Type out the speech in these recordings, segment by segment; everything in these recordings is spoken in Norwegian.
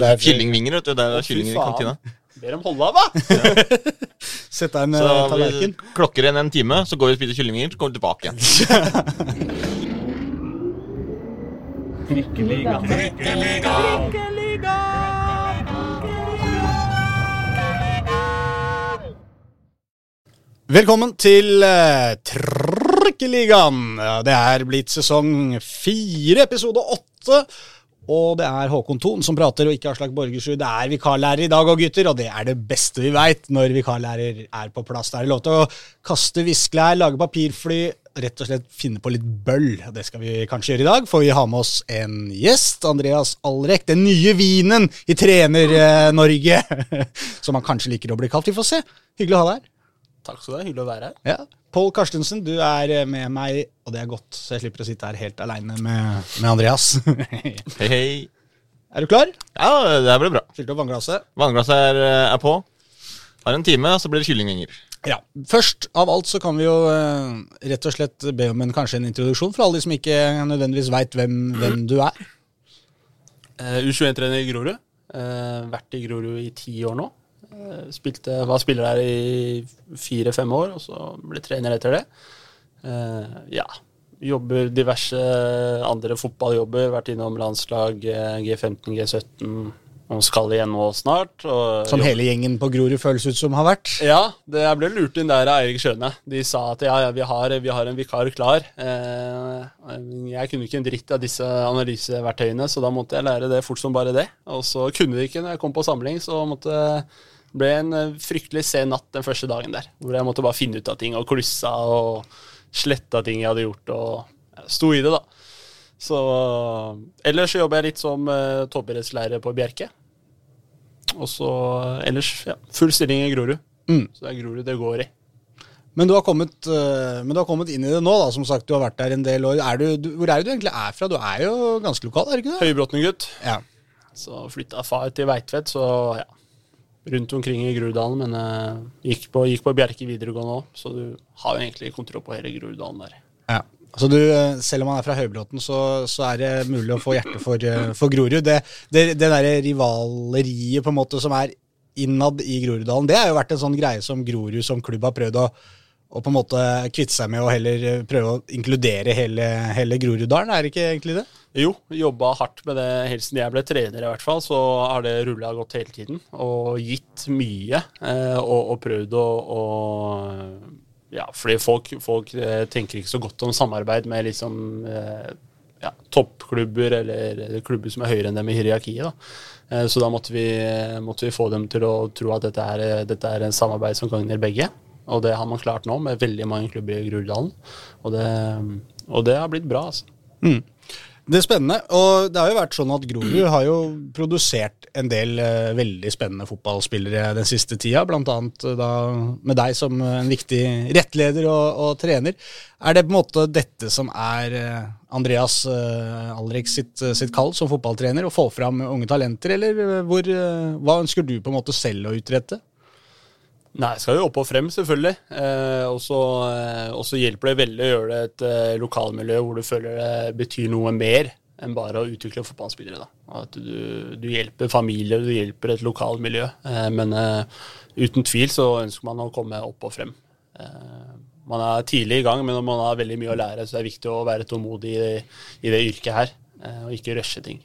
Det er- Kyllingvinger, vet du. Det er kyllinger i kantina. Ber om holde av, da! Sett deg en eh, tallerken. klokker igjen en time, så går vi og spiser kyllingvinger, så kommer vi tilbake igjen. Velkommen til uh, Trikkeligaen. Ja, det er blitt sesong fire, episode åtte. Og det er Håkon Thon som prater, og ikke Aslak Borgersrud. Det er vikarlærer i dag òg, gutter, og det er det beste vi veit når vikarlærer er på plass. Da er det lov til å kaste viskelær, lage papirfly, rett og slett finne på litt bøll. Det skal vi kanskje gjøre i dag, for vi har med oss en gjest. Andreas Alrek, den nye vinen i Trener-Norge. Som han kanskje liker å bli kalt. Vi får se. Hyggelig å ha deg her. Takk skal du ha. Hyggelig å være her. Ja. Pål Karstensen, du er eh, med meg, og det er godt, så jeg slipper å sitte her helt aleine med, med Andreas. Hei, hei. er du klar? Ja, det her blir bra. Fylte opp vannglasset? Vannglasset er, er på. Har en time, så blir det kyllingvinger. Ja. Først av alt så kan vi jo eh, rett og slett be om en, kanskje en introduksjon for alle de som ikke nødvendigvis veit hvem, hvem du er. Eh, U21-trener i Grorud. Eh, vært i Grorud i ti år nå. Eh, spilte, var spiller der i fire-fem år, og så ble trener etter det. Eh, ja. Jobber diverse andre fotballjobber. Vært innom landslag, eh, G15, G17. Og skal igjen nå snart. Som hele gjengen på Grorud føles ut som har vært. Ja, det, jeg ble lurt inn der av Eirik Skjøne. De sa at ja, ja, vi har, vi har en vikar klar. Eh, jeg kunne ikke en dritt av disse analyseverktøyene, så da måtte jeg lære det fort som bare det. Og så kunne de ikke når jeg kom på samling, så måtte det ble en eh, fryktelig sen natt den første dagen der. Hvor jeg måtte bare finne ut av ting og klussa og sletta ting jeg hadde gjort, og sto i det, da. Så ellers så jobber jeg litt som uh, toppidrettslærer på Bjerke. Og så ellers, ja, full stilling i Grorud. Mm. Så det er Grorud det går i. Men du, har kommet, uh, men du har kommet inn i det nå, da. Som sagt, du har vært der en del år. Er du, du, hvor er det du egentlig er fra? Du er jo ganske lokal, er du ikke det? Høybråten-gutt. Ja. Så flytta far til Veitvet, så ja. Rundt omkring i Groruddalen, men uh, gikk, på, gikk på Bjerke videregående òg, så du har jo egentlig kontroll på hele Groruddalen der. Ja. Så du, eh, selv om man er fra Høybråten, så, så er det mulig å få hjerte for, eh, for Grorud. Det, det, det derre rivaleriet på en måte som er innad i Groruddalen, det har jo vært en sånn greie som Grorud som klubb har prøvd å, å på en måte kvitte seg med å heller prøve å inkludere hele, hele Groruddalen. Er det ikke egentlig det? Jo, jobba hardt med det helt siden jeg ble trener, i hvert fall. Så har det rulla godt hele tiden. Og gitt mye. Eh, og, og prøvd å, å Ja, fordi folk, folk eh, tenker ikke så godt om samarbeid med liksom eh, ja, toppklubber eller klubber som er høyere enn dem i hierarkiet. da. Så da måtte vi, måtte vi få dem til å tro at dette er, dette er en samarbeid som gagner begge. Og det har man klart nå, med veldig mange klubber i Groruddalen. Og og det har blitt bra, altså. Det er spennende. Og det har jo vært sånn at Grorud har jo produsert en del eh, veldig spennende fotballspillere den siste tida, bl.a. da med deg som en viktig rettleder og, og trener. Er det på en måte dette som er eh, Andreas eh, Alrik sitt, sitt kall som fotballtrener, å få fram unge talenter, eller eh, hvor, eh, hva ønsker du på en måte selv å utrette? Nei, skal jo opp og frem, selvfølgelig. Eh, eh, og så hjelper det veldig å gjøre det et eh, lokalmiljø hvor du føler det betyr noe mer enn bare å utvikle fotballspillere. da. At du, du hjelper familier, du hjelper et lokalmiljø. Eh, men eh, uten tvil så ønsker man å komme opp og frem. Eh, man er tidlig i gang, men man har veldig mye å lære, så det er viktig å være tålmodig i, i det yrket her, og ikke rushe ting.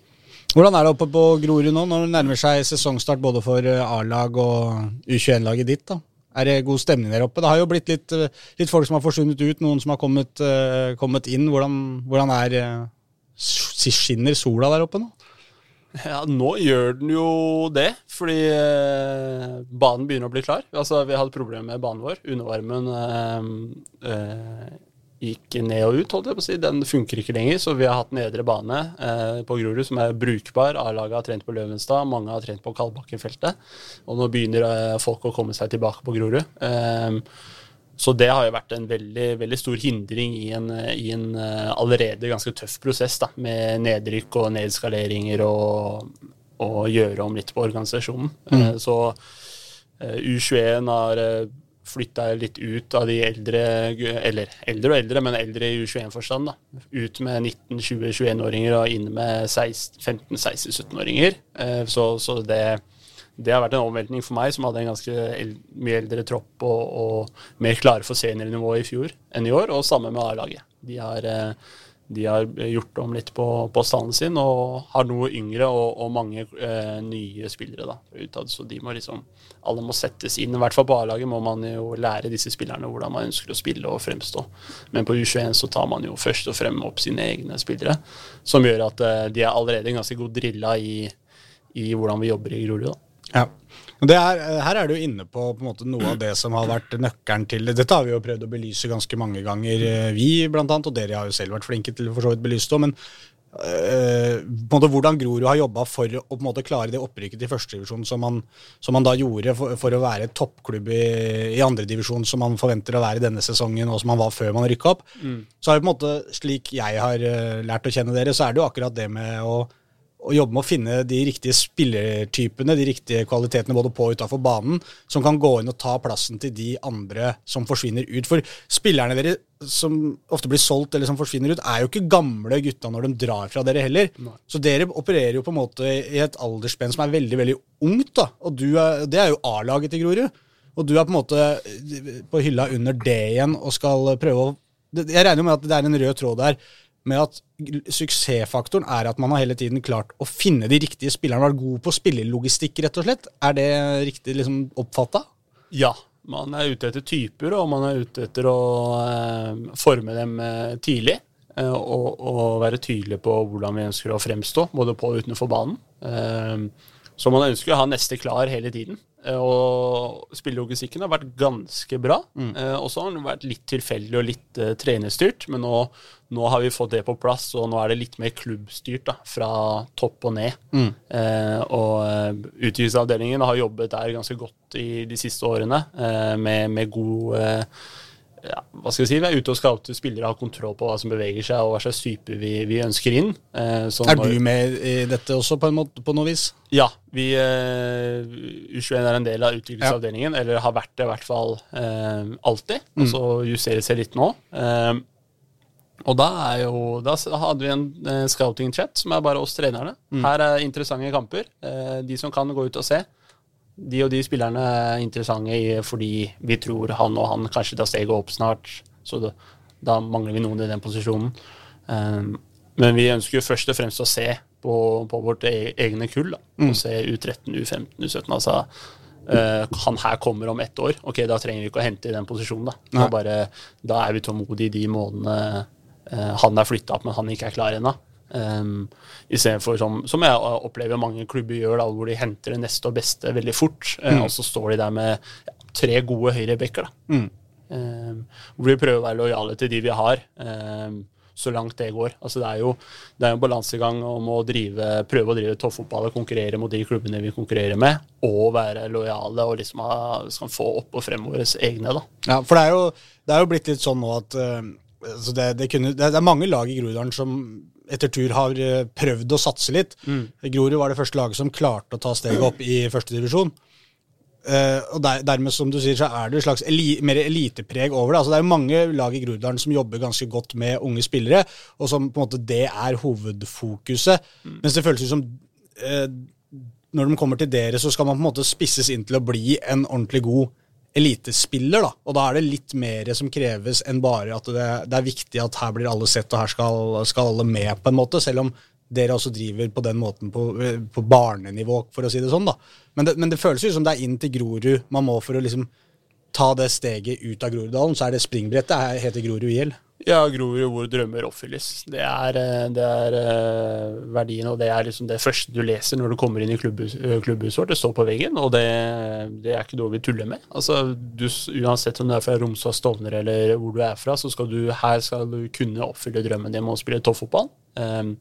Hvordan er det oppe på Grorud nå, når det nærmer seg sesongstart både for eh, A-lag og U21-laget ditt? da? Er det god stemning der oppe? Det har jo blitt litt, eh, litt folk som har forsvunnet ut, noen som har kommet, eh, kommet inn. Hvordan, hvordan er Skinner sola der oppe nå? Ja, nå gjør den jo det, fordi eh, banen begynner å bli klar. Altså, vi hadde problemer med banen vår. Undervarmen eh, eh, gikk ned og ut, holdt jeg på å si. Den funker ikke lenger, så vi har hatt nedre bane eh, på Grorud som er brukbar. A-laget har trent på Løvenstad, mange har trent på Kalbakkenfeltet. Og nå begynner eh, folk å komme seg tilbake på Grorud. Eh, så det har jo vært en veldig, veldig stor hindring i en, i en eh, allerede ganske tøff prosess, da, med nedrykk og nedskaleringer og, og gjøre om litt på organisasjonen. Eh, så eh, U21 har flytta litt ut av de eldre, eller eldre og eldre, men eldre i U21-forstand. da. Ut med 19-20-21-åringer og inn med 15-16-17-åringer. Eh, Så, så det, det har vært en omveltning for meg, som hadde en ganske el mye eldre tropp og, og mer klare for seniornivået i fjor enn i år, og samme med A-laget. De har eh, de har gjort om litt på, på stallen sin og har noe yngre og, og mange eh, nye spillere da. Så de må liksom, alle må settes inn. I hvert fall på A-laget må man jo lære disse spillerne hvordan man ønsker å spille og fremstå. Men på U21 så tar man jo først og fremme opp sine egne spillere, som gjør at eh, de er allerede ganske godt drilla i, i hvordan vi jobber i Grorud. Ja. Er, her er du inne på, på måte, noe av det som har vært nøkkelen til det. Dette har vi jo prøvd å belyse ganske mange ganger, eh, vi blant annet, og dere har jo selv vært flinke til for så vidt belyse det. Men eh, på en måte, hvordan Grorud har jobba for å måte klare det opprykket til førstedivisjon som, man- som man da gjorde for, for å være toppklubb i, i andredivisjon som man forventer å være denne sesongen, og som man var før man rykka opp. Så er det på en måte, slik jeg har eh, lært å kjenne dere, så er det jo akkurat det med å å jobbe med å finne de riktige spillertypene, de riktige kvalitetene både på og utafor banen, som kan gå inn og ta plassen til de andre som forsvinner ut. For spillerne dere som ofte blir solgt eller som forsvinner ut, er jo ikke gamle gutta når de drar fra dere heller. Så dere opererer jo på en måte i et aldersspenn som er veldig, veldig ungt, da. Og du er, det er jo A-laget til Grorud. Og du er på en måte på hylla under det igjen og skal prøve å Jeg regner jo med at det er en rød tråd der med at suksessfaktoren er at man har hele tiden klart å finne de riktige spillerne. Vært god på spillelogistikk, rett og slett. Er det riktig liksom, oppfatta? Ja, man er ute etter typer, og man er ute etter å eh, forme dem eh, tidlig. eh, og, og være tydelig på hvordan vi ønsker å fremstå, både på og utenfor banen. Eh, så man ønsker å ha neste klar hele tiden. Eh, og spillelogistikken har vært ganske bra. Mm. og så har den vært litt tilfeldig og litt trenerstyrt, men nå, nå har vi fått det på plass, og nå er det litt mer klubbstyrt da, fra topp og ned. Eh, og eh, utviklingsavdelingen har jobbet der ganske godt i de siste årene, eh, med, med god eh, ja, hva skal vi si, Vi er ute og scouter spillere, har kontroll på hva som beveger seg, og hva slags type vi, vi ønsker inn. Eh, så Er når- du med i dette også, på, en måte, på noe vis? ja, vi eh, U21 er en del av utviklingsavdelingen, eller har vært det i hvert fall eh, alltid. Og så justerer seg litt nå. Eh, og da jo Da hadde vi en eh, scouting-chat som er bare oss trenerne. Her er interessante kamper. Eh, de som kan gå ut og se. De og de spillerne er interessante fordi vi tror han og han kanskje tar steget opp snart. Så da, da mangler vi noen i den posisjonen. Um, men vi ønsker jo først og fremst å se på, på vårt e egne kull. Da. Og se U13, U15, U17. Altså, eh, han her kommer om ett år. Ok, da trenger vi ikke å hente i den posisjonen. Da, da, bare, da er vi tålmodige i de månedene han er flytta opp, men han ikke er klar ennå. Um, Istedenfor som, som jeg opplever mange klubber gjør, da, hvor de henter det neste og beste veldig fort. Mm. og så står de der med tre gode høyrebacker. da. Um, hvor vi prøver å være lojale til de vi har, um, så langt det går. Altså Det er jo det er en balansegang om å drive, prøve å drive toppfotball og konkurrere mot de klubbene vi konkurrerer med, og være lojale og liksom ha, få opp og frem våre egne. da. Ja, for det er jo, det er jo blitt litt sånn nå at eh, altså det, det, kunne, det, det er mange lag i Groruddalen som etter tur har eh, prøvd å satse litt. Grorud var det første laget som klarte å ta steget opp i førstedivisjon. Uh, og der, dermed, som du sier, så er det et slags eli, mer elitepreg over det. Altså, det er jo mange lag i Groruddalen som jobber ganske godt med unge spillere, og som på en måte det er hovedfokuset. Mens det føles ut som uh, når de kommer til dere, så skal man på en måte spisses inn til å bli en ordentlig god elitespiller. da, Og da er det litt mer som kreves enn bare at det, det er viktig at her blir alle sett, og her skal, skal alle med, på en måte. Selv om dere også driver på den måten på, på barnenivå, for å si det sånn. da. Men det, men det føles jo som det er inn til Grorud man må for å liksom ta det steget ut av Groruddalen. Så er det springbrettet heter Grorud IL. Ja, Grorud hvor drømmer oppfylles. Det er, eh, det er eh, verdien, og det er liksom det første du leser når du kommer inn i klubbhus, eh, klubbhuset vårt. Det står på veggen, og det, det er ikke noe vi tuller med. Altså, du, Uansett om du er fra Romsdal, Stovner eller hvor du er fra, så skal du her skal du kunne oppfylle drømmen din om å spille toppfotball. Um,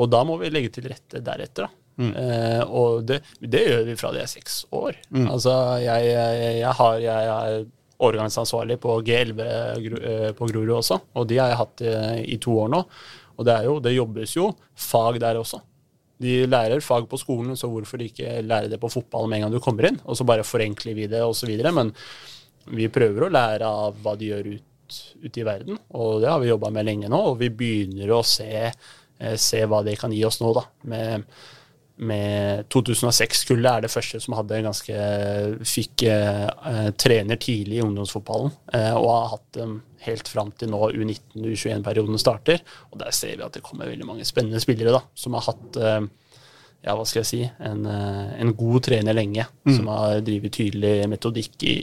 og da må vi legge til rette deretter. da. Eh, og det, det gjør vi fra de er seks år. Altså, jeg, jeg, jeg, har, jeg er årgangsansvarlig på G11 eh, på Grorud også, og de har jeg hatt eh, i to år nå. Og det, er jo, det jobbes jo fag der også. De lærer fag på skolen, så hvorfor ikke lære det på fotball med en gang du kommer inn? Og så bare forenkler vi det, osv. Men vi prøver å lære av hva de gjør ut, ute i verden, og det har vi jobba med lenge nå. Og vi begynner å se, eh, se hva det kan gi oss nå, da. Med, med 2006-kullet er det første som hadde en ganske Fikk eh, trener tidlig i ungdomsfotballen, eh, og har hatt dem helt fram til nå U19-U21-perioden starter. Og der ser vi at det kommer veldig mange spennende spillere da, som har hatt eh, ja, hva skal jeg si, en, eh, en god trener lenge, som har drevet tydelig metodikk i,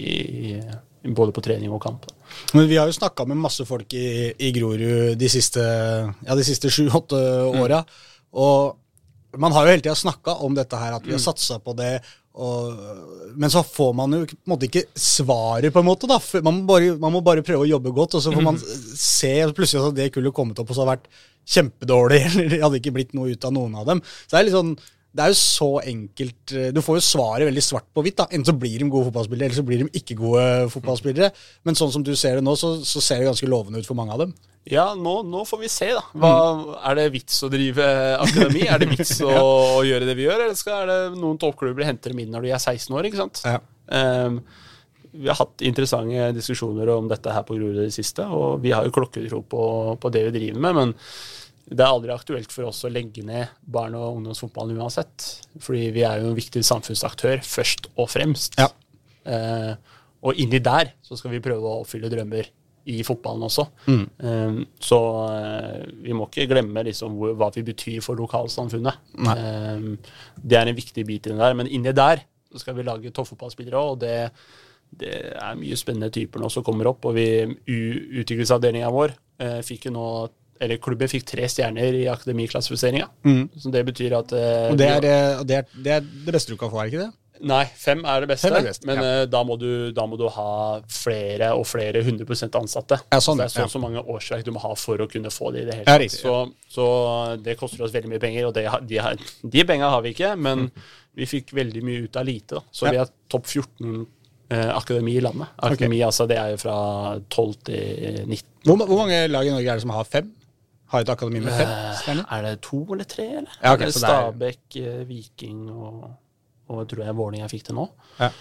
i, både på trening og kamp. Da. Men vi har jo snakka med masse folk i, i Grorud de siste ja, de siste sju-åtte åra. Og man har jo hele tida snakka om dette her, at vi har satsa på det. Og, men så får man jo på en måte ikke svaret, på en måte. da. Man må, bare, man må bare prøve å jobbe godt, og så får man se plutselig at det kullet kommet opp og så har vært kjempedårlig, eller det hadde ikke blitt noe ut av noen av dem. Så det er litt sånn det er jo så enkelt Du får jo svaret veldig svart på hvitt. da. Enten så blir de gode fotballspillere, eller så blir de ikke gode fotballspillere. Men sånn som du ser det nå, så, så ser det ganske lovende ut for mange av dem. Ja, nå, nå får vi se, da. Hva, Er det vits å drive akademi? Er det vits å, å gjøre det vi gjør, eller skal er det noen toppklubber hente dem inn når de er 16 år? ikke sant? Ja. Um, vi har hatt interessante diskusjoner om dette her på Grorud i det siste, og vi har jo klokketro på, på det vi driver med. men det er aldri aktuelt for oss å legge ned barn- og ungdomsfotballen uansett. Fordi vi er jo en viktig samfunnsaktør først og fremst. Ja. Eh, og inni der så skal vi prøve å oppfylle drømmer i fotballen også. Eh, så eh, vi må ikke glemme liksom hvor, hva vi betyr for lokalsamfunnet. Eh, det er en viktig bit i den der. Men inni der så skal vi lage toppfotballspillere òg, og det, det er mye spennende typer nå som kommer opp. Og vi, utviklingsavdelinga vår eh, fikk jo nå eller klubben fikk tre stjerner i akademiklassifiseringa. Så det betyr at eh, Og det er, eh, det, er, det er det beste du kan få, er ikke det? Nei, fem er det beste. Er det beste, men ja. eh, da, må du, da må du ha flere og flere 100 ansatte. Ja, sånn, det er så ja. så mange årsverk du må ha for å kunne få det i det hele tatt. så, så det koster oss veldig mye penger, og det, de, har- de penga har vi ikke. Men vi fikk veldig mye ut av lite. Da. Så vi er topp 14 eh, akademi i landet. Akademi altså, det er jo fra 12 til 19. Hvor, hvor mange lag i Norge er det som har fem? Har et akademi med fem stjerner? Er det to eller tre, eller? Ja, okay, Stabæk, eh, Viking og, og tror jeg Vålerenga fikk det nå. Ja.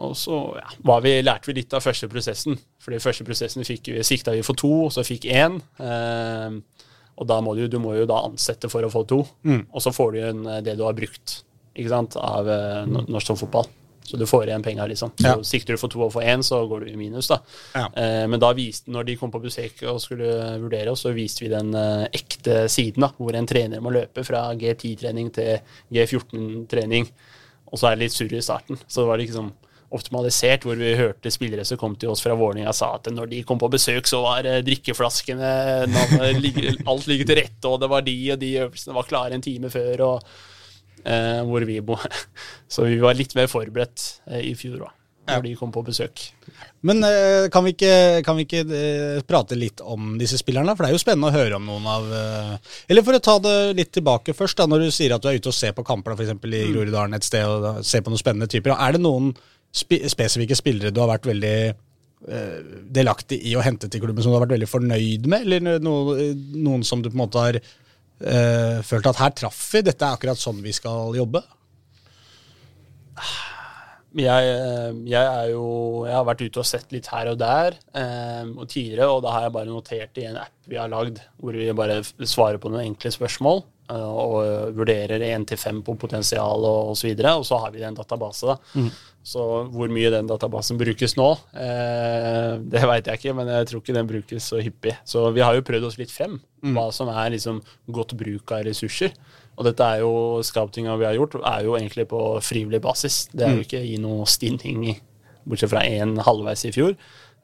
Og så ja, vi, lærte vi litt av første prosessen. For den første prosessen fikk vi, sikta vi for to, og så fikk én. Eh, og da må du, du må jo da ansette for å få to. Mm. Og så får du igjen eh, det du har brukt ikke sant, av eh, no- norsk fotball. Så du får igjen penger, liksom. Så Ja. sikter du for to og for én, så går du i minus, da. Ja. Eh, men da viste, når de kom på besøk og skulle vurdere oss, så viste vi den eh, ekte siden, da, hvor en trener må løpe fra G10-trening til G14-trening. Og så er det litt surr i starten. Så det var liksom optimalisert, hvor vi hørte spillere som kom til oss fra Vålerenga sa at når de kom på besøk, så var eh, drikkeflaskene Alt ligger til rette, og det var de og de øvelsene var klare en time før. og eh, hvor vi bor. Så vi var litt mer forberedt eh, i fjor òg, når de kom på besøk. Men eh, kan vi ikke, kan vi ikke eh, prate litt om disse spillerne? For det er jo spennende å høre om noen av Eller for å ta det litt tilbake først, da, når du sier at du er ute og ser på kamper f.eks. i Groruddalen et sted, og ser på noen spennende typer. Er det noen spi spesifikke spillere du har vært veldig delaktig i å hente til klubben som du har vært veldig fornøyd med, eller no, noen som du på en måte har eh, følt at her traff vi, dette er akkurat sånn vi skal jobbe? Jeg, eh, jeg er jo Jeg har vært ute og sett litt her og der um, og tidligere, og da har jeg bare notert i en app vi har lagd, hvor vi bare svarer på noen enkle spørsmål og vurderer én til fem på potensial og osv., og, og så har vi en database. da. Så hvor mye den databasen brukes nå, eh, det veit jeg ikke, men jeg tror ikke den brukes så hyppig. Så vi har jo prøvd oss litt frem, hva som er liksom godt bruk av ressurser. Og dette er jo scoutinga vi har gjort, er jo egentlig på frivillig basis. Det er jo ikke i noe stinning, bortsett fra én halvveis i fjor.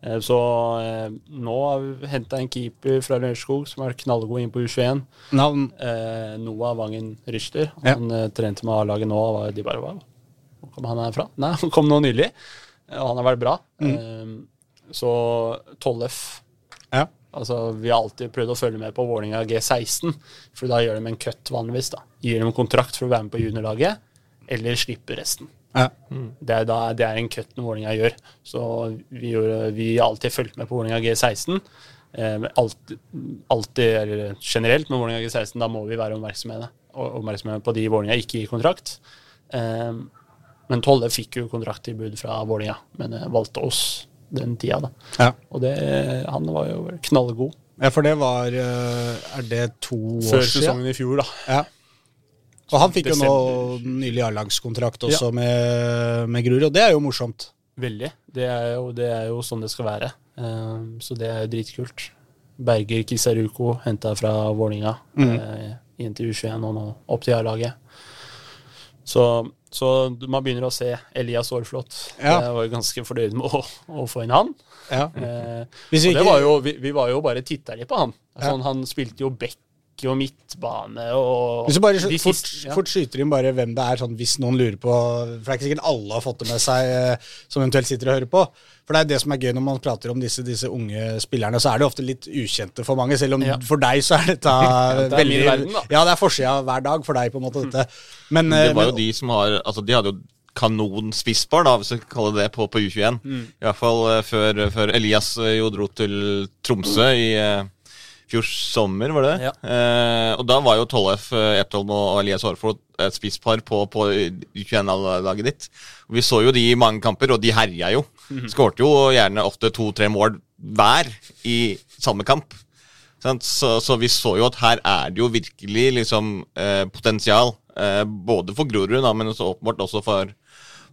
Eh, Så eh, nå har vi henta en keeper fra Lørenskog som er knallgod inn på U21. Navn? Eh, Noah Vangen Ryster. Ja. Han eh, trente med A-laget nå. og De bare Hva? Hvor kom han herfra? Nei, han kom nå nylig. Og han har vært bra. Eh, Så Tollef Ja. Altså, Vi har alltid prøvd å følge med på Vålinga G16, for da gjør de en cut vanligvis. da. Gir dem kontrakt for å være med på juniorlaget, eller slipper resten. Ja. Det er, da, det er en cut når Vålerenga gjør. Så vi, gjorde, vi har alltid fulgt med på Vålerenga G16. Eh, alltid, alltid, eller generelt med Vålerenga G16, da må vi være oppmerksomme, oppmerksomme på de Vålerenga ikke gir kontrakt. Eh, men Tolle fikk jo kontrakttilbud fra Vålerenga, men eh, valgte oss den tida. da. Ja. Og det, han var jo knallgod ja, for det var eh, Er det to før år siden? sesongen i fjor, da. Ja. Og han fikk jo nå nylig A-lagskontrakt også med, med Grorud, og det er jo morsomt. Veldig. Det er jo, det er jo sånn det skal være. Um, så det er jo dritkult. Berger Kisaruko henta fra Vålinga Mm. uh, inn til U21 og nå opp til A-laget. Så, så man begynner å se Elias Aarflot. Ja. Jeg var jo ganske fornøyd med å, å få inn han. Ja. Uh, vi det var jo, vi, vi var jo bare titta litt på han. Ja. Sånn, Han spilte jo back og midtbane og Hvis du bare de fort, siste- ja. fort skyter inn bare hvem det er, sånn hvis noen lurer på For det er ikke sikkert alle har fått det med seg eh, som eventuelt sitter og hører på. For det er det som er gøy når man prater om disse, disse unge spillerne, så er det ofte litt ukjente for mange. Selv om Ja. for deg så er dette det er veldig verden, da. Ja, det er forsida hver dag for deg, på en måte, dette. Men, Det eh, var jo men- de som har Altså, de hadde jo kanonspissbar, da, hvis vi kaller det det, på, på U21. Mm. I hvert fall eh, før, før Elias jo dro til Tromsø i fjor sommer, var det? Ja. Eh, og da var jo Tollef eh, Eptholm og Elias Aarflot et spisspar på, på U21-laget ditt. Vi så jo de i mange kamper, og de herja jo. Mhm. Skårte jo gjerne ofte to-tre mål hver i samme kamp. Så, så vi så jo at her er det jo virkelig liksom eh, potensial. Eh, både for Grorud, men så åpenbart også for,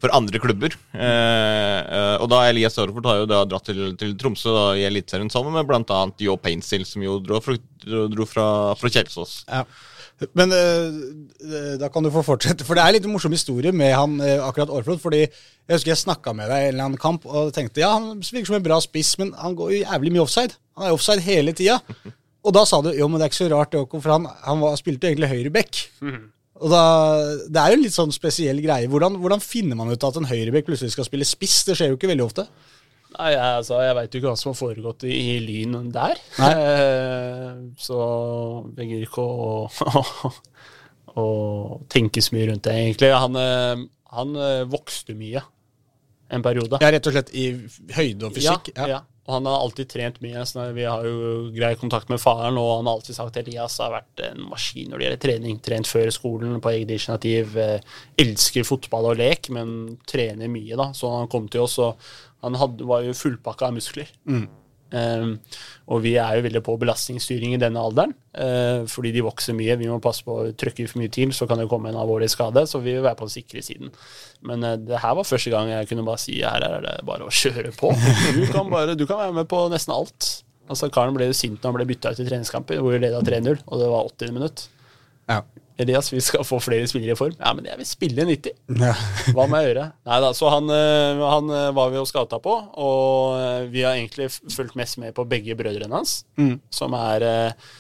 for andre klubber. Eh, eh, og da Elias Aarfort har jo da dratt til, til Tromsø da, i Eliteserien sammen med bl.a. Jo Painsil, som jo dro fra, dro, dro fra, fra Kjelsås. Ja. Men eh, da kan du få fortsette. For det er litt morsom historie med han eh, akkurat Aarflot. fordi jeg husker jeg snakka med deg i en eller annen kamp og tenkte ja, han virker som en bra spiss, men han går jo jævlig mye offside. Han er offside hele tida. Og da sa du jo, men det er ikke så rart, det, for han, han var, spilte jo egentlig høyreback. Og da, Det er jo en litt sånn spesiell greie. Hvordan, hvordan finner man ut at en høyrebekk plutselig skal spille spiss? Det skjer jo ikke veldig ofte. Nei, jeg, altså, jeg veit jo ikke hva som har foregått i, i Lyn der. Eh, så begynner ikke å, å tenke så mye rundt det, egentlig. Han, eh, han eh, vokste mye en periode. Ja, Rett og slett i høyde og fysikk. Ja, ja. Og han har alltid trent mye. Vi har jo grei kontakt med faren, og han har alltid sagt at Elias har vært en maskin når det gjelder trening. Trent før skolen på eget initiativ. Eh, elsker fotball og lek, men trener mye, da. Så han kom til oss, og han hadde, var jo fullpakka av muskler. Eh, og vi er jo veldig på belastningsstyring i denne alderen, eh, fordi de vokser mye. Vi må passe på å trykke for mye til, så kan det komme en alvorlig skade. Så vi vil være på den sikre siden. Men eh, det her var første gang jeg kunne bare si her er det bare å kjøre på. Du kan, bare, du kan være med på nesten alt. Altså Karen ble jo sint når han ble bytta ut i treningskamper, hvor vi leda 3-0, og det var 80 minutt. Ja. Elias, vi skal få flere spillere i form. Ja, men jeg vil spille 90. Ja. Hva må jeg gjøre? Nei da, så han, eh, han eh, var vi jo scouta på, og eh, vi har egentlig fulgt mest med på begge brødrene hans, Mm. som er eh,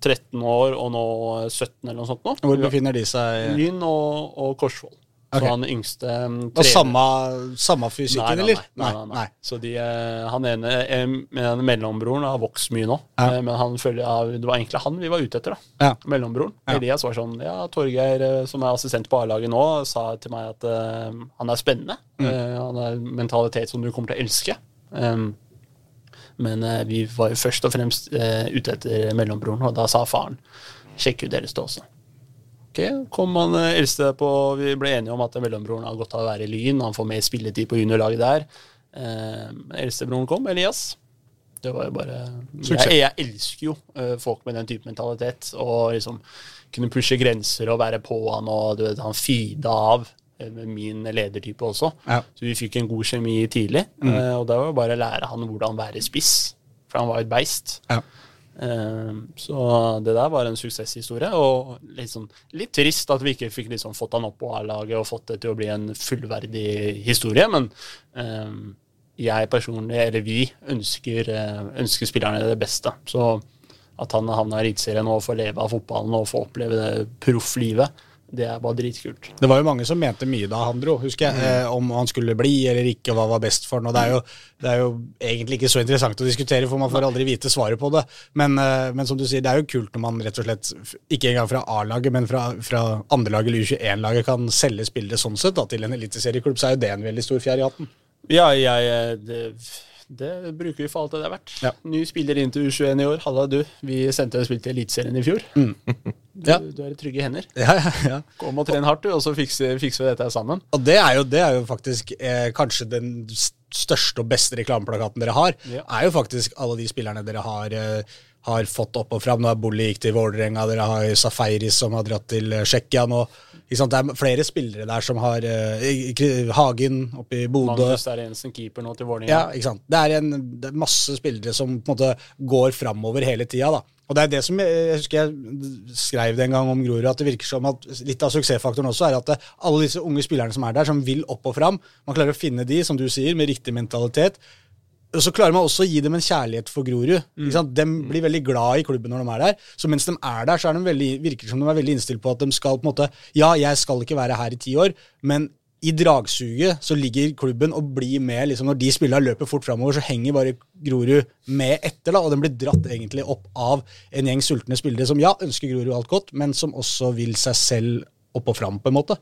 13 år og nå 17 eller noe sånt nå. Hvor befinner de seg? Lyn og, og Korsvoll. Ok. Så han yngste um, Og samme, samme fysikken, eller? nei, nei, nei, nei. Så de, eh, han ene, eh, med mellombroren har vokst mye nå, Ja. eh, men han følger, ja, det var egentlig han vi var ute etter. da. Ja. Mellombroren. Elias var sånn Ja, Torgeir, eh, som er assistent på A-laget nå, sa til meg at uh, han er spennende. Mm. Uh, han har en mentalitet som du kommer til å elske. Um, men uh, vi var jo først og fremst eh, ute etter mellombroren, og da sa faren sjekk ut eldste også. Ok, kom han eh, eldste på Vi ble enige om at mellombroren har godt av å være i Lyn. Han får mer spilletid på juniorlaget der. Eh, eldstebroren kom, Elias. Det var jo bare Jeg, jeg elsker jo eh, folk med den type mentalitet. Og liksom kunne pushe grenser og være på han, og du vet, han feeda av eh, med min ledertype også. Ja. Så vi fikk en god kjemi tidlig. eh, og da var det bare å lære han hvordan være spiss, for han var et beist. Ja. Eh, så det der var en suksesshistorie, og litt, sånn, litt trist at vi ikke fikk liksom fått han opp på A-laget og fått det til å bli en fullverdig historie, men eh, jeg personlig, eller vi, ønsker, eh, ønsker spillerne det beste. Så at han havna i Eliteserien og får leve av fotballen og få oppleve det profflivet, det er bare dritkult. Det var jo mange som mente mye da han dro, husker jeg, eh, om han skulle bli eller ikke, og hva var best for han. Og det er, jo, det er jo egentlig ikke så interessant å diskutere, for man får aldri vite svaret på det. Men, eh, men som du sier, det er jo kult når man rett og slett, ikke engang fra A-laget, men fra, fra andrelaget eller U21-laget, kan selge spillere sånn sett da, til en eliteserieklubb, så er jo det en veldig stor fjær i hatten. Ja, jeg eh, det, det bruker vi for alt det det er verdt. Ja. Ny spiller inn til U21 i år. Halla, du. Vi sendte en spill til Eliteserien i fjor. Du, Ja. du er i trygge hender. Ja, ja, ja. Kom og tren hardt, du, og så fikser, fikser vi dette sammen. Og det er jo, det er jo faktisk eh, kanskje den største og beste reklameplakaten dere har, Ja. er jo faktisk alle de spillerne dere har, eh, har fått opp og fram. Nå er Bolli gikk til Vålerenga, dere har Safaris som har dratt til eh, Tsjekkia nå. Sant? Det er flere spillere der som har uh, Hagen oppe i Bodø. Magnus er Jensen keeper nå til Vålerenga. Ja, ikke sant? Det er, en, det er masse spillere som på en måte går framover hele tida. da. Og det er det som jeg, jeg husker jeg skrev det en gang om Grorud, at det virker som at litt av suksessfaktoren også er at det, alle disse unge spillerne som er der, som vil opp og fram, man klarer å finne de, som du sier, med riktig mentalitet. Så klarer man også å gi dem en kjærlighet for Grorud. Sant? De blir veldig glad i klubben når de er der. Så mens de er der, så er de veldig, virker det som de er veldig innstilt på at de skal på en måte Ja, jeg skal ikke være her i ti år, men i dragsuget så ligger klubben og blir med. liksom Når de spillerne løper fort framover, så henger bare Grorud med etter. da, Og den blir dratt egentlig opp av en gjeng sultne spillere som ja, ønsker Grorud alt godt, men som også vil seg selv opp og fram, på en måte.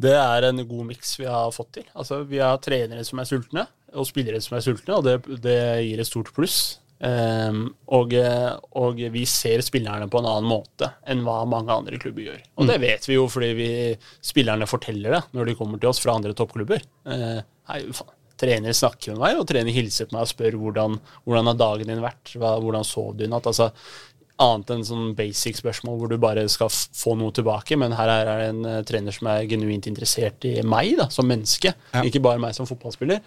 Det er en god miks vi har fått til. Altså, vi har trenere som er sultne, og spillere som er sultne, og det, det gir et stort pluss. Um, og, og vi ser spillerne på en annen måte enn hva mange andre klubber gjør. Og det vet vi jo fordi vi, spillerne forteller det når de kommer til oss fra andre toppklubber. Uh, hei, faen. Trener snakker med meg, og trener hilser på meg og spør hvordan, hvordan har dagen din vært, hva, hvordan sov du i natt. Altså, annet enn sånn basic spørsmål hvor du bare skal få noe tilbake. Men her er det en eh, trener som er genuint interessert i meg da, som menneske, Ja. ikke bare meg som fotballspiller.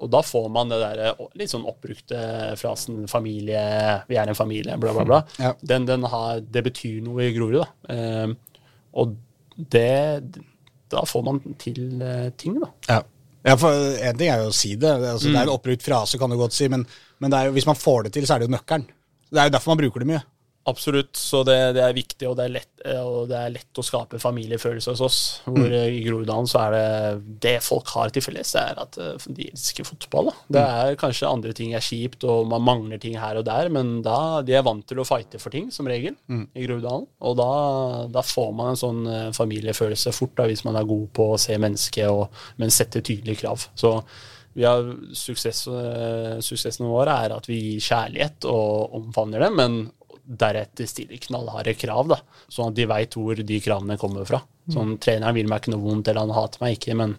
Og da får man det der eh, litt sånn oppbrukte frasen 'familie, vi er en familie', bla, bla, bla. Ja. Den, den har, det betyr noe i Grorud, da. Eh, og det Da får man til eh, ting, da. Ja. ja, for En ting er jo å si det. Altså, Det er en oppbrukt frase, kan du godt si, men, men det jo, hvis man får det til, så er det jo nøkkelen. Det er jo derfor man bruker det mye. Absolutt. Så det, det er viktig, og det er, lett, eh, og det er lett å skape familiefølelse hos oss. Hvor mm. I Groruddalen så er det det folk har til felles, det er at eh, de elsker fotball. Da. Det er kanskje andre ting er kjipt, og man mangler ting her og der, men da de er vant til å fighte for ting, som regel, i Groruddalen. Og da, da får man en sånn familiefølelse fort, da, hvis man er god på å se mennesket, og, men sette tydelige krav. Så vi har suksess, Suksessen vår er at vi gir kjærlighet og omfavner det, men deretter stiller knallharde krav, da, sånn at de veit hvor de kravene kommer fra. Sånn, Treneren vil meg ikke noe vondt, eller han hater meg ikke, men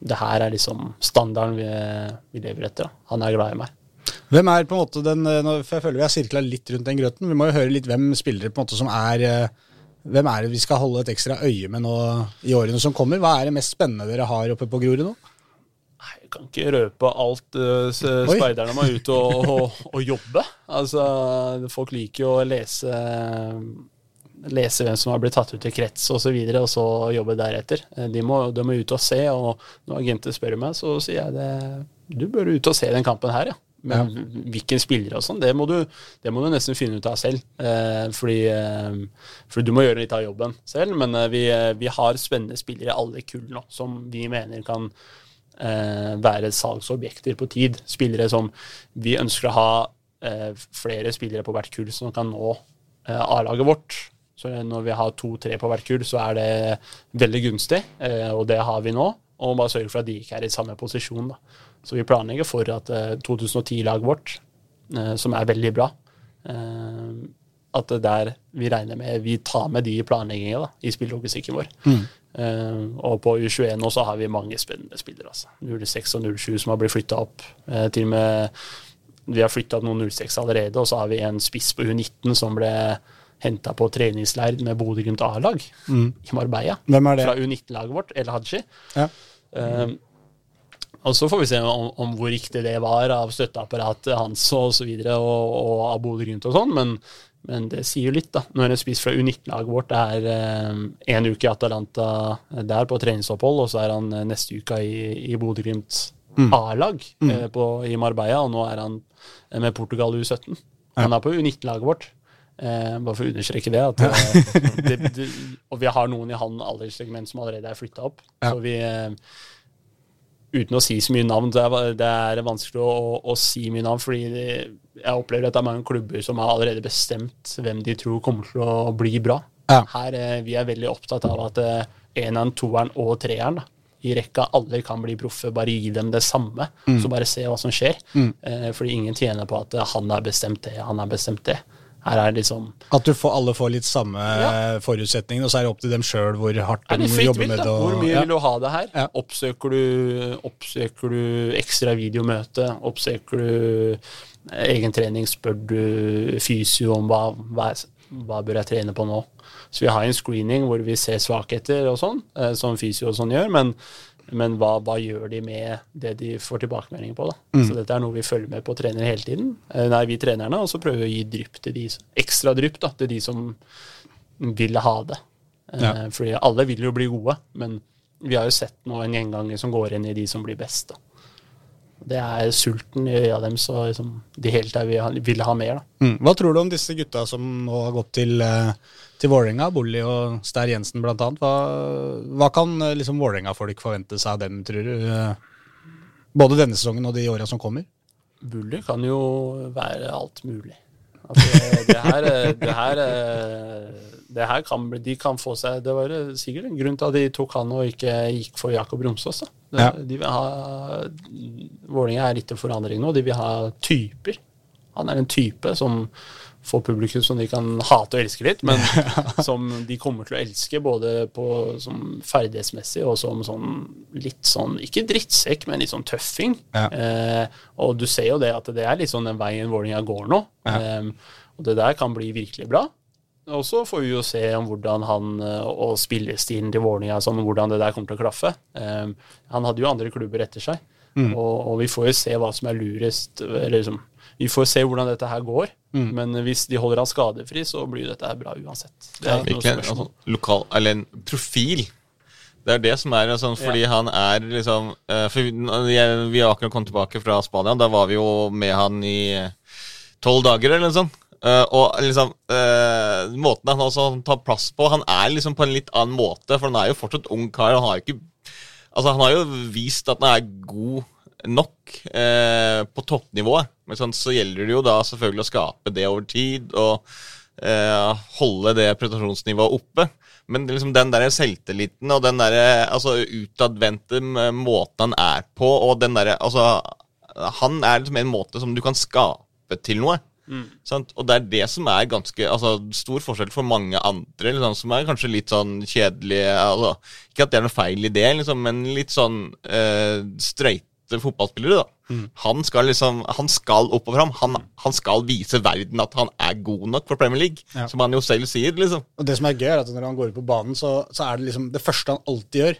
det her er liksom standarden vi, vi lever etter. Da. Han er glad i meg. Hvem er på en måte den, eh, for Jeg føler vi har sirkla litt rundt den grøten. Vi må jo høre litt hvem spillere på en måte som er eh, Hvem er det vi skal holde et ekstra øye med nå i årene som kommer? Hva er det mest spennende dere har oppe på Grorud nå? Kan ikke røpe alt uh, speiderne må ut og, og, og jobbe. Altså, folk liker jo å lese Lese hvem som har blitt tatt ut i krets osv., og, så videre, og så jobbe deretter. Eh, De må, de må ut og se, og når agenter spør meg, så sier jeg det Du bør ut og se den kampen her, ja. Men hvilken spillere og sånn, det, det må du nesten finne ut av selv. Eh, fordi, eh, fordi du må gjøre litt av jobben selv. Men eh, vi, eh, vi har spennende spillere i alle kull nå, som vi mener kan være salgsobjekter på tid. Spillere som vi ønsker å ha eh, flere spillere på hvert kull som kan nå eh, A-laget vårt. Så når vi har to-tre på hvert kull, så er det veldig gunstig, eh, og det har vi nå. Og bare sørge for at de ikke er i samme posisjon. Da. Så vi planlegger for at eh, 2010-laget vårt, eh, som er veldig bra, eh, at det der vi regner med Vi tar med de i planlegginga i spillelogistikken vår. Eh, og på U21 nå så har vi mange spennende spillere. Altså. 06 og 07 som har blitt flytta opp. Uh, til og med Vi har flytta opp noen 06 allerede, og så har vi en spiss på U19 som ble henta på treningsleir med Bodø-Glimt A-lag i Marbella. Hvem er det? Fra U19-laget vårt, El Haji. Ja. Eh, og så får vi se om, om hvor riktig det var av støtteapparatet hans og så videre, og, og av Bodø-Glimt og sånn, men, men det sier jo litt, da. Når en spiss fra U19-laget vårt er én uke i Atalanta der på treningsopphold, og så er han eh, neste uke i, i Bodø-Glimt A-lag eh, i Marbella, og nå er han eh, med Portugal U17. Han er på U19-laget vårt. Eh, bare for å understreke det, eh, det, det. Og vi har noen i han alderssegment som allerede er flytta opp. Ja. Så vi eh, Uten å si så mye navn, det er, det er vanskelig å, å si mye navn, fordi de, jeg opplever at det er mange klubber som har allerede bestemt hvem de tror kommer til å bli bra. Ja. Her eh, Vi er veldig opptatt av at eh, eneren, toeren og treeren da, i rekka alle kan bli proffe. Bare gi dem det samme, så bare se hva som skjer. Eh, fordi ingen tjener på at eh, han har bestemt det, han har bestemt det. Her er liksom At du får, alle får litt samme Ja. forutsetninger, og så er det opp til dem sjøl hvor hardt de jobber vilt, med det. og- Hvor mye ja. vil du ha det her? Ja. Oppsøker, du, oppsøker du ekstra videomøte? Oppsøker du egen trening? Spør du fysio om hva, hva, hva bør jeg trene på nå? Så vi har en screening hvor vi ser svakheter og sånn, eh, som fysio og sånn gjør, men, men hva, hva gjør de med det de får tilbakemelding på? da? Mm. Så dette er noe vi følger med på og trener hele tiden. Eh, Nei, vi trenerne, og så prøver vi å gi drypp til de, ekstra drypp da, til de som vil ha det. Eh, Ja. Fordi alle vil jo bli gode, men vi har jo sett nå en gjenganger som går inn i de som blir best. Da. Det er sulten i øya dem, så liksom, de hele tida vil, vil ha mer. Mm. Hva tror du om disse gutta som nå har gått til, eh, til Vålerenga, Bolli og Stær Jensen annet? Hva, hva kan eh, liksom Vålerenga-folk forvente seg av dem, tror du? eh, Både denne sesongen og de åra som kommer? Bully kan jo være alt mulig. Altså, det her, det her, det her kan, de kan få seg Det var sikkert en grunn til at de tok han og ikke gikk for Jakob Romsås. Det- Ja. De Vålerenga er litt til forandring nå. De vil ha typer. Han er en type som får publikum som de kan hate og elske litt, men som de kommer til å elske både på, som ferdighetsmessig og som sånn litt sånn Ikke drittsekk, men litt sånn tøffing. Ja. Eh, og du ser jo det at det er litt sånn den veien Vålerenga går nå. Eh, og det der kan bli virkelig bra. Og så får vi jo se om hvordan han eh, og spillestilen til Vålerenga sånn, hvordan det der kommer til å klaffe. Eh, han hadde jo andre klubber etter seg, og, og vi får jo se hva som er lurest. Eller liksom, vi får se hvordan dette her går. Men hvis de holder han skadefri, så blir dette her bra uansett. Det er ikke noe spørsmål. altså, lokal, eller en profil. Det er det som er sånn, fordi han er liksom eh, for vi, har akkurat kommet tilbake fra Spania. Da var vi jo med han i tolv dager eller noe sånt. Uh, og liksom uh, Måten han også tar plass på Han er liksom på en litt annen måte, for han er jo fortsatt ung kar. Han har jo ikke Altså, han har jo vist at han er god nok eh, på toppnivået. Men sånn, så gjelder det jo da selvfølgelig å skape det over tid og eh, holde det prestasjonsnivået oppe. Men liksom den der selvtilliten og den der altså, utadvendte måten han er på, og den der, Altså, han er liksom en måte som du kan skape til noe. Sant? Og det er det som er ganske altså, stor forskjell for mange andre, liksom, som er kanskje litt sånn kjedelige altså, Ikke at det er noe feil i det, liksom, men litt sånn øh, streite fotballspillere. da. Han skal liksom, han skal opp og fram. Han, han skal vise verden at han er god nok for Premier League, Ja. som han jo selv sier. liksom. Og det som er gøy, er at når han går ut på banen, så, så er det liksom det første han alltid gjør,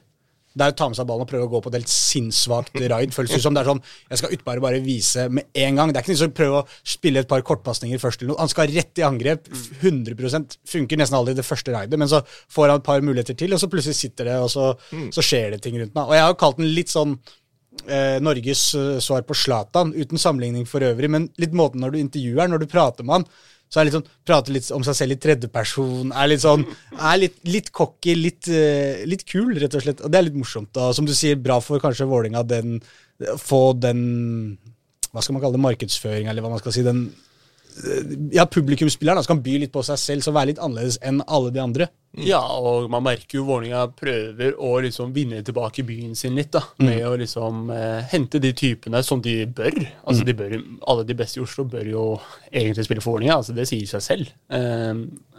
det er å ta med seg ballen og prøve å gå på et helt sinnssvakt raid. Føles det som det er sånn Jeg skal utbare bare vise med en gang. Det er ikke noe som prøve å spille et par kortpasninger først eller noe. Han skal rett i angrep. 100% Funker nesten aldri det første raidet, men så får han et par muligheter til, og så plutselig sitter det, og så, så skjer det ting rundt meg. Og jeg har jo kalt den litt sånn Norges eh, svar på Zlatan, uten sammenligning for øvrig, men litt måten når du intervjuer når du prater med han, så er litt sånn, prater litt om seg selv i tredjeperson, er litt sånn, er litt, litt cocky, litt, eh, litt kul, rett og slett. Og det er litt morsomt. Og som du sier, bra for kanskje Vålinga den, få den, hva skal man kalle det, markedsføring, eller hva man skal si, den, eh, ja, publikumsspilleren kan by litt på seg selv, så være litt annerledes enn alle de andre. Ja, og man merker jo Vålerenga prøver å liksom vinne tilbake byen sin litt, da. Mm. Med å liksom eh, hente de typene som de bør. Altså, Mm. de bør. Alle de beste i Oslo bør jo egentlig spille for Vålerenga. Altså, det sier seg selv. Eh,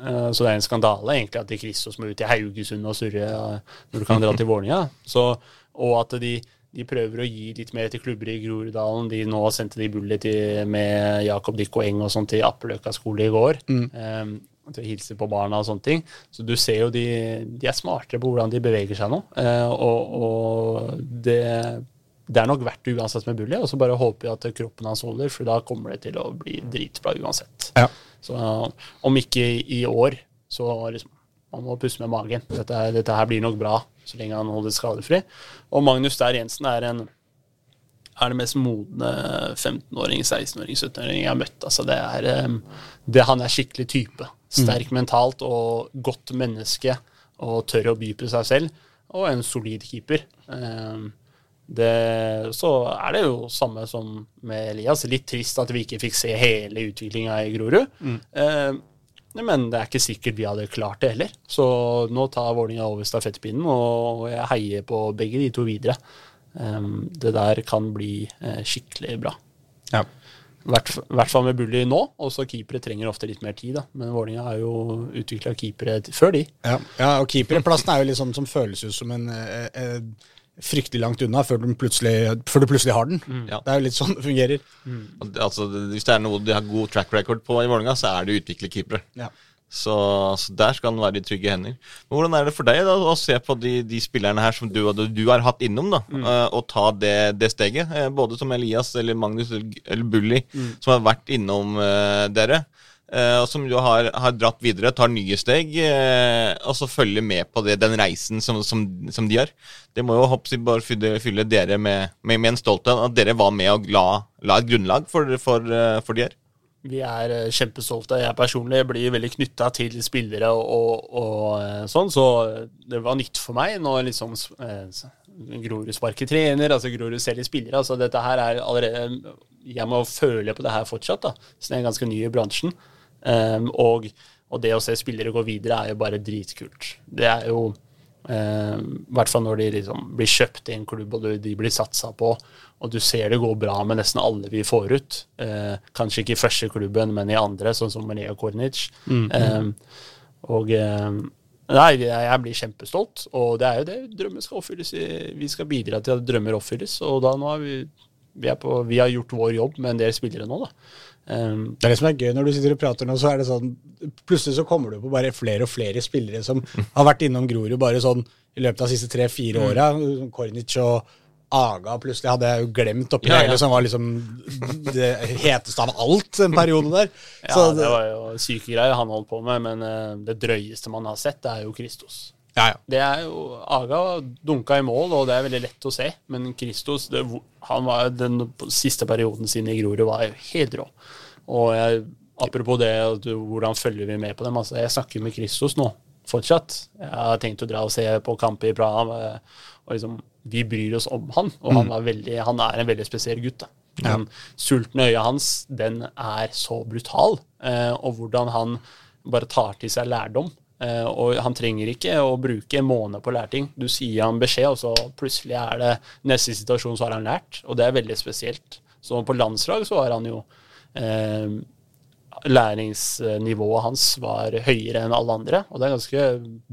eh, så det er en skandale egentlig at de Christos må ut i Haugesund og surre eh, når du kan dra til Vålerenga. Så, og at de, de prøver å gi litt mer til klubber i Groruddalen. De nå sendte de bullet til, med Jakob Dikko Eng og sånt til Appeløkka skole i går. Eh, til å hilse på barna og sånne ting. Så du ser jo de, de er smartere på hvordan de beveger seg nå. Eh, og og det, det er nok verdt det uansett med Bully. Og så bare håper jeg at kroppen hans holder, for da kommer det til å bli dritbra uansett. Ja. Så om ikke i år, så liksom man må pusse med magen. Dette, dette her blir nok bra så lenge han holder skadefri. Og Magnus Stær Jensen er en er det mest modne 15-åring, 16-åring, 17-åring jeg har møtt. Altså, det er, det, han er skikkelig type. Sterk mentalt og godt menneske. Og tør å by på seg selv. Og en solid keeper. Det, så er det jo samme som med Elias. Litt trist at vi ikke fikk se hele utviklinga i Grorud. Em, men det er ikke sikkert vi hadde klart det heller. Så nå tar Vålinga over stafettpinnen, og jeg heier på begge de to videre. Um, det der kan bli eh, skikkelig bra. Ja. hvert, hvert fall med Bully nå. Også keepere trenger ofte litt mer tid, da. Men Vålinga har jo utvikla keepere før de. Ja, ja og keeperplassen er jo litt sånn som føles ut som en eh, eh, fryktelig langt unna før du plutselig, før du plutselig har den. Mm. Det er jo litt sånn det fungerer. Mm. Altså, hvis det er noe de har god track record på i Vålerenga, så er det å utvikle keepere. Ja. Så, så der skal han være i trygge hender. Men hvordan er det for deg da, å se på de, de spillerne her som du, du, har hatt innom, da, mm. og ta det, det steget? eh, både som Elias eller Magnus eller, eller Bully, som har vært innom uh, dere. Eh, og som jo har, har dratt videre, tar nye steg, eh, og så følger med på det, den reisen som, som, som de gjør. Det må jo hoppsi, bare fylle, fylle dere med, med, med en stolthet, at dere var med og la, la et grunnlag for, for, eh, for de her. Vi er kjempestolte. Jeg personlig blir veldig knytta til spillere og, og, og sånn, så det var nytt for meg når liksom Grorud sparker trener, altså Grorud selger spillere. altså Dette her er allerede Jeg må føle på det her fortsatt, da, så jeg er ganske ny i bransjen. Um, og, og det å se spillere gå videre er jo bare dritkult. Det er jo I I hvert fall når de liksom blir kjøpt i en klubb og de blir satsa på, og du ser det går bra med nesten alle vi får ut. Uh, kanskje ikke i første klubben, men i andre, sånn som Maria Kornic. Eh, og eh, Nei, jeg blir kjempestolt, og det er jo det drømmer skal oppfylles. Vi skal bidra til at drømmer oppfylles, og da nå har vi vi, er på, vi har gjort vår jobb med en del spillere nå, da. Um, Det er det som er gøy når du sitter og prater nå, så er det sånn Plutselig så kommer du på bare flere og flere spillere som har vært innom Grorud bare sånn i løpet av de siste tre-fire åra. Kornic og Aga plutselig hadde jeg jo glemt oppi Ja, ja. som var liksom det heteste av alt en periode der. ja, det var jo syke greier han holdt på med, men eh, det drøyeste man har sett, det er jo Kristus. Ja, ja. Det er jo Aga dunka i mål, og det er veldig lett å se. Men Kristus, det, han var den siste perioden sin i Grorud var jo helt rå. Og jeg, apropos det, hvordan følger vi med på dem? Altså, jeg snakker med Kristus nå, fortsatt. Jeg har tenkt å dra og se på kamper i Praha. Og liksom, vi bryr oss om han, og han, var veldig, han er en veldig spesiell gutt. da. Den sultne øya hans, den er så brutal. Eh, og hvordan han bare tar til seg lærdom. Eh, og han trenger ikke å bruke en måned på å lære ting. Du sier han beskjed, og så plutselig er det neste situasjon så har han lært. Og det er veldig spesielt. Så på landslag så var han jo eh, Læringsnivået hans var høyere enn alle andre, og det er ganske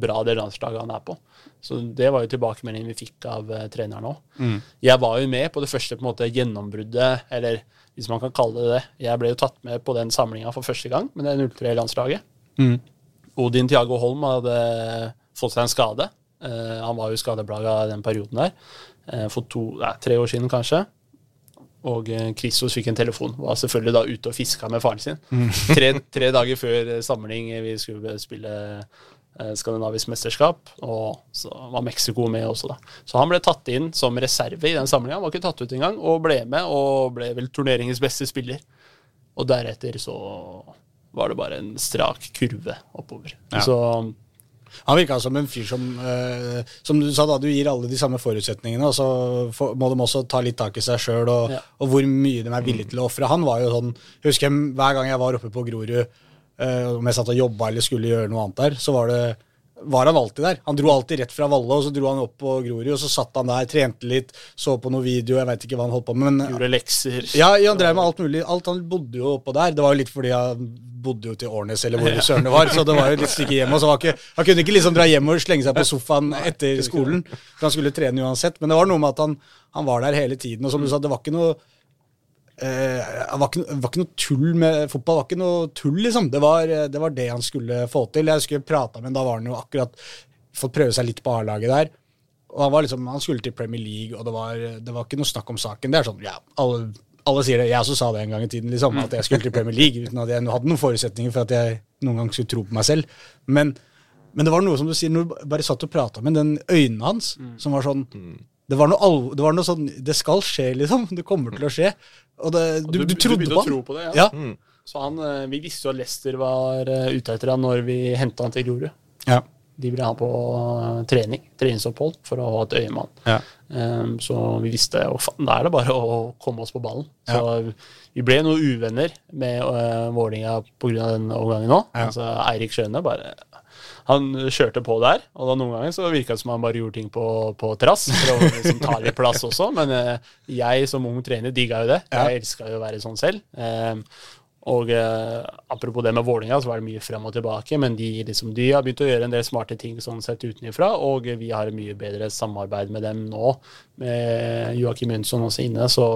bra det landslaget han er på. Så det var jo tilbakemeldingen vi fikk av eh, treneren òg. Jeg var jo med på det første på en måte gjennombruddet, eller hvis man kan kalle det det. Jeg ble jo tatt med på den samlinga for første gang med det 03-landslaget. Odin Tiago Holm hadde fått seg en skade. Uh, han var jo skadeplaga den perioden der. uh, for to, nei, tre år siden, kanskje. Og eh, Kristos fikk en telefon. Var selvfølgelig da ute og fiska med faren sin. Tre, tre dager før samling vi skulle spille skandinavisk mesterskap. Og så var Mexico med også, da. Så han ble tatt inn som reserve i den samlinga. Var ikke tatt ut engang, og ble med, og ble vel turneringens beste spiller. Og deretter så var det bare en strak kurve oppover. Ja. Så Han virka som en fyr som eh, Som du sa, da, du gir alle de samme forutsetningene, og så for, må de også ta litt tak i seg sjøl, og, Ja. og hvor mye de er villige til å ofre. Han var jo sånn Jeg husker hver gang jeg var oppe på Grorud, eh, om jeg satt og jobba eller skulle gjøre noe annet der, så var det var han alltid der. Han dro alltid rett fra Valle, og så dro han opp på Grorud, og så satt han der, trente litt, så på noe video, jeg veit ikke hva han holdt på med. Men, gjorde lekser. ja, ja, han drev med alt mulig. Alt Han bodde jo oppå der. Det var jo litt fordi han bodde jo til Årnes, eller hvor søren det var. Så det var jo litt stikke hjem. Og så var ikke, han kunne ikke liksom dra hjem og slenge seg på sofaen etter skolen. For han skulle trene uansett. Men det var noe med at han, han var der hele tiden. Og som du sa, det var ikke noe det var ikke, var ikke noe tull med fotball. Det var ikke noe tull, liksom. Det var eh, det, var det han skulle få til. Jeg husker jeg prata med ham, da var han jo akkurat fått prøve seg litt på A-laget der. Og han, var liksom, han skulle til Premier League, og det var, det var ikke noe snakk om saken. Det er sånn, ja, alle, alle sier det. Jeg også sa det en gang i tiden, liksom, at jeg skulle til Premier League, uten at jeg hadde noen forutsetninger for at jeg noen gang skulle tro på meg selv. Men, men det var noe som du sier, når du bare satt og prata med den øynene hans, som var sånn det var, noe det var noe sånn Det skal skje, liksom. Det kommer til å skje. Og det, du, du, trodde du på å tro på det, Ja. ja. Så han, eh, Vi visste jo at Lester var eh, ute etter han når vi henta han til Grorud. Ja. De ville ha han på eh, trening, treningsopphold, for å ha et øye med han. Ja. Um, så vi visste jo faen, da er det bare å komme oss på ballen. Så vi ble noen uvenner med uh, Vålinga pga. den overgangen nå. Ja. Altså, Eirik Skjøne bare han kjørte på der, og da noen ganger så virka det som han bare gjorde ting på, på trass for å liksom ta litt plass også. Men eh, jeg som ung trener digga jo det. Jeg elska jo å være sånn selv. Eh, og eh, apropos det med Vålinga, så var det mye frem og tilbake, men de, liksom, de har begynt å gjøre en del smarte ting sånn sett utenfra, og vi har mye bedre samarbeid med dem nå, med Joakim Jønsson også inne, så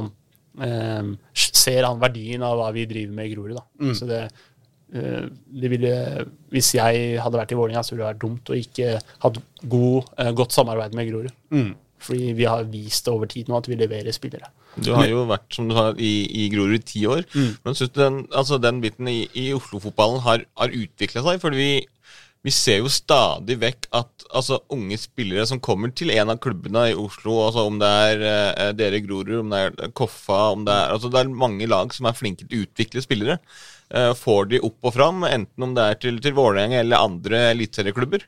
eh, ser han verdien av hva vi driver med i Grorud. da. Mm. Så det, det ville, hvis jeg hadde vært i Vålinga, så ville det vært dumt å ikke hatt god, eh, godt samarbeid med Grorud. Mm. Fordi vi har vist over tid nå at vi leverer spillere. Du har jo vært som du har i, i Grorud i ti år. Men synes du den, altså den biten i, i Oslo-fotballen har, har utvikla seg? Fordi vi, vi ser jo stadig vekk at altså, unge spillere som kommer til en av klubbene i Oslo, altså om det er eh, dere i Grorud, om det er Koffa det er, altså, det er mange lag som er flinke til å utvikle spillere. Eh, får de opp og fram, enten om det er til, til Vålerenga eller andre eliteserieklubber.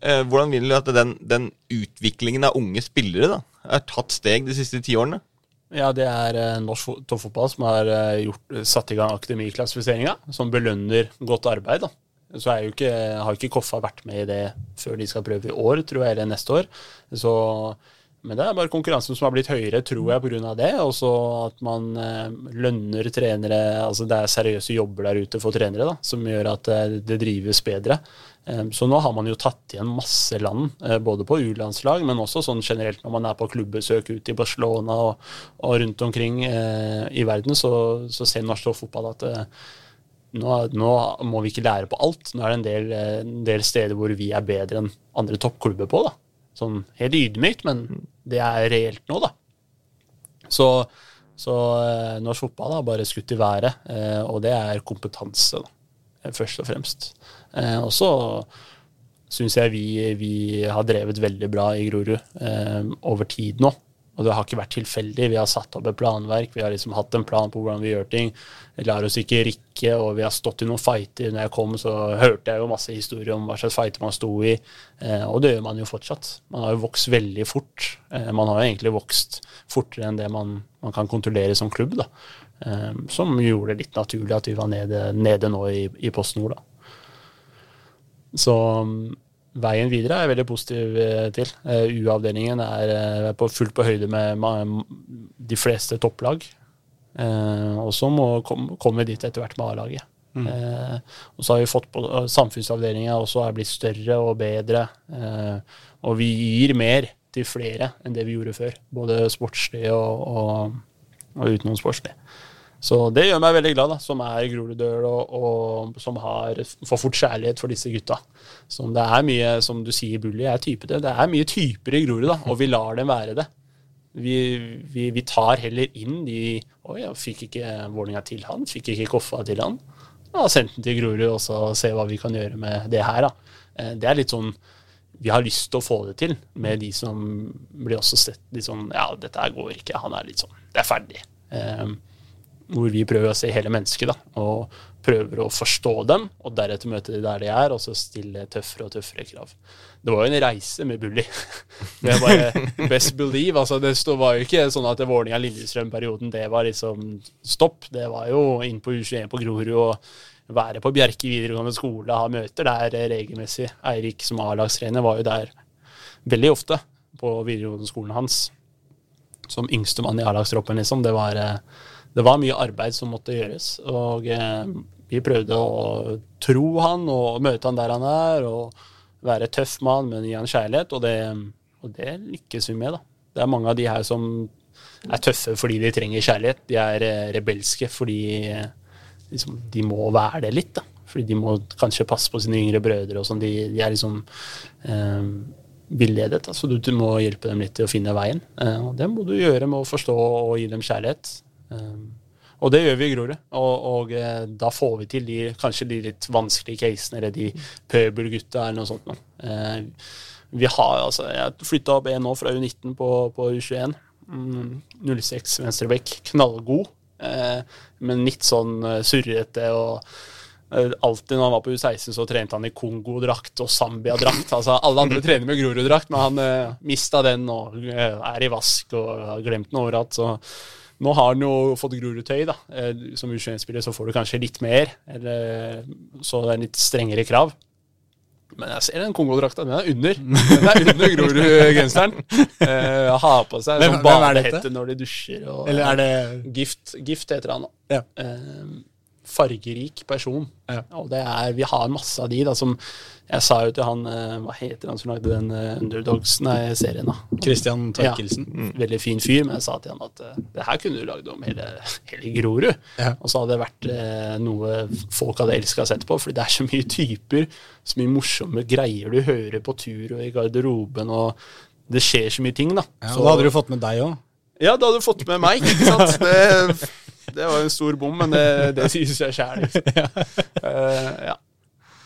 Eh, hvordan vil du at den, den utviklingen av unge spillere da, er tatt steg de siste ti årene? Ja, det er eh, norsk fo- toppfotball som har eh, gjort, satt i gang akademiklassifiseringa, som belønner godt arbeid. da. Så ikke, har ikke Koffa vært med i det før de skal prøve i år, tror jeg, eller neste år. Så, men det er bare konkurransen som har blitt høyere, tror jeg, pga. det. Og så at man eh, lønner trenere Altså det er seriøse jobber der ute for trenere, da, som gjør at eh, det drives bedre. Eh, så nå har man jo tatt igjen masse land, både på U-landslag, men også sånn generelt når man er på klubbesøk ute i Barcelona og, og rundt omkring eh, i verden, så, så ser norsk fotball at eh, nå, nå må vi ikke lære på alt. Nå er det en del, eh, en del steder hvor vi er bedre enn andre toppklubber på. da. Sånn helt ydmykt, men det er reelt nå, da. Så, så eh, norsk fotball har bare skutt i været, eh, og det er kompetanse, da, først og fremst. Og så syns jeg vi, vi har drevet veldig bra i Grorud over tid nå. Og det har ikke vært tilfeldig. Vi har satt opp et planverk, vi har liksom hatt en plan på hvordan vi gjør ting. Vi lar oss ikke rikke, og vi har stått i noen fighter. Når jeg kom, så hørte jeg jo masse historier om hva slags fighter man sto i, eh, og det gjør man jo fortsatt. Man har jo vokst veldig fort. Eh, man har jo egentlig vokst fortere enn det man, man kan kontrollere som klubb, da. Eh, som gjorde det litt naturlig at vi var nede, nede nå i, i Post Nord, da. Så veien videre er jeg veldig positiv eh, til. Eh, U-avdelingen er eh, på fullt på høyde med de fleste topplag. Og så må kom- komme dit etter hvert med A-laget. Eh, og så har vi fått på Samfunnsavdelinga også er blitt større og bedre. Eh, og vi gir mer til flere enn det vi gjorde før. Både sportslig og, og, og utenom sportslig. Så det gjør meg veldig glad, da, som er Groruddøl og, og som har får fort kjærlighet for disse gutta. Som det er mye, som du sier, Bully er type Det er mye typer i Grorud, da, og vi lar dem være det. Vi, vi, vi tar heller inn de Oi, jeg fikk ikke Vålerenga til han, fikk ikke Koffa til han. Ja, sendt den til Grorud og så se hva vi kan gjøre med det her, da. Eh, Det er litt sånn vi har lyst til å få det til med de som blir også sett litt sånn Ja, dette går ikke. Han er litt sånn Det er ferdig. Eh, hvor vi prøver å se hele mennesket, da, og prøver å forstå dem, og deretter møte de der de er, og så stille tøffere og tøffere krav. Det var jo en reise med Bully. Det var best believe. altså Det var jo ikke sånn at Vålerenga-Lillestrøm-perioden det var liksom stopp. Det var jo inn på U21 på Grorud og være på Bjerke videregående skole, ha møter der regelmessig. Eirik som A-lagstrener var jo der veldig ofte på videregående skolen hans. Som yngstemann i A-lagstroppen, liksom. Det var, eh, det var mye arbeid som måtte gjøres. Og eh, vi prøvde å tro han og møte han der han er, og være tøff med han, men gi han kjærlighet. Og det, og det lykkes vi med, da. Det er mange av de her som er tøffe fordi de trenger kjærlighet. De er eh, rebelske fordi eh, liksom, de må være det litt, da. Fordi de må kanskje passe på sine yngre brødre og sånn. De, de er liksom eh, villedet. Så du, du må hjelpe dem litt til å finne veien. Eh, og det må du gjøre med å forstå og gi dem kjærlighet. Eh, og det gjør vi i Grorud. Og, og eh, da får vi til de, kanskje de litt vanskelige casene, eller de pøbelgutta eller noe sånt. nå. Eh, vi har, altså, Jeg flytta opp en nå fra U19 på, på U21. Mm, 06 venstrebekk. Knallgod. Eh, men litt sånn eh, surrete og eh, Alltid når han var på U16, så trente han i Kongo-drakt og Zambia-drakt. Altså, alle andre trener med Grorud-drakt, men han eh, mista den og er i vask og har glemt den overalt. Så nå har han jo fått Grorud-tøy, da. Eh, som U21-spiller så får du kanskje litt mer, eller, så det er litt strengere krav. Men jeg ser den Kongo-drakta. Den er under. Den er under Grorud-genseren. Uh, har på seg Hvem- sånn badehette når de dusjer. Og, Eller er det Gift, gift heter han. da. Ja. Eh, fargerik person. Ja. Og det er, vi har masse av de. da, som Jeg sa jo til han eh, Hva heter han som lagde den Underdogs Underdogs-serien? da? Christian Torkelsen? Ja, veldig fin fyr, men jeg sa til han at eh, det her kunne du lagd om hele, hele Grorud. Ja. Og så hadde det vært eh, noe folk hadde elska å sett på, fordi det er så mye typer, så mye morsomme greier du hører på tur og i garderoben, og det skjer så mye ting, da. Ja, så, da hadde du fått med deg òg. ja, da hadde du fått med meg, ikke sant? Det, det var en stor bom, men det, det sier seg sjæl. Eh, ja.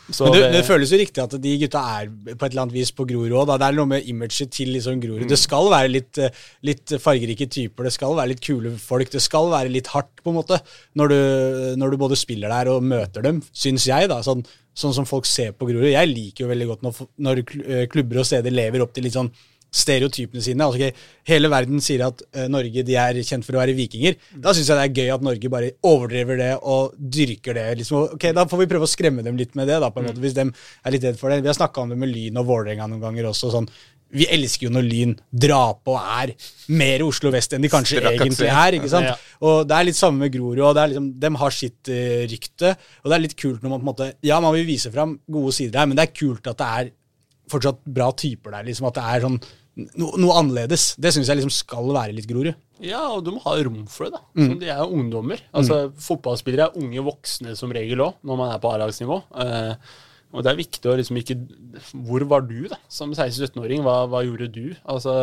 Så Men det, det- føles jo riktig at de gutta er på et eller annet vis på Grorud òg. Det er noe med imaget til liksom Grorud. Det skal være litt, eh, litt fargerike typer, det skal være litt kule folk. Det skal være litt hardt, på en måte, når du, når du både spiller der og møter dem, syns jeg. da, sånn, sånn som folk ser på Grorud. Jeg liker jo veldig godt når, når eh, klubber og steder lever opp til litt sånn stereotypene sine. Altså, okay, hele verden sier at uh, Norge de er kjent for å være vikinger. Da syns jeg det er gøy at Norge bare overdriver det og dyrker det. Liksom. Ok, Da får vi prøve å skremme dem litt med det, da, på en måte, hvis de er litt redd for det. Vi har snakka om det med Lyn og Vålerenga noen ganger også. sånn, Vi elsker jo når Lyn drar på og er mer Oslo vest enn de kanskje egentlig er. ikke sant? Ja. Og det er litt samme med Grorud. og det er liksom, De har sitt uh, rykte, og det er litt kult når man på en måte Ja, man vil vise fram gode sider her, men det er kult at det er fortsatt bra typer der. liksom At det er sånn no, noe annerledes. Det syns jeg liksom skal være litt Grorud. Ja, og du må ha rom for det. da. som de er ungdommer. Altså, Fotballspillere er unge voksne som regel òg, når man er på A-lagsnivå. Eh, og det er viktig å liksom ikke Hvor var du, da? Som 16-17-åring, hva, hva gjorde du? Altså,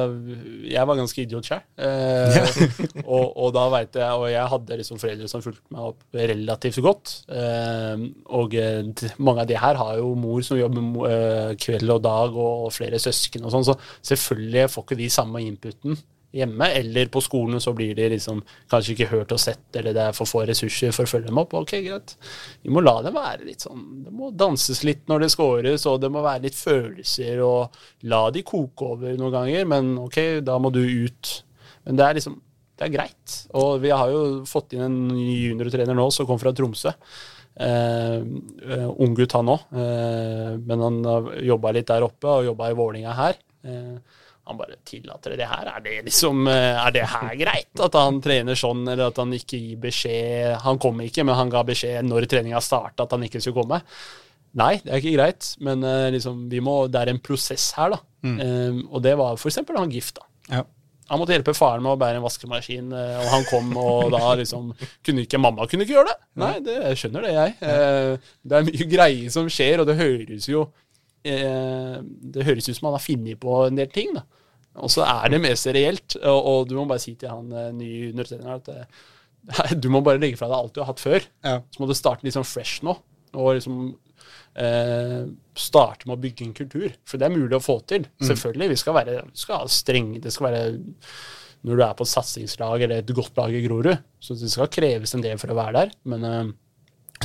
jeg var ganske idiot sjøl. Eh, og, og da vet jeg Og jeg hadde liksom foreldre som fulgte meg opp relativt godt. Eh, og eh, mange av de her har jo mor som jobber eh, kveld og dag, og flere søsken og sånn, så selvfølgelig får ikke de samme inputen hjemme, eller på skolen så blir de liksom kanskje ikke hørt og sett, eller det er for få ressurser for å følge dem opp. Ok, greit. Vi må la dem være litt sånn Det må danses litt når det scores, og det må være litt følelser, og la de koke over noen ganger, men ok, da må du ut. Men det er liksom Det er greit. Og vi har jo fått inn en ny juniortrener nå som kom fra Tromsø. Eh, eh, Unggutt han òg, eh, men han har jobba litt der oppe og jobba i Vålinga her. Eh, han bare tillater det her. Er det liksom, eh, er det her greit? At han trener sånn, eller at han ikke gir beskjed Han kom ikke, men han ga beskjed når treninga starta at han ikke skulle komme. Nei, det er ikke greit, men eh, liksom, vi må, det er en prosess her, da. Eh, og det var f.eks. han gift. da. Ja. Han måtte hjelpe faren med å bære en vaskemaskin, eh, og han kom, og da liksom kunne ikke Mamma kunne ikke gjøre det! Nei, det, jeg skjønner det, jeg. Uh, Det er mye greier som skjer, og det høres jo eh, Det høres ut som han har funnet på en del ting, da. Og så er det mest reelt, og, og du må bare si til han eh, nye undertreneren at eh, du må bare legge fra deg alt du har hatt før. Ja. Så må du starte litt sånn fresh nå, og liksom eh, starte med å bygge en kultur. For det er mulig å få til. Selvfølgelig. Vi skal, være, vi skal ha strenge Det skal være når du er på et satsingslag eller et godt lag i Grorud. Så det skal kreves en del for å være der. Men eh,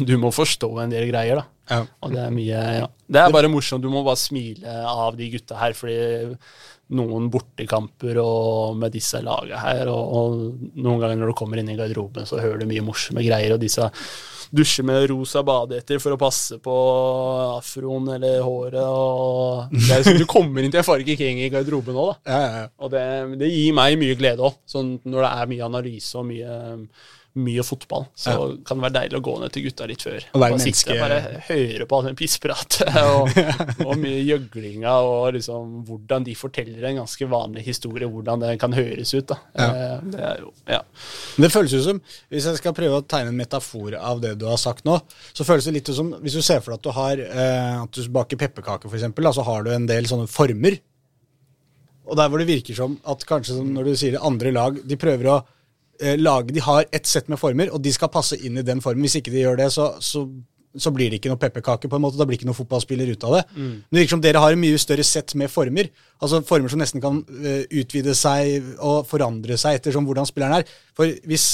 du må forstå en del greier, da. Ja. Og det er mye ja. Det er bare morsomt. Du må bare smile av de gutta her, fordi noen bortekamper og med disse laga her, og, og noen ganger når du kommer inn i garderoben, så hører du mye morsomme greier, og disse dusjer med rosa badehetter for å passe på afroen eller håret, og det er som du kommer inn til en farge king i garderoben òg, da. Ja, ja, ja. Og det, det gir meg mye glede òg. Sånn når det er mye analyse og mye, mye fotball, så kan det være deilig å gå ned til gutta litt før. Og være menneske. bare høre på all den pisspratet og, og mye gjøglinga og liksom hvordan de forteller en ganske vanlig historie, hvordan det kan høres ut. da. Ja. Eh, Det jo, ja. Det føles jo som, Hvis jeg skal prøve å tegne en metafor av det du har sagt nå, så føles det litt som Hvis du ser for deg at du har eh, at du baker pepperkaker, eksempel, så har du en del sånne former. Og der hvor det virker som at kanskje som når du sier det, andre lag de prøver å lage De har ett sett med former, og de skal passe inn i den formen. Hvis ikke de gjør det, så, så, så blir det ikke noe pepperkake. på en måte, Da blir det ikke noen fotballspiller ut av det. Men det virker som dere har en mye større sett med former. Altså Former som nesten kan uh, utvide seg og forandre seg etter hvordan spilleren er. For hvis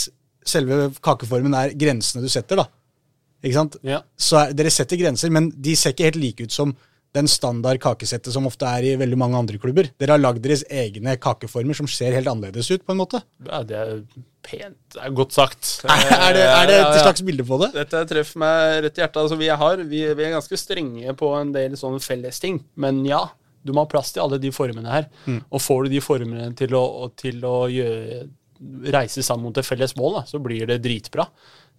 selve kakeformen er grensene du setter, da, ikke sant? Ja. så er, dere setter grenser, men de ser ikke helt like ut som den standard kakesettet som ofte er i veldig mange andre klubber. Dere har lagd deres egne kakeformer som ser helt annerledes ut, på en måte. Ja, det er pent. Det er godt sagt. Er det, er det Ja, et slags bilde på det? Dette treffer meg rett i hjertet. Altså, vi, har, vi, vi er ganske strenge på en del sånne fellesting. Men ja, du må ha plass til alle de formene her. Og får du de formene til å, til å gjøre, reise sammen mot et felles mål, da, så blir det dritbra.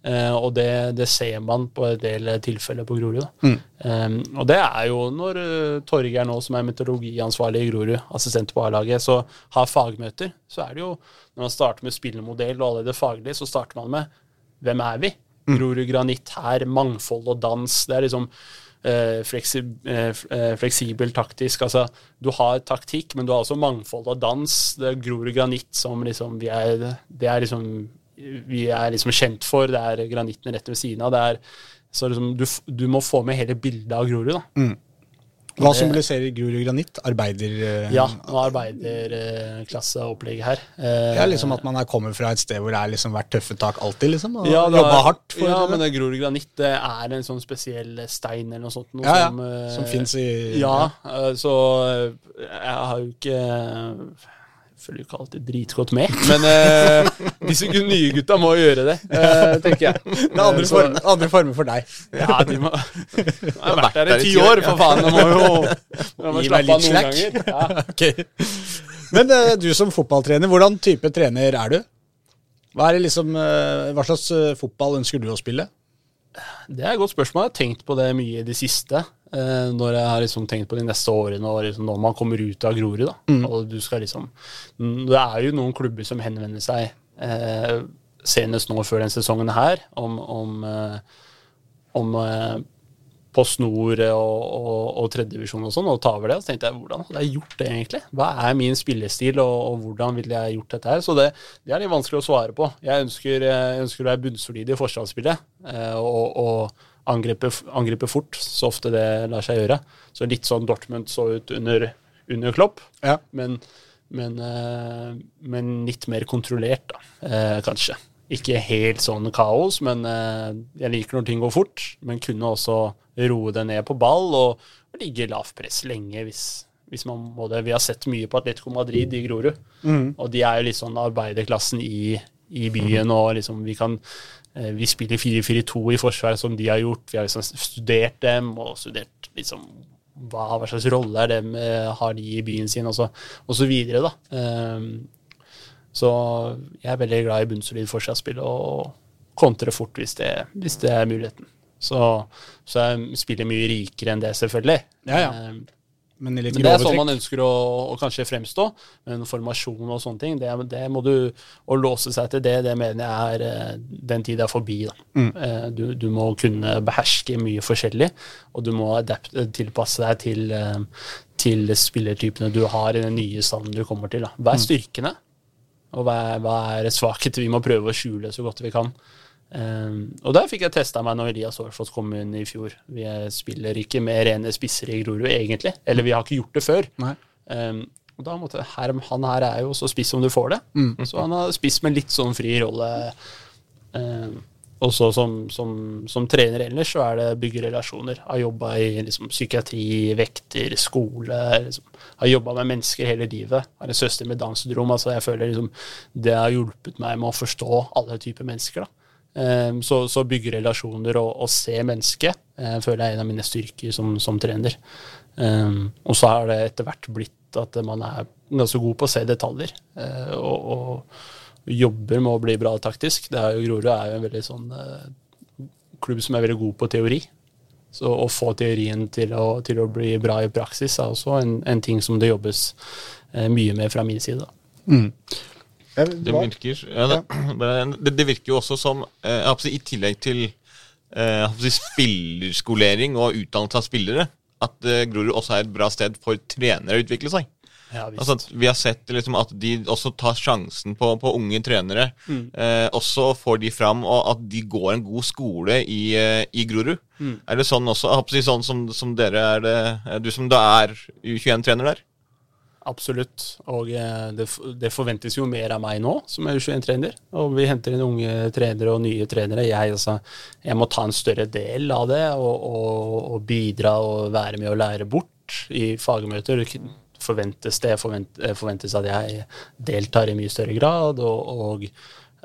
Eh, og det, det ser man på en del tilfeller på Grorud. Da. Eh, og det er jo når uh, Torgeir nå, som er meteorologiansvarlig i Grorud, assistent på A-laget, så har fagmøter, så er det jo Når man starter med spillemodell og alle det faglige, så starter man med hvem er vi? Grorud Granitt her, mangfold og dans. Det er liksom eh, eh, eh, fleksibel taktisk. Altså, du har taktikk, men du har også mangfold av dans. Det er Grorud Granitt som liksom vi er, er liksom vi er liksom kjent for. Det er granitten rett ved siden av. Er, så liksom, du, du må få med hele bildet av Grorud. da. Hva det- symboliserer Grorud granitt? Arbeider... eh, Ja, og arbeiderklasseopplegget her. Eh, Ja, liksom at man er kommer fra et sted hvor det har liksom vært tøffe tak alltid, liksom. Og Ja, jobba hardt for ja, det. men Grorud granitt det er en sånn spesiell stein eller noe sånt. Noe Ja, ja, som, eh, som finnes i- Ja, eh, så eh, jeg har jo ikke følger jo ikke alltid dritgodt med, men uh, disse nye gutta må gjøre det, uh, tenker jeg. Det er andre, form, former, andre former for deg. Ja, de må Jeg har vært der i ti år, for faen. De må jo de må Gi meg slappe av litt noen slack. ganger. Ja. Okay. Men uh, du som fotballtrener, hvordan type trener er du? Hva, er det liksom, hva slags fotball ønsker du å spille? Det er et godt spørsmål. Jeg har tenkt på det mye i det siste. Eh, når jeg har liksom tenkt på de neste årene, og liksom når man kommer ut av Grorud. Mm. og du skal liksom, Det er jo noen klubber som henvender seg, eh, senest nå før den sesongen her, om, om, eh, om eh, Post Nord og, og, og tredjedivisjon og sånn, og ta over det. Og så tenkte jeg, hvordan hadde jeg gjort det egentlig? Hva er min spillestil, og, og hvordan ville jeg gjort dette her? Så det, det er litt vanskelig å svare på. Jeg ønsker, jeg ønsker å være bunnsolid i forsvarsspillet, eh, og, og angripe, angripe fort, så ofte det lar seg gjøre. Så litt sånn Dortmund så ut under, under Klopp, Ja. men, men, eh, men litt mer kontrollert, da, eh, kanskje. Ikke helt sånn kaos, men eh, jeg liker når ting går fort. Men kunne også roe det ned på ball og, og ligge lavt press lenge hvis, hvis man må det. Vi har sett mye på Atletico Madrid i Grorud, og de er jo litt sånn arbeiderklassen i, i byen. og liksom vi kan vi spiller 4-4-2 i forsvaret som de har gjort. Vi har liksom studert dem og studert liksom hva, hva slags rolle er dem, eh, har de i byen sin, og så, og så videre. da. Ehm, så jeg er veldig glad i bunnsolid forsvarsspill og kontre fort hvis det, hvis det er muligheten. Så, så jeg spiller mye rikere enn det, selvfølgelig. Ja, ja. Men men det er sånn man ønsker å, å kanskje fremstå. Men formasjon og sånne ting, det, det må du Å låse seg til det, det mener jeg er eh, Den tid er forbi. da. Mm. Eh, Du, du må kunne beherske mye forskjellig, og du må adapte, tilpasse deg til, eh, til spillertypene du har i den nye standen du kommer til. da. Hva er Mm. styrkene? Og hva er, hva er svakheter vi må prøve å skjule så godt vi kan? Um, og der fikk jeg testa meg når Elias Aarfoss kom inn i fjor. Vi spiller ikke med rene spisser i Grorud, egentlig. Eller vi har ikke gjort det før. Um, og da måtte her, Han her er jo så spiss som du får det. Så han har spiss med litt sånn fri rolle. Um, og så som, som, som trener ellers, så er det bygge relasjoner. Har jobba i liksom, psykiatri, vekter, skole. Liksom. Har jobba med mennesker hele livet. Har en søster med Downs syndrom. Altså, jeg føler liksom, det har hjulpet meg med å forstå alle typer mennesker. da. Um, så, så bygge relasjoner og, og se mennesket jeg føler jeg er en av mine styrker som, som trener. Um, og så har det etter hvert blitt at man er ganske god på å se detaljer. uh, og, og jobber med å bli bra taktisk. Det er jo, Grorud er jo en veldig sånn uh, klubb som er veldig god på teori. Så å få teorien til å, til å bli bra i praksis er også en, en ting som det jobbes mye med fra min side. Da. Det virker, ja, det, det, det virker jo også som eh, jeg håper I tillegg til eh, jeg håper spillerskolering og utdannelse av spillere, at eh, Grorud også er et bra sted for trenere å utvikle seg. Ja. Altså, at vi har sett liksom, at de også tar sjansen på, på unge trenere. Eh, også får de fram, og at de går en god skole i, eh, i Grorud. Er det sånn også, sånn som, som dere er det, eh, du som da er U21-trener der? Absolutt. Og eh, det, det forventes jo mer av meg nå, som er U21-trener. Og vi henter inn unge trenere og nye trenere. Jeg, altså, jeg må ta en større del av det og, og, og bidra og være med og lære bort i fagmøter. Forventes det forvent, eh, forventes at jeg deltar i mye større grad og, og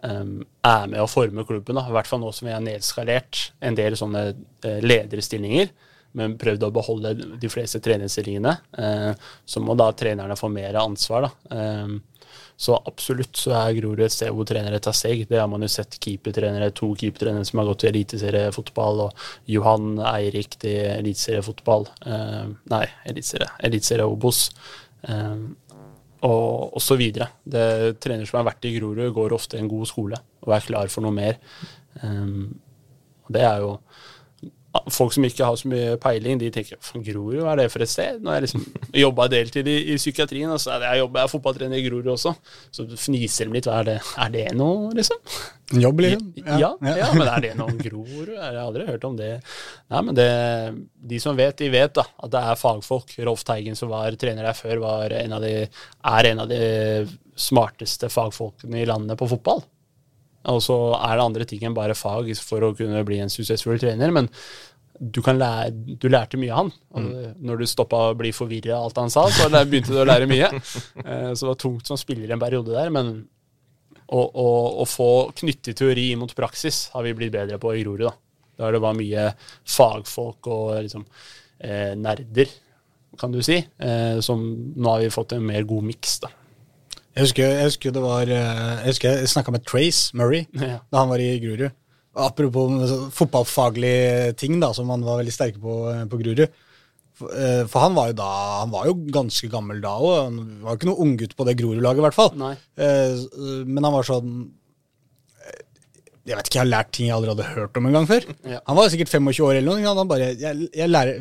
um, er med å forme klubben. Da. I hvert fall nå som vi har nedskalert en del sånne eh, lederstillinger men prøvd å beholde de fleste trenerstillingene. Eh, så må da trenerne få mer ansvar. Da. Eh, så absolutt så er Grorud et sted hvor trenere tar steg. Det har man jo sett keepertrenere, to keepertrenere som har gått til eliteseriefotball, og Johan Eirik til eliteseriefotball. Eh, nei, eliteserie. Eliteserie Obos. Og, så. Det, trenere som har vært i Grorud, går ofte i en god skole og er klar for noe mer. Um, det er jo Folk som ikke har så mye peiling, de tenker Grorud, hva er det for et sted? Nå har jeg liksom jobba deltid i, i psykiatrien, og så er det, jeg, jobber, jeg er fotballtrener i Grorud også. Så fniser de litt. Hva er det, er det noe, liksom? Jobb, liksom. Ja, ja. men er det noe om Grorud? Jeg har aldri hørt om det. Nei, men det, De som vet, de vet da, at det er fagfolk. Rolf Teigen, som var trener der før, var en av de, er en av de smarteste fagfolkene i landet på fotball. Og så er det andre ting enn bare fag for å kunne bli en suksessfull trener. Men du, kan lære, du lærte mye av han. Og Når du stoppa å bli forvirra av alt han sa, så begynte du å lære mye. Eh, Så det var tungt som spiller en periode der. Men å, å, å få knytte teori mot praksis har vi blitt bedre på i Grorud. Da Der det var mye fagfolk og liksom, eh, nerder, kan du si. Eh, som nå har vi fått en mer god miks. da. Jeg husker, jeg husker det var eh, Jeg husker jeg snakka med Trace Murray Ja. da han var i Grorud. Apropos fotballfaglige ting da, som han var veldig sterke på eh, på Grorud. For, eh, for han var jo da Han var jo ganske gammel da òg. Han var ikke noe unggutt på det Grorud-laget, i hvert fall. Nei. Men han var sånn Jeg vet ikke, jeg har lært ting jeg aldri hadde hørt om en gang før. Ja. Han var sikkert 25 år eller noe. Han bare, jeg, jeg lærer,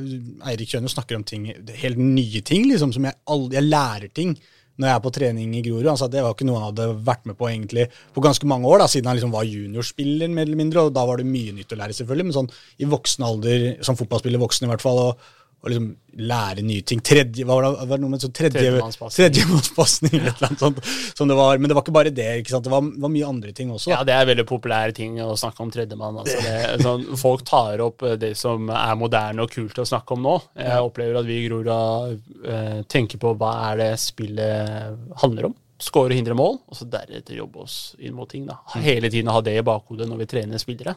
Eirik Kjønne snakker om ting, helt nye ting, liksom, som jeg, jeg lærer ting når jeg er på trening i Grorud. Han sa at det var ikke noe han hadde vært med på egentlig på ganske mange år, da, siden han liksom var juniorspiller, mer eller mindre, og da var det mye nytt å lære, selvfølgelig, men sånn i voksen alder, som fotballspiller voksen i hvert fall, og, og liksom lære nye ting. Tredje, hva var det, var det noe med sånn tredje, Tredjemannspasning. eller noe sånt, som det var, men det var ikke bare det, ikke sant? det var, var mye andre ting også. Ja, det er veldig populære ting å snakke om tredjemann. Altså det, sånn, folk tar opp eh, det som er moderne og kult å snakke om nå. Jeg opplever at vi i Grorud eh, tenker på hva er det spillet handler om. Skåre og hindre mål, og så deretter jobbe oss inn mot ting. da. Hele tiden ha det i bakhodet når vi trener spillere.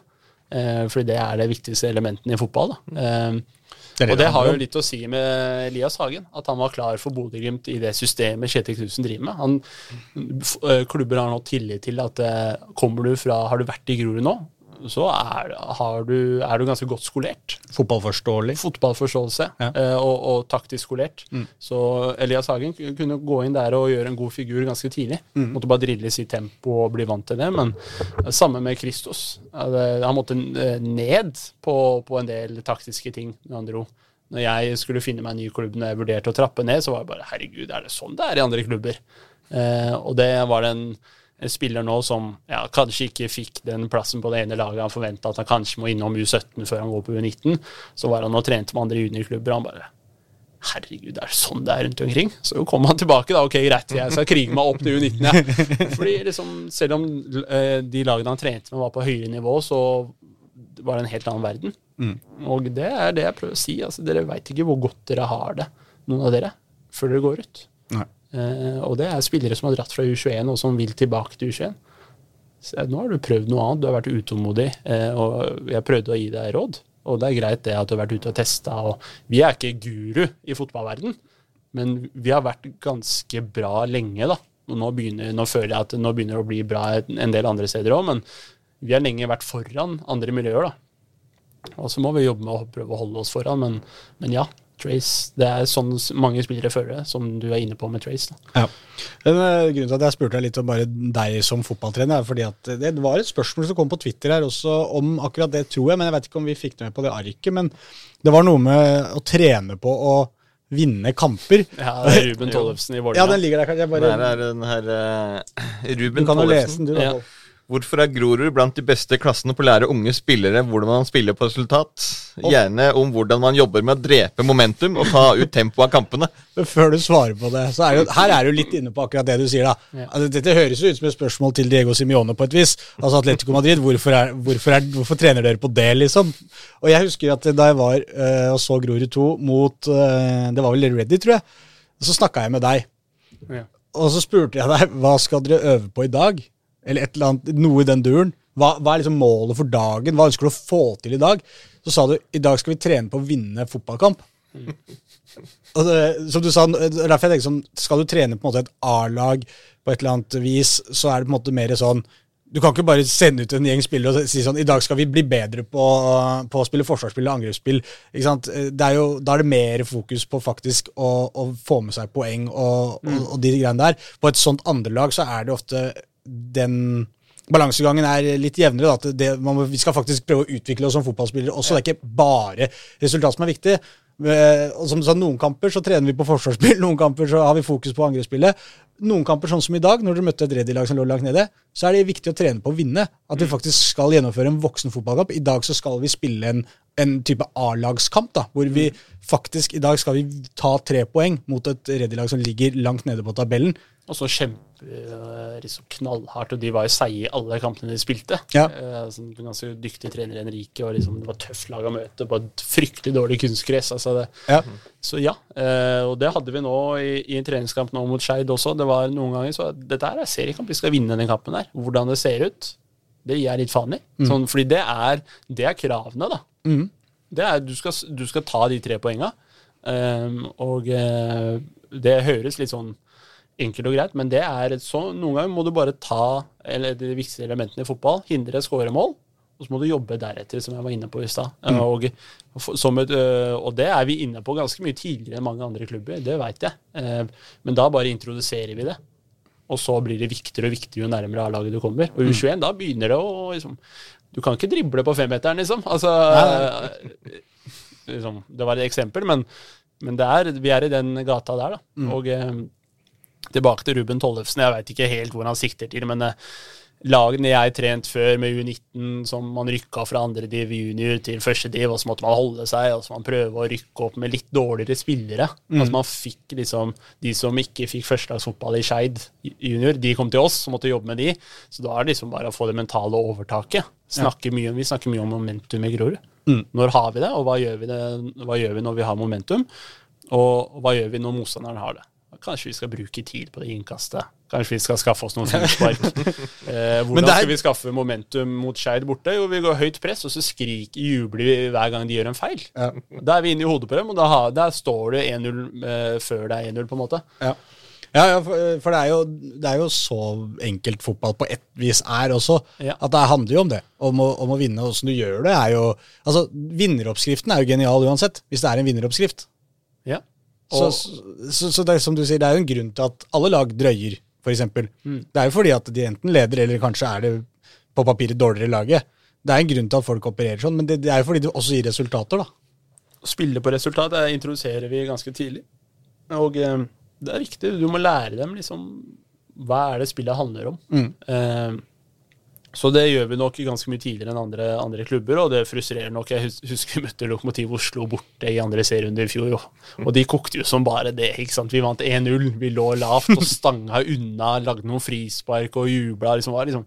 Eh, fordi det er det viktigste elementet i fotball. da. Eh, Det og det det har jo litt å si med Elias Hagen, at han var klar for Bodø-Glimt i det systemet Kjetil Knutsen driver med. Han, eh, klubber har nå tillit til at eh, kommer du fra Har du vært i Grorud nå, så er, har du, er du ganske godt skolert. Fotballforståelig. Fotballforståelse Ja. eh, og, og taktisk skolert. Så Elias Hagen kunne gå inn der og gjøre en god figur ganske tidlig. Måtte bare drille sitt tempo og bli vant til det. Men samme med Kristos. Han måtte eh, ned på, på en del taktiske ting når han dro. Når jeg skulle finne meg en ny klubb når jeg vurderte å trappe ned, så var jeg bare herregud, er det sånn det er i andre klubber? Eh, og det var den en, en spiller nå som ja, kanskje ikke fikk den plassen på det ene laget han forventa at han kanskje må innom U17 før han går på U19. Så var han og trente med andre juniorklubber, han bare Herregud, det er sånn det er rundt omkring? Så kom han tilbake, da. Ok, greit, jeg skal krige meg opp til U19, Ja. Fordi liksom, selv om eh, de lagene han trente med, var på høyere nivå, så var det en helt annen verden. Og det er det jeg prøver å si. Altså, dere veit ikke hvor godt dere har det, noen av dere, før dere går ut. Nei. Eh, og det er spillere som har dratt fra U21, og som vil tilbake til U21. Så, nå har du prøvd noe annet, du har vært utålmodig, eh, og jeg prøvde å gi deg råd. Og det er greit det at du har vært ute og testa. Vi er ikke guru i fotballverden, men vi har vært ganske bra lenge, da. Og nå, begynner, nå føler jeg at nå begynner det å bli bra en del andre steder òg, men vi har lenge vært foran andre miljøer, da. Og så må vi jobbe med å prøve å holde oss foran, men, men ja. Trace, Det er sånn mange spillere føler det, som du er inne på med Trace. da. Ja. Eh, grunnen til at jeg spurte deg litt om bare deg som fotballtrener, er fordi at det var et spørsmål som kom på Twitter her også om akkurat det, tror jeg, men jeg vet ikke om vi fikk det med på det arket. Men det var noe med å trene på å vinne kamper. Ja, det er Ruben Tollefsen i Ja, den ligger der. Jeg bare, Der er den her eh, du Ruben kan jo lese Tollefsen. den, du. da. Ja. Hvorfor er Grorud blant de beste klassene på å lære unge spillere hvordan man spiller på resultat? Gjerne om hvordan man jobber med å drepe momentum og ta ut tempoet av kampene. Men før du svarer på det, så er jo, her er du litt inne på akkurat det du sier. da. Ja. Altså, dette høres jo ut som et spørsmål til Diego Simione på et vis. Altså Atletico Madrid, hvorfor, er, hvorfor, er, hvorfor trener dere på det, liksom? Og jeg husker at da jeg var øh, og så Grorud 2 mot øh, Det var vel Ready, tror jeg. Så snakka jeg med deg. Ja. Og så spurte jeg deg hva skal dere øve på i dag? Eller et eller annet, noe i den duren. Hva, hva er liksom målet for dagen? Hva ønsker du å få til i dag? Så sa du i dag skal vi trene på å vinne fotballkamp. Og det, som du sa, er derfor jeg tenker sånn, Skal du trene på en måte et A-lag på et eller annet vis, så er det på en måte mer sånn Du kan ikke bare sende ut en gjeng spillere og si sånn I dag skal vi bli bedre på, på å spille forsvarsspill og angrepsspill. Ikke sant? Det er jo, da er det mer fokus på faktisk å, å få med seg poeng og, og, og de greiene der. På et sånt andrelag så er det ofte den balansegangen er litt jevnere. Da, det, man, vi skal faktisk prøve å utvikle oss som fotballspillere også. Det er ikke bare resultat som er viktig. Eh, Og som du sa, Noen kamper så trener vi på forsvarsspill, noen kamper så har vi fokus på angrepsspillet. Noen kamper sånn som i dag, når dere møtte et Reddy-lag som lå langt nede, så er det viktig å trene på å vinne. At vi faktisk skal gjennomføre en voksen fotballkamp. I dag så skal vi spille en, en type A-lagskamp, da, hvor vi faktisk i dag skal vi ta tre poeng mot et Reddy-lag som ligger langt nede på tabellen. Og så kjemper eh, liksom knallhardt, og de var jo seige i alle kampene de spilte. Ja. Eh, sånn, ganske dyktig trener Henrike, og liksom, det var tøft lag å møte på et fryktelig dårlig kunstgress. Altså Ja. så ja, eh, og det hadde vi nå i, i en treningskamp nå mot Skeid også. Det var noen ganger så Dette her er seriekamp, vi skal vinne den kampen her. Hvordan det ser ut, det gir jeg litt faen i. Sånn, fordi det er, det er kravene, da. Mm. Det er, du, skal, du skal ta de tre poenga. Um, og det høres litt sånn enkelt og greit, men det er så, noen ganger må du bare ta eller de viktigste elementene i fotball, hindre skåremål, og så må du jobbe deretter, som jeg var inne på i stad. Mm. Og, øh, og det er vi inne på ganske mye tidligere enn mange andre klubber, det veit jeg. Eh, Men da bare introduserer vi det. Og så blir det viktigere og viktigere jo nærmere A-laget du kommer. Og U21, da begynner det å liksom Du kan ikke drible på femmeteren, liksom. Altså liksom, Det var et eksempel, men, men det er, vi er i den gata der, da. Og eh, tilbake til Ruben Tollefsen. Jeg veit ikke helt hvor han sikter til, men eh, lagene jeg trent før med U19, som man rykka fra andre div junior til første div, og så måtte man holde seg, og så man prøve å rykke opp med litt dårligere spillere. Altså man fikk liksom De som ikke fikk førstelagsfotball i Skeid junior, de kom til oss og måtte jobbe med de. Så da er det liksom bare å få det mentale overtaket. Snakke mye, vi snakker mye om momentum i Grorud. Når har vi det, og hva gjør vi, det, hva gjør vi når vi har momentum? Og hva gjør vi når motstanderen har det? Kanskje vi skal bruke tid på det innkastet. Kanskje vi skal skaffe oss noen frispark. eh, hvordan Men er- skal vi skaffe momentum mot Skeid borte? Jo, vi går høyt press, og så skriker, jubler vi hver gang de gjør en feil. Ja. Da er vi inne i hodet på dem, og da har, der står det 1-0 eh, før det er 1-0, på en måte. Ja, ja, ja for, for det, er jo, det er jo så enkelt fotball på ett vis er også. Ja. At det handler jo om det. Om å, om å vinne. Åssen du gjør det, er jo Altså, vinneroppskriften er jo genial uansett, hvis det er en vinneroppskrift. Og, så, så, så det er som du sier, det er jo en grunn til at alle lag drøyer, f.eks. Det er jo fordi at de enten leder, eller kanskje er det på papiret dårligere laget. Det er en grunn til at folk opererer sånn, men det, det er jo fordi det også gir resultater, da. Å spille på resultat det introduserer vi ganske tidlig. Og eh, det er viktig. Du må lære dem liksom hva er det spillet handler om. Eh, så det gjør vi nok ganske mye tidligere enn andre, andre klubber, og det frustrerer nok. Jeg husker vi møtte Lokomotiv Oslo borte i andre serierunde i fjor, og, de kokte jo som bare det. ikke sant? Vi vant 1-0, vi lå lavt og stanga unna, lagde noen frispark og jubla. Liksom, var liksom,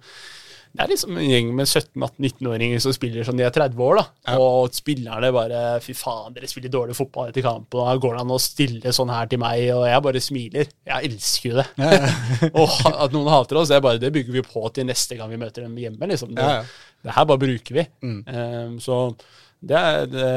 det er liksom en gjeng med 17-18-19-åringer som spiller som de er 30 år, da. Og spillerne bare Fy faen, dere spiller dårlig fotball etter kampen, og da går det an å stille sånn her til meg, og jeg bare smiler. Jeg elsker jo det. og at noen hater oss, det er bare Det bygger vi på til neste gang vi møter dem hjemme, liksom. Det, Ja, ja. det her bare bruker vi. Um, så det er, det,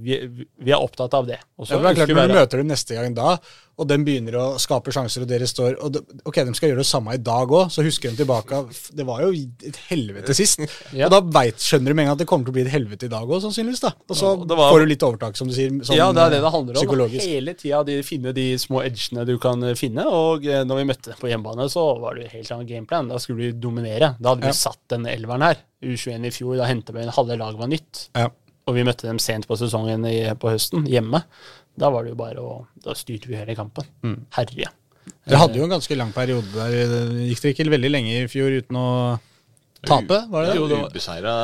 vi, vi er opptatt av det. Og så Ja, det er klart, Når du møter dem neste gang da, og de begynner å skape sjanser, og dere står og de, Ok, de skal gjøre det samme i dag òg, så husker de tilbake Det var jo et helvete sist. Ja. Og da vet, skjønner du med en gang at det kommer til å bli et helvete i dag òg, sannsynligvis. da. Og så Ja, var- får du litt overtak, som du sier. Sånn, ja, det er det det handler om. da. Hele tida de, finne de små edgene du kan finne. Og eh, når vi møtte dem på hjemmebane, så var det helt annen gameplan. Da skulle vi dominere. Da hadde vi Ja. satt den elveren her. U21 i fjor, da henta vi en halve lag var nytt. Ja. Og vi møtte dem sent på sesongen i, på høsten, hjemme. Da var det jo bare å Da styrte vi hele kampen. Mm. Herje. Dere hadde jo en ganske lang periode der. Det Gikk dere ikke veldig lenge i fjor uten å Tape, var det Ja, det var- Ubeseira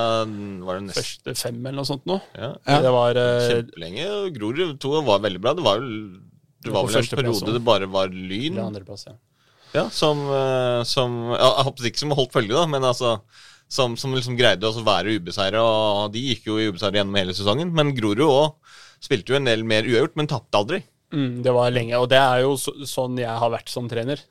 var det nesten Første fem eller noe sånt nå. ja. Det var eh, kjempelenge. og Grorud 2 var veldig bra. Det var jo det var vel en periode det bare var Lyn andreplass, ja. ja, som, eh, som ja, Jeg håper ikke som holdt følge, da, men altså som, som liksom greide å være ubeseira. De gikk jo i ubeseira gjennom hele sesongen. Men Grorud òg spilte jo en del mer uavgjort, men tapte aldri. Mm, det var lenge, og det er jo så, sånn jeg har vært som trener.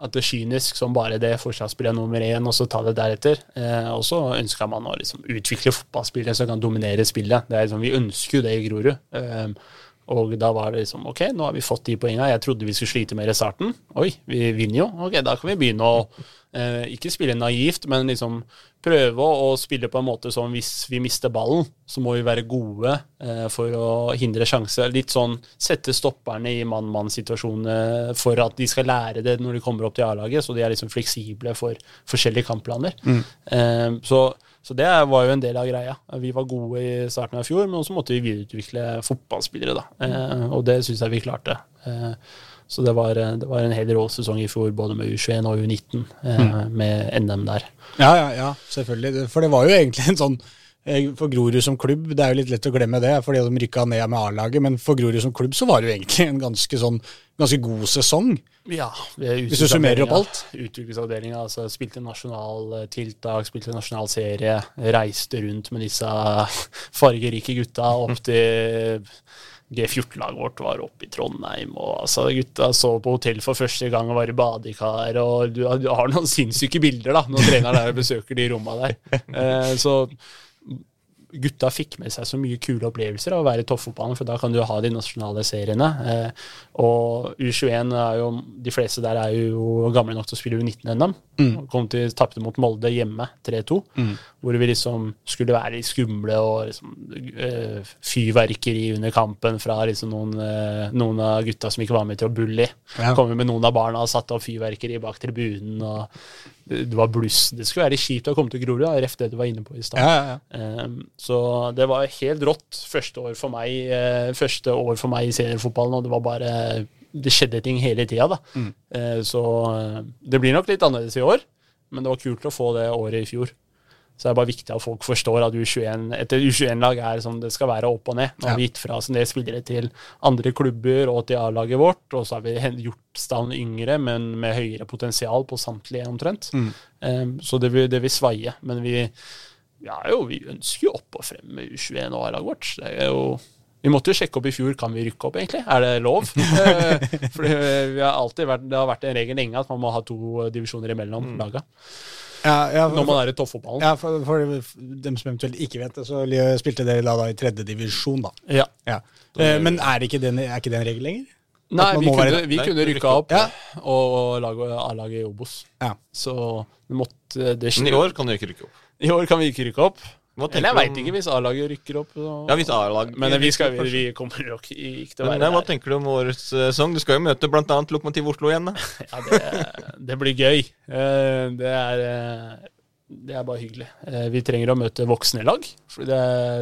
At det er kynisk som bare det, forsvarsspiller nummer én, og så ta det deretter. Eh, og så ønska man å liksom utvikle fotballspillere som kan dominere spillet. Liksom, vi ønsker jo det i Grorud. Eh, og da var det liksom OK, nå har vi fått de poengene. Jeg trodde vi skulle slite mer i starten. Oi, vi vinner jo. Ok, da kan vi begynne å eh, ikke spille naivt, men liksom prøve å, spille på en måte som hvis vi mister ballen, så må vi være gode eh, for å hindre sjanse. Litt sånn sette stopperne i mann-mann-situasjoner for at de skal lære det når de kommer opp til A-laget, så de er liksom fleksible for forskjellige kampplaner. Eh, så, så det var jo en del av greia. Vi var gode i starten av fjor, men også måtte vi videreutvikle fotballspillere, da. Eh, og det syns jeg vi klarte. Eh, så det var, det var en hel rå sesong i fjor, både med U21 og U19, eh, med NM der. Ja, ja, ja, selvfølgelig. For det var jo egentlig en sånn eh, For Grorud som klubb, det er jo litt lett å glemme det, fordi de rykka ned med A-laget, men for Grorud som klubb så var det jo egentlig en ganske sånn ganske god sesong. Ja, Hvis du summerer opp alt? Utviklingsavdelinga. Altså, spilte nasjonaltiltak, spilte nasjonal serie, reiste rundt med disse fargerike gutta opp til G14-laget vårt var oppe i Trondheim, og altså, gutta så på hotell for første gang og var i badekar, og du, du har noen sinnssyke bilder da, når treneren er og besøker de romma der. Eh, så gutta fikk med seg så mye kule opplevelser av å være i toppfotballen, for da kan du ha de nasjonale seriene. Eh, og U21 er jo De fleste der er jo gamle nok til å spille U19-NM. Kom til Tapte mot Molde hjemme 3-2, hvor vi liksom skulle være litt skumle og liksom eh, fyrverkeri under kampen fra liksom noen, eh, noen av gutta som ikke var med til å bully. Ja. Kommer med noen av barna og satte opp fyrverkeri bak tribunen. og det var bluss. Det skulle være kjipt å komme til Grorud, ref det du var inne på i stad. Ja, ja. Um, så det var helt rått første år for meg uh, Første år for meg i seniorfotballen, og det var bare Det skjedde ting hele tida, da. Eh, så eh, det blir nok litt annerledes i år, men det var kult å få det året i fjor. Så det er bare viktig at folk forstår at U21, et U21-lag er som det skal være opp og ned. Nå har vi gitt fra oss en del spillere til andre klubber og til A-laget vårt, og så har vi gjort stand yngre, men med høyere potensial på samtlige omtrent. Um, så det vil, det vil svaie. Men vi, ja, jo, vi ønsker jo opp og frem med U21 og A-laget vårt. Det er jo vi måtte jo sjekke opp i fjor kan vi rykke opp, egentlig. Er det lov? Eh, For det har vært en regel lenge at man må ha to divisjoner imellom laga. Ja, ja, Når man er i toppfotballen. ja, for, for dem som eventuelt ikke vet det, så spilte dere da, da i tredje divisjon, da. Ja. Ja. Eh, Men er ikke, den, er ikke det en regel lenger? Nei, vi må være kunne, vi kunne rykke rykka opp Ja. og lage A-laget i Obos. Ja. Så vi måtte det Men i år kan vi ikke rykke opp. I år kan vi ikke rykke opp. Hva Eller jeg veit om- ikke hvis A-laget rykker opp. Så. Ja, hvis A-laget Men vi, skal, vi, vi kommer nok ikke til å Men, være nei, hva tenker du om årets eh, sesong? Du skal jo møte bl.a. Lokomotiv Oslo igjen. da. Ja, det, det blir gøy. Eh, Det er, eh, det er bare hyggelig. Vi trenger å møte voksne lag. For det,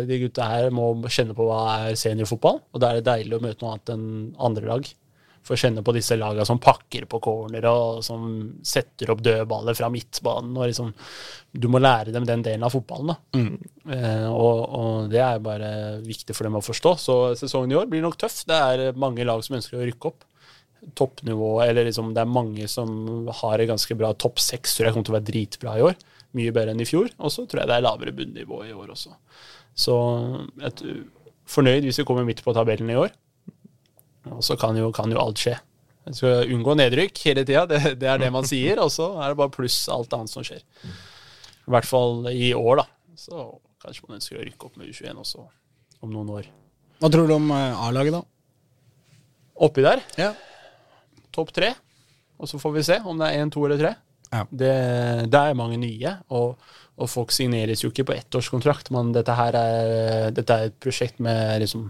de gutta her må kjenne på hva er seniorfotball. Og da er det deilig å møte noe annet enn andre lag. For å kjenne på disse laga som pakker på corner og som setter opp dødballer fra midtbanen. Og liksom, du må lære dem den delen av fotballen. da. Eh, og, og det er bare viktig for dem å forstå. Så sesongen i år blir nok tøff. Det er mange lag som ønsker å rykke opp toppnivå, eller liksom det er mange som har et ganske bra topp seks, tror jeg kommer til å være dritbra i år. Mye bedre enn i fjor. Og så tror jeg det er lavere bunnivå i år også. Så jeg er fornøyd hvis vi kommer midt på tabellen i år. Og så kan jo, kan jo alt skje. Man skal unngå nedrykk hele tida, det, det er det man sier. Og så er det bare pluss alt annet som skjer. I hvert fall i år, da. Så kanskje man ønsker å rykke opp med U21 også om noen år. Hva tror du om eh, A-laget, da? Oppi der Ja. topp tre, og så får vi se om det er én, to eller tre. Ja. Det, det er mange nye, og, og folk signeres jo ikke på ettårskontrakt. Men dette her er, dette er et prosjekt med, liksom,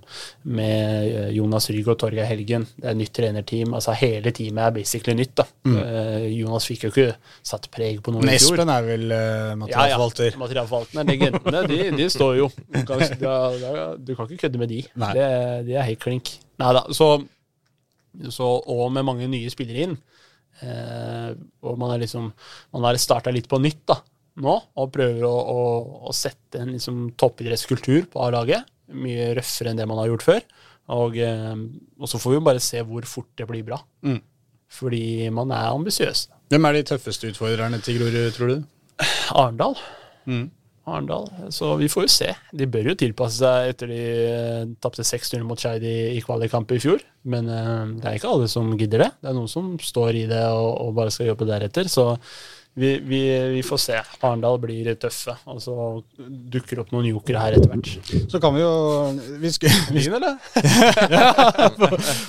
med Jonas Rygg og Torgeir Helgen. Det er et nytt trenerteam. altså Hele teamet er basically nytt. da. Eh, Jonas fikk jo ikke satt preg på noe Men i fjor. Espen er vel uh, materialforvalter? Materialforvalterne, legendene, de, de står jo. Du kan, du kan ikke kødde med de. Det, de er helt klink. Nei da. Så, så, og med mange nye spillere inn. Eh, og man, har liksom, har starta litt på nytt, da. Nå og prøver å, å, å sette en liksom, toppidrettskultur på A-laget. Mye røffere enn det man har gjort før. Og, eh, og så får vi jo bare se hvor fort det blir bra. Mm. Fordi man er ambisiøs. Hvem er de tøffeste utfordrerne til Grorud, tror du? Arendal. Mm. Arendal. Så vi får jo se. De bør jo tilpasse seg etter de eh, tapte 6-0 mot Skeid i, i kvalikkamp i fjor. Men eh, det er ikke alle som gidder det. Det er noen som står i det og, og bare skal jobbe deretter. Så vi, vi, vi får se. Arendal blir tøffe. Og så dukker det opp noen jokere her etter hvert. Så kan vi jo vi skulle, vi, eller? ja,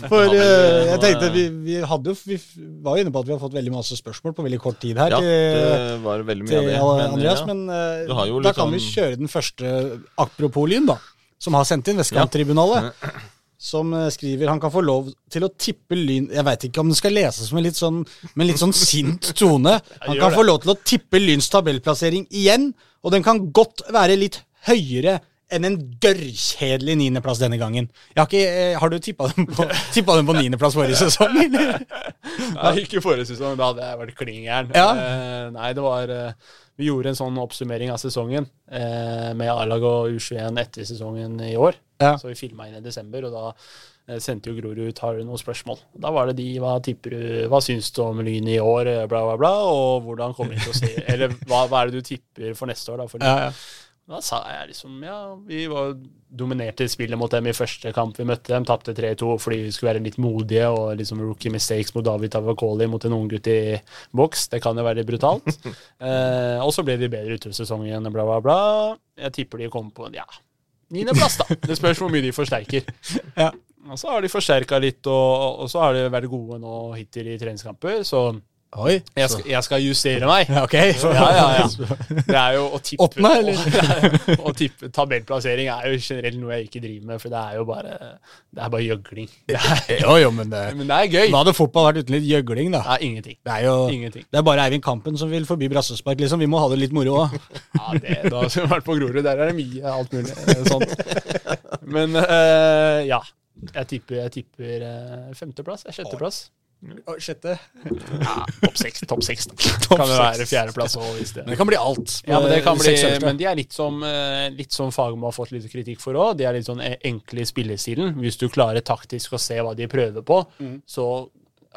For eh, jeg tenkte vi, vi hadde jo Vi var jo inne på at vi har fått veldig masse spørsmål på veldig kort tid her Ja, det var veldig mye av det. det. Andreas. ja. Men eh, da kan vi sånn- kjøre den første apropos Lyn, da. Som har sendt inn Vestkanttribunalet. Som eh, skriver han kan få lov til å tippe Lyn Jeg veit ikke om det skal leses med litt sånn, med litt sånn sint tone. Han kan få lov til å tippe Lyns tabellplassering igjen, og den kan godt være litt høyere enn en gørrkjedelig niendeplass denne gangen. Har, ikke, eh, har du tippa dem på, tippet dem på niendeplass forrige sesong, eller? Nei, ikke forrige sesong. Da hadde jeg vært klin gæren. Ja. Eh, nei, det var Vi gjorde en sånn oppsummering av sesongen eh, med A-lag og U21 etter sesongen i år. Ja. Så vi filma inn i desember, og da eh, sendte jo Grorud ut har du noen spørsmål. Da var det de hva tipper du, hva syns du om Lyn i år, bla, bla, bla, og hvordan kommer de til å se Eller hva, hva er det du tipper for neste år, da? For Ja, ja. Da sa jeg liksom ja, vi var dominerte spillet mot dem i første kamp vi møtte dem. Tapte 3-2 fordi vi skulle være litt modige og liksom rookie mistakes mot David Tavakoli mot en unggutt i boks. Det kan jo være litt brutalt. eh, og så ble de bedre utover sesongen, bla, bla, bla. Jeg tipper de kommer på ja, niendeplass, da. Det spørs hvor mye de forsterker. Ja. Og så har de forsterka litt, og, og så har de vært gode nå hittil i treningskamper, så Oi. jeg skal, jeg skal justere meg. Ja, ok. Ja, ja, ja. Det er jo å tippe Åttende, eller? Å tippe tabellplassering er jo generelt noe jeg ikke driver med, for det er jo bare Det er bare gjøgling. Er, Jo, jo, men det, men det er gøy. da hadde fotball vært uten litt gjøgling, da. Det er ingenting. Det er jo Ingenting. det er bare Eivind Kampen som vil forbi brassespark, liksom. Vi må ha det litt moro òg. Ja, det, da har vi vært på Grorud. Der er det mye alt mulig eh, sånt. Men eh, ja. Jeg tipper, jeg tipper eh, femteplass. Sjetteplass. Sjette. Ja, topp seks. Topp seks. da. Kan det være fjerdeplass òg, hvis det Men det kan bli alt. Ja, men det kan bli, men de er litt som, eh, litt som Fagermo har fått litt kritikk for òg. De er litt sånn e- enkle i spillestilen. Hvis du klarer taktisk å se hva de prøver på, så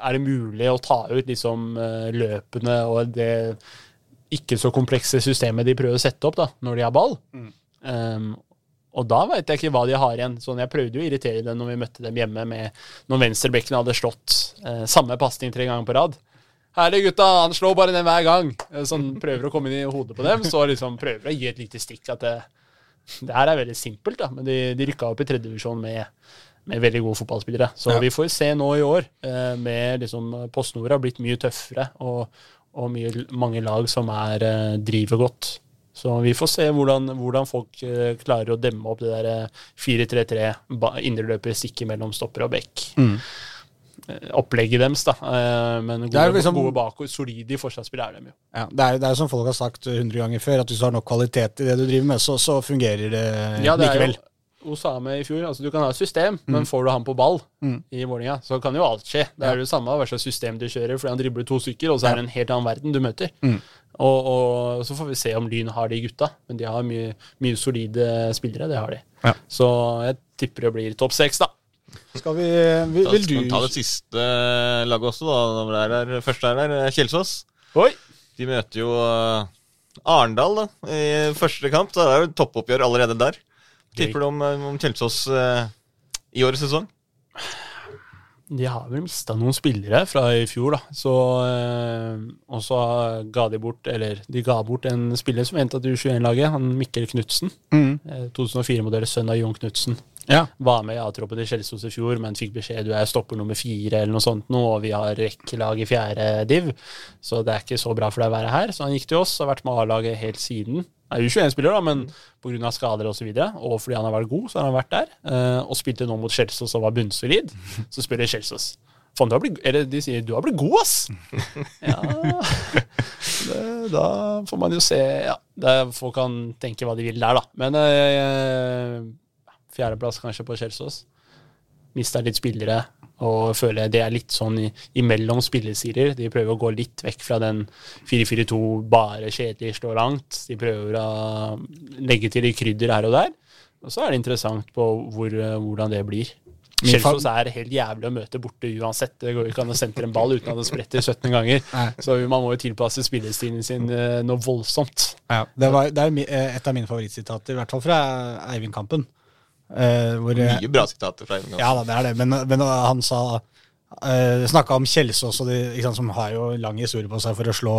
er det mulig å ta ut liksom eh, løpene og det ikke så komplekse systemet de prøver å sette opp da, når de har ball. Um, og da veit jeg ikke hva de har igjen. Sånn, Jeg prøvde jo å irritere dem når vi møtte dem hjemme med når venstrebekken hadde slått eh, samme pasning tre ganger på rad. Herlig, gutta, han slår bare den hver gang. Eh, Sånn prøver å komme inn i hodet på dem. Så liksom prøver å gi et lite stikk at det, det her er veldig simpelt, da. Men de, de rykka opp i tredjedivisjon med, med veldig gode fotballspillere. Så Ja. vi får se nå i år, eh, med liksom PostNord har blitt mye tøffere, og, og mye, mange lag som er, eh, driver godt. Så vi får se hvordan, hvordan folk eh, klarer å demme opp det der eh, 4-3-3, ba- indreløper stikke mellom stopper og bekk. Mm. Eh, Opplegget deres, da. Eh, Men gode, liksom- gode bakover, solide i forsvarsspill er de jo. Ja, det, er, det er som folk har sagt hundre ganger før, at hvis du har nok kvalitet i det du driver med, så, så fungerer det Ja, det likevel. jo Osame i fjor. altså Du kan ha et system, men får du han på ball Mm. i Vålerenga, så kan jo alt skje. Det er jo det samme hva slags system du kjører, fordi han dribler to stykker, og så er det en helt annen verden du møter. Mm. Og, og så får vi se om Lyn har de gutta, men de har mye, mye solide spillere. Det har de. Ja. Så jeg tipper det blir topp seks, da. Skal vi Vil, Da vil skal du vi ta det siste laget også, da. Når det er der, første er der, Kjelsås. Oi! De møter jo eh, Arendal da, i første kamp. Det er jo toppoppgjør allerede der. Tipper du om, eh, om Kjelsås eh, i årets sesong? De har vel mista noen spillere fra i fjor, da. Så, eh, og så ga de bort, eller de ga bort en spiller som endte til U21-laget, han Mikkel Knutsen. Mm. Eh, 2004-modell, sønn av Jon Knutsen. Ja. Var med i A-troppen til Kjelsås i fjor, men fikk beskjed du er stopper nummer fire eller noe sånt nå, og vi har rekkelag i fjerde div, så det er ikke så bra for deg å være her. Så han gikk til oss, har vært med A-laget helt siden. Er jo 21-spiller, da, men pga. skader osv., og, så videre, og fordi han har vært god, så har han vært der. eh, og spilte nå mot Kjelsås og var bunnsolid. Så spiller Kjelsås. Faen, du har blitt, eller de sier 'du har blitt god', ass! Ja det, Da får man jo se Ja, folk kan tenke hva de vil der, da. Men eh, fjerdeplass kanskje på Kjelsås. Mista litt spillere. Og føler det er litt sånn i, imellom spillesider. De prøver å gå litt vekk fra den 4-4-2 bare kjedelig stå langt. De prøver å legge til litt krydder her og der. Og så er det interessant på hvor, eh, hvordan det blir. Kjelsås er helt jævlig å møte borte uansett. Det går ikke an å sentre en ball uten at det spretter 17 ganger. Så man må jo tilpasse spillestilen sin eh, noe voldsomt. Ja, det, var, det er eh, et av mine favorittsitater, i hvert fall fra Eivind Kampen. Eh, hvor, eh, Mye bra sitater fra Eivind. Ja da, det er det, men, men han sa uh, Snakka om Kjelsås, og de, sant, som har jo lang historie på seg for å slå,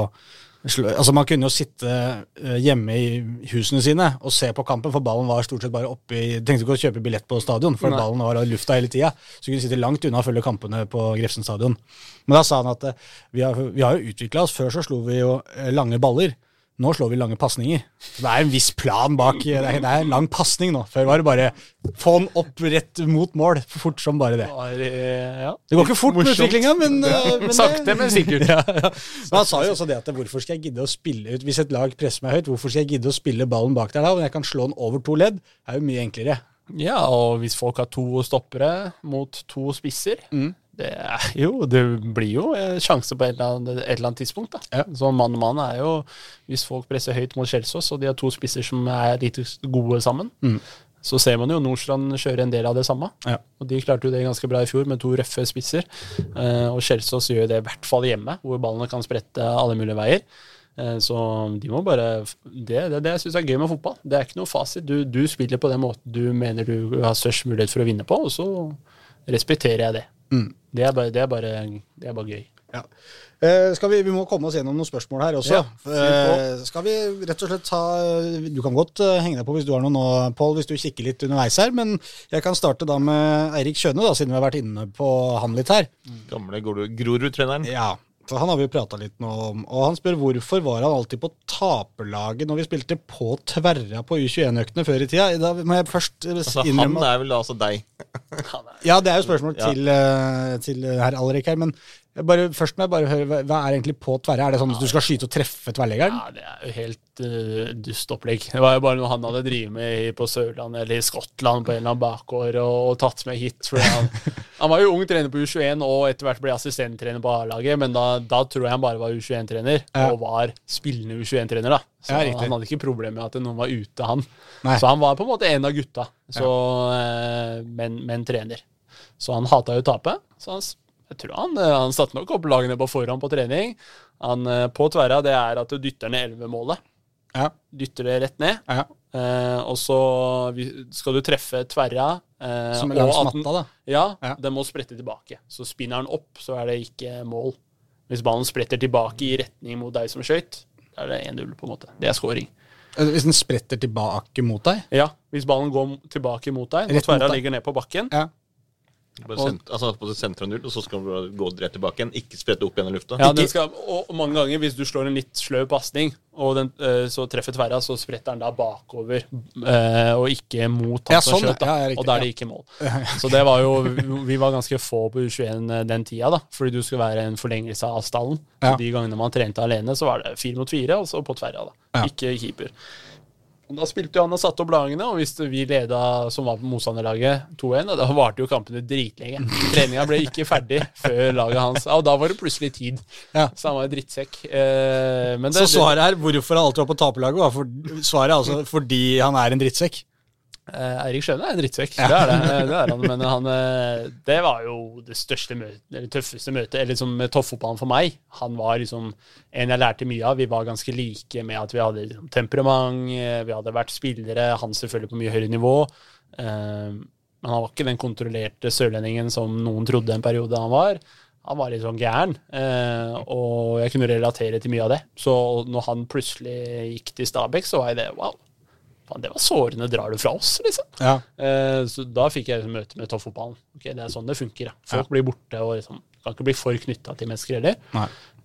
slå Altså Man kunne jo sitte eh, hjemme i husene sine og se på kampen, for ballen var stort sett bare oppe i Trengte ikke å kjøpe billett på stadion, for Nei. ballen var i lufta hele tida. Så du kunne sitte langt unna og følge kampene på Grefsen stadion. Men da sa han at eh, vi har, vi har jo utvikla oss. Før så slo vi jo eh, lange baller. Nå slår vi lange pasninger. Det er en viss plan bak. Det er, det er en lang pasning nå. Før var det bare få den opp rett mot mål. Fort som bare det. Eh. Det går ikke fort med utviklinga, men, eh, men Sakte, men sikkert. ja, ja. Men han sa jo også det at hvorfor skal jeg gidde å spille ut Hvis et lag presser meg høyt, hvorfor skal jeg gidde å spille ballen bak der da? Når jeg kan slå den over to ledd, er jo mye enklere. Ja, og hvis folk har to stoppere mot to spisser Mm. Det er jo, det blir jo sjanse på et eller annet, et eller annet tidspunkt. da. Ja. Så mann og mann er jo Hvis folk presser høyt mot Kjelsås, og de har to spisser som er litt gode sammen, Mm. så ser man jo Nordstrand kjøre en del av det samme. Ja. Og De klarte jo det ganske bra i fjor med to røffe spisser. Eh, og Kjelsås gjør det i hvert fall hjemme, hvor ballene kan sprette alle mulige veier. Eh, Så de må bare Det det, det jeg syns er gøy med fotball. Det er ikke noe fasit. Du, du spiller på den måten du mener du har størst mulighet for å vinne på, og så respekterer jeg det. Mm. Det, er bare, det, er bare, det er bare gøy. Ja. Eh, skal vi, vi må komme oss gjennom noen spørsmål her også. Ja, eh, skal vi rett og slett ta Du kan godt eh, henge deg på hvis du har noe nå, Pål, hvis du kikker litt underveis her. Men jeg kan starte da med Eirik Kjøne, da, siden vi har vært inne på han litt her. Gamle Grorud- Grorud-treneren. Ja, for han har vi jo prata litt nå om. Og han spør hvorfor var han alltid på taperlaget når vi spilte på tverra på U21-øktene før i tida. Da må jeg først eh, Altså, innrømme Han er vel altså deg. Ja, det er jo spørsmål Ja. til, eh, til herr Alrik her, men bare, først må jeg bare høre, hva, er egentlig på tverre? Er det sånn at du skal skyte og treffe tverrleggeren? Ja, det er jo helt uh, dust opplegg. Det var jo bare noe han hadde drevet med i- på Sørlandet eller i Skottland på en eller annen bakgård og, og tatt med hit. Han, han var jo ung trener på U21 og etter hvert ble assistenttrener på A-laget, men da, da tror jeg han bare var U21-trener, Ja. og var spillende U21-trener. da. Så Ja, han, hadde ikke problemer med at noen var ute, han. Nei. Så han var på en måte en av gutta, så, ja. men, men trener. Så han hata jo å tape. Så han, jeg tror han, eh, han satte nok opp lagene på forhånd på trening. Han, eh, på tverra det er at du dytter ned 11-målet. Ja. Dytter det rett ned. ja. Eh, og så skal du treffe tverra. Eh, Som er langs matta, da. Ja, Ja. den må sprette tilbake. Så spinner den opp, så er det ikke mål. Hvis ballen spretter tilbake i retning mot deg som skøyt, da er det 1-0, på en måte. Det er scoring. Eh, Hvis den spretter tilbake mot deg? Ja, hvis ballen går tilbake mot deg, Når tverra ligger ned på bakken, Ja. Bare sent, altså på sentra null, og så skal du bare gå rett tilbake igjen. Ikke sprette opp igjen i lufta. Ja, skal, og mange ganger hvis du slår en litt sløv pasning, og den, eh, så treffer tverra, så spretter den da bakover, eh, og ikke mot tatt Ja, sånn, skjøt. da. ja, riktig, og da er det ikke mål. Så det var jo Vi var ganske få på U21 den tida, da, fordi du skulle være en forlengelse av stallen. Ja. Og De gangene man trente alene, så var det fire mot fire, og så på tverra, da. Ja. Ikke keeper. Og Da spilte jo han og satte opp lagene, og hvis vi leda som var på motstanderlaget 2-1, da varte jo kampene dritlenge. Treninga ble ikke ferdig før laget hans. Og da var det plutselig tid. Ja. Så han var en drittsekk. Eh, men det, Så svaret er hvorfor han alltid var på taperlaget, svaret er altså fordi han er en drittsekk. Eh, Eirik Skjøne er en drittsekk, det er det. Eh, det er han, men han, eh, det var jo det største møtet, eller tøffeste møtet eller liksom toppfotballen for meg. Han var liksom en jeg lærte mye av. Vi var ganske like med at vi hadde liksom temperament, vi hadde vært spillere, han selvfølgelig på mye høyere nivå. Men han var ikke den kontrollerte sørlendingen som noen trodde en periode han var. Han var litt sånn gæren, eh, og jeg kunne relatere til mye av det. Så når han plutselig gikk til Stabæk, så var jeg det wow. Det var sårende. Drar du fra oss, liksom? Ja. Eh, så da fikk jeg møte med toppfotballen. Ok, det er sånn det funker. Ja. Folk blir borte og liksom, kan ikke bli for knytta til mennesker heller.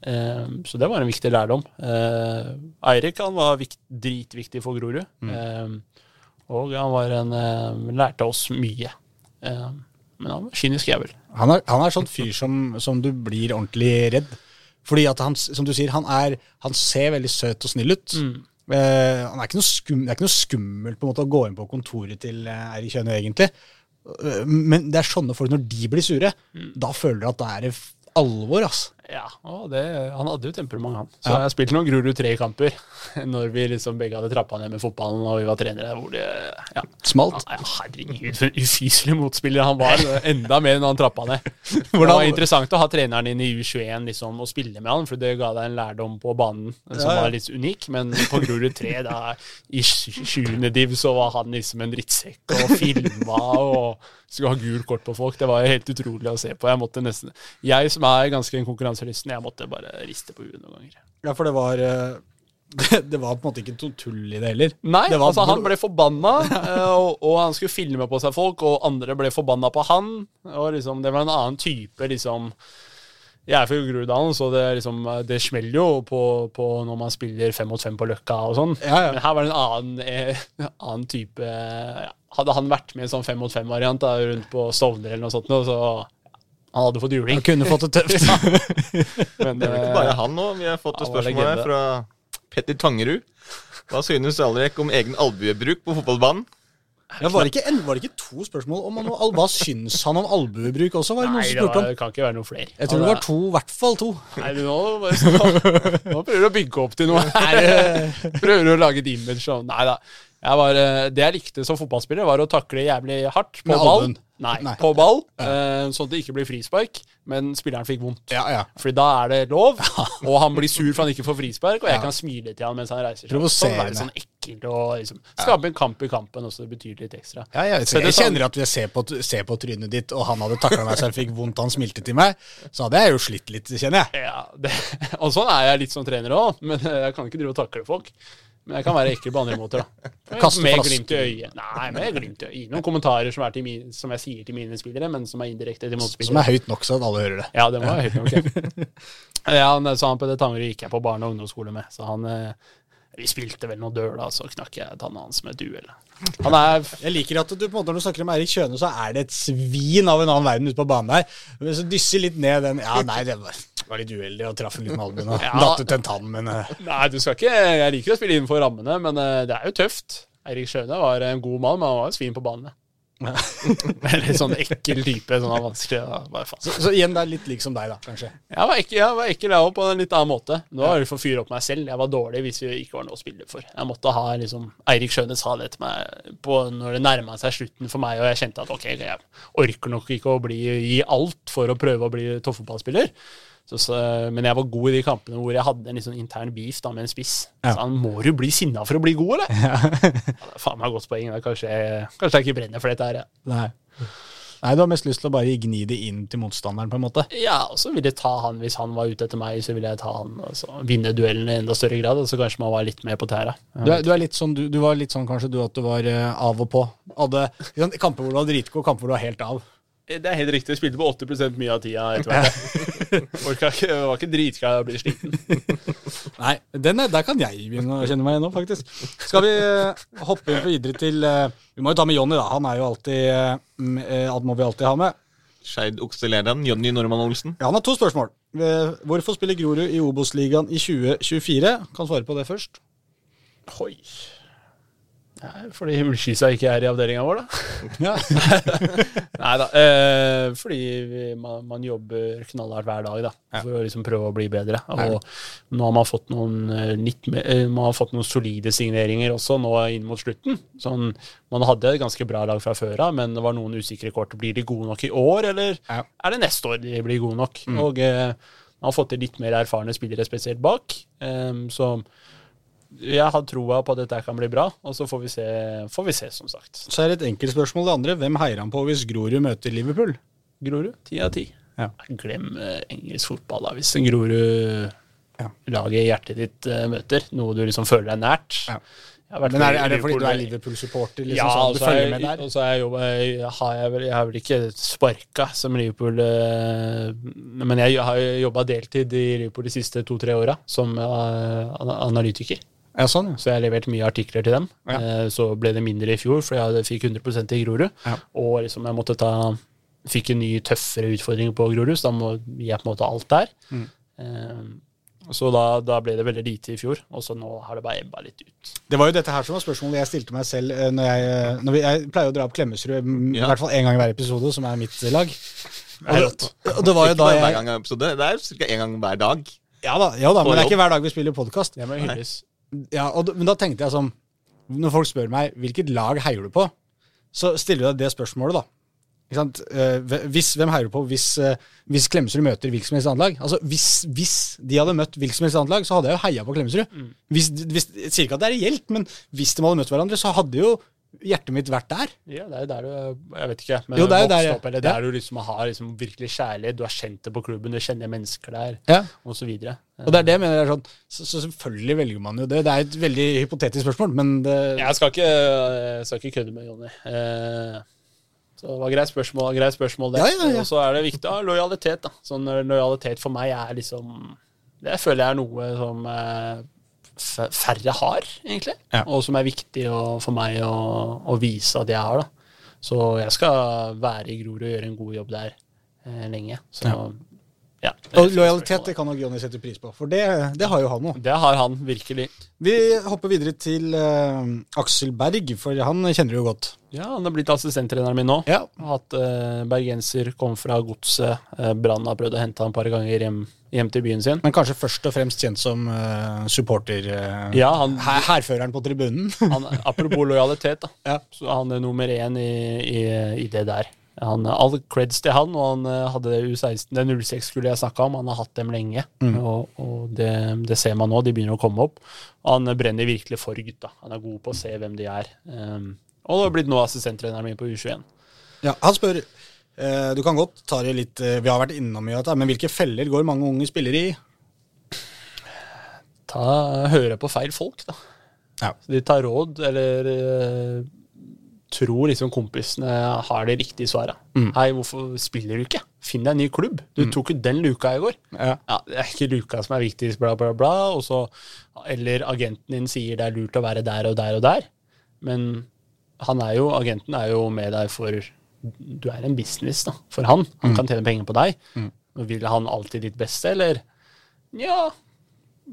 Eh, så det var en viktig lærdom. Eh, Eirik han var vikt, dritviktig for Grorud. Eh, og han var en, eh, lærte oss mye. Eh, men han var kynisk jævel. Han er, han er sånn fyr som, som du blir ordentlig redd. Fordi at han, som du sier, han, er, han ser veldig søt og snill ut. Eh, han er ikke noe skum, det er ikke noe skummelt på en måte å gå inn på kontoret til eh, Eirik Kjøne, egentlig. øh, men det er sånne folk, når de blir sure, da føler du at det er alvor, ass. Ja, det, Han hadde jo temperament, han. Så Ja. jeg spilte noen Grorud 3-kamper når vi liksom begge hadde trappa ned med fotballen og vi var trenere. hvor det, ja. Smalt. Ja, herregud, for en ufyselig motspiller han var. Enda mer enn han trappa ned. Hvordan? Det var interessant å ha treneren din i U21 liksom, og spille med han, for det ga deg en lærdom på banen som var litt unik. Men på Grorud 3, da, i sj- sjuende div, så var han liksom en drittsekk og filma og skulle ha gult kort på folk. Det var jo helt utrolig å se på. Jeg måtte nesten Jeg som er ganske konkurranselysten, jeg måtte bare riste på huet noen ganger. Ja, for det var øh, det, det var på en måte ikke noe tull i det heller. Nei, det var altså han ble forbanna, eh, og, og han skulle filme på seg folk, og andre ble forbanna på han. Og liksom, Det var en annen type, liksom Jeg er fra Groruddalen, så det, liksom, det smeller jo på, på når man spiller fem mot fem på Løkka og sånn. Ja, ja. Men her var det en annen, eh, annen type ja. Hadde han vært med i en sånn fem mot fem-variant rundt på Stovner eller noe sånt, så han hadde fått juling. Han kunne fått det tøft. Men, Det er vel ikke eh, bare han nå. Vi har fått et spørsmål her fra Petter Tangerud. Hva synes Alrek om egen albuebruk på fotballbanen? Ja, var, det ikke, en- var det ikke to spørsmål om han, hva syns han om albuebruk også? Var det noen Nei, som det, spurte var, om? det kan ikke være noe flere. Jeg tror det var to, i hvert fall to. Nei, du, nå, nå prøver du å bygge opp til noe. her. Prøver å lage et image. av Nei da. Jeg var, eh, det jeg likte som fotballspiller, var å takle jævlig hardt på ball. Nei, Nei. på ball, eh, sånn at det ikke blir frispark, men spilleren fikk vondt. Ja, ja. Fordi da er det lov, og han blir sur for han ikke får frispark, og jeg Ja. kan smile til han mens han reiser seg. Sånn være sånn ekkelt og liksom, skape en kamp i kampen også, det betyr litt ekstra. Ja, jeg, jeg sånn- kjenner at jeg ser på, ser på trynet ditt, og han hadde takla meg så jeg fikk vondt, han smilte til meg. Så hadde jeg jo slitt litt, kjenner jeg. Ja, det, og sånn er jeg litt som trener òg, men jeg kan ikke drive og takle folk. Men jeg kan være ekkel på andre måter, da. Kaste med glimt i øyet. Nei, med glimt i øyet. Noen kommentarer som, er til min, som jeg sier til mine spillere, men som er indirekte til motspillere. Som er høyt nok så at alle hører det. Ja, det må være høyt nok. Ja, ja han, så han på det Tangerud gikk jeg på barne- og ungdomsskole med, så han eh, Vi spilte vel noen dør, da, så knakk jeg tanna hans med et duell. Han er Jeg liker at du på en måte når du snakker om Eirik Kjøne, så er det et svin av en annen verden ute på banen der. Men så dysser litt ned den Ja, nei, det var, var litt uheldig og traff litt med albuen og Ja. datt ut en tann, men eh, Nei, du skal ikke Jeg liker å spille innenfor rammene, men eh, det er jo tøft. Eirik Sjøne var en god mann, men han var jo svin på banen. litt sånn ekkel type. Sånn vanskelig faen. så, så igjen, det er litt lik som deg, da, kanskje. Jeg var ekkel, jeg var ekkel jeg òg, på en litt annen måte. Nå var det for å fyre opp meg selv. Jeg var dårlig hvis vi ikke var noe å spille for. Jeg måtte ha liksom Eirik Sjøne sa det til meg på, når det nærma seg slutten for meg, og jeg kjente at ok, jeg orker nok ikke å bli, gi alt for å prøve å bli toppfotballspiller. Så, så, men jeg var god i de kampene hvor jeg hadde en sånn intern beef da, med en spiss. Ja. Så han må jo bli sinna for å bli god, eller? Ja. det er faen meg godt poeng. da. Kanskje, jeg- kanskje jeg ikke brenner for dette her. Ja. Nei. Nei, du har mest lyst til å bare gni det inn til motstanderen, på en måte. Ja, og så ville jeg ta han hvis han var ute etter meg, så ville jeg ta han og så vinne duellen i enda større grad. Og så kanskje man var litt mer på tæra. Du er, du er litt sånn, du, du var litt sånn kanskje du at du var uh, av og på. Hadde kamper hvor du var dritgod, kamper hvor du var helt av. Det er helt riktig. Jeg spilte på 80 mye av tida etter hvert. Orka ikke, var ikke dritglad i å bli sliten. Nei, den er, der kan jeg begynne å kjenne meg igjen nå, faktisk. Skal vi eh, hoppe inn videre til eh, Vi må jo ta med Jonny, da. Han er jo alltid alt eh, Han må vi alltid ha med. Skeid Okselederen, Jonny Normann Olsen. Ja, han har to spørsmål. Eh, Hvorfor spiller Grorud i Obos-ligaen i 2024? Kan svare på det først. Oi. Nei, fordi Himmelskisa ikke er i avdelinga vår, da. Ja. Nei da. Eh, fordi vi, man, man jobber knallhardt hver dag da, for å liksom prøve å bli bedre. Og nå har man fått noen eh, litt eh, man har fått noen solide signeringer også nå inn mot slutten. Sånn, man hadde et ganske bra lag fra før av, men det var noen usikre kort. Blir de gode nok i år, eller Ja. er det neste år de blir gode nok? Og eh, man har fått til litt mer erfarne spillere spesielt bak. Eh, så jeg har troa på at dette kan bli bra, og så får vi se, får vi se som sagt. Så er det et enkelt spørsmål. Det andre, hvem heier han på hvis Grorud møter Liverpool? Grorud, ti av ti. Ja. Glem eh, engelsk fotball, da. Hvis en Grorud-laget i hjertet ditt eh, møter, noe du liksom føler deg nært. Ja. Men er, er det fordi du er Liverpool- Liverpool-supporter? Liksom, ja, sånn, du så følger jeg, med der? og så er jeg, jobba- jeg, har jeg, vel, jeg har vel ikke sparka som Liverpool eh, Men jeg har jobba deltid i Liverpool de siste to-tre åra som analytiker. Ja, sånn, ja. Så jeg har levert mye artikler til dem. Ja. Eh, Så ble det mindre i fjor, for jeg fikk 100% i Grorud. Ja. Og liksom jeg måtte ta Fikk en ny, tøffere utfordring på Grorud, så da må jeg på en måte alt der. Mm. Eh, Så da, da ble det veldig lite i fjor, og så nå har det bare ebba litt ut. Det var jo dette her som var spørsmålet jeg stilte meg selv eh, når jeg, når vi, jeg pleier å dra opp Klemetsrud mm, i hvert fall én gang i hver episode, som er mitt lag. Det er rått. Og det var jo Ikke da bare hver gang episode, det er ca. én gang hver dag. Ja da, ja da men det er ikke hver dag vi spiller podkast. Det hylles. Ja, og, men da tenkte jeg sånn Når folk spør meg hvilket lag heier du på, så stiller deg det spørsmålet, da. Ikke sant? Eh, hvis, hvem heier du på hvis, eh, hvis Klemetsrud møter hvilket som helst annet lag? Altså, hvis, hvis de hadde møtt hvilket som helst annet lag, så hadde jeg jo heia på Klemetsrud. Hvis, hvis, jeg sier ikke at det er reelt, men hvis de hadde møtt hverandre, så hadde jo hjertet mitt vært der. Ja, det er jo der du Jeg vet ikke. Men Jo, det er jo der, opp, eller Ja. der du liksom har liksom virkelig kjærlighet. Du har kjent det på klubben, du kjenner mennesker der, Ja. og så videre. Og det er det jeg mener er sånn, så, så selvfølgelig velger man jo det. Det er et veldig hypotetisk spørsmål, men det, Jeg skal ikke, jeg skal ikke kødde med Jonny. Eh, så det var greit spørsmål, greit spørsmål det. Ja, ja. Og så er det viktig ha lojalitet. da. Sånn Lojalitet for meg er liksom Det føler jeg er noe som eh, færre har, egentlig. Ja. Og som er viktig å, for meg å, å vise at jeg har. da. Så jeg skal være i Grorud og gjøre en god jobb der eh, lenge. Så Ja. Ja. og lojalitet det kan nok Jonny sette pris på, for det, det har jo han òg. Det har han virkelig. Vi hopper videre til uh, Aksel Berg, for han kjenner du jo godt. Ja, han har blitt assistenttreneren min nå. Ja. Hatt uh, bergenser, kom fra godset. Uh, Brann har prøvd å hente han et par ganger hjem, hjem til byen sin. Men kanskje først og fremst kjent som uh, supporter. Uh, Ja, han, her, herføreren på tribunen. han Apropos lojalitet, da. Ja. Så han er nummer én i, i, i det der. Han, all creds til han, og han eh, hadde det U16, det 06 skulle jeg snakka om. Han har hatt dem lenge, og, og det, det ser man nå. De begynner å komme opp. Han brenner virkelig for gutta. Han er god på å se hvem de er. Um, og har blitt nå assistenttreneren min på U21. Ja, han spør eh, Du kan godt ta det litt eh, Vi har vært innom mye av dette, men hvilke feller går mange unge spillere i? Ta, høre på feil folk, da. Ja. De tar råd, eller eh, tror liksom kompisene har det riktige svaret. Mm. Hei, hvorfor spiller du ikke? Finn deg en ny klubb. Du tok jo den luka i går. Ja. Ja, Det er ikke luka som er viktigst, bla, bla, bla. Og så, eller agenten din sier det er lurt å være der og der og der. Men han er jo, agenten er jo med deg for Du er en business da, for han. Han kan tjene penger på deg. Mm. Vil han alltid ditt beste, eller? Ja.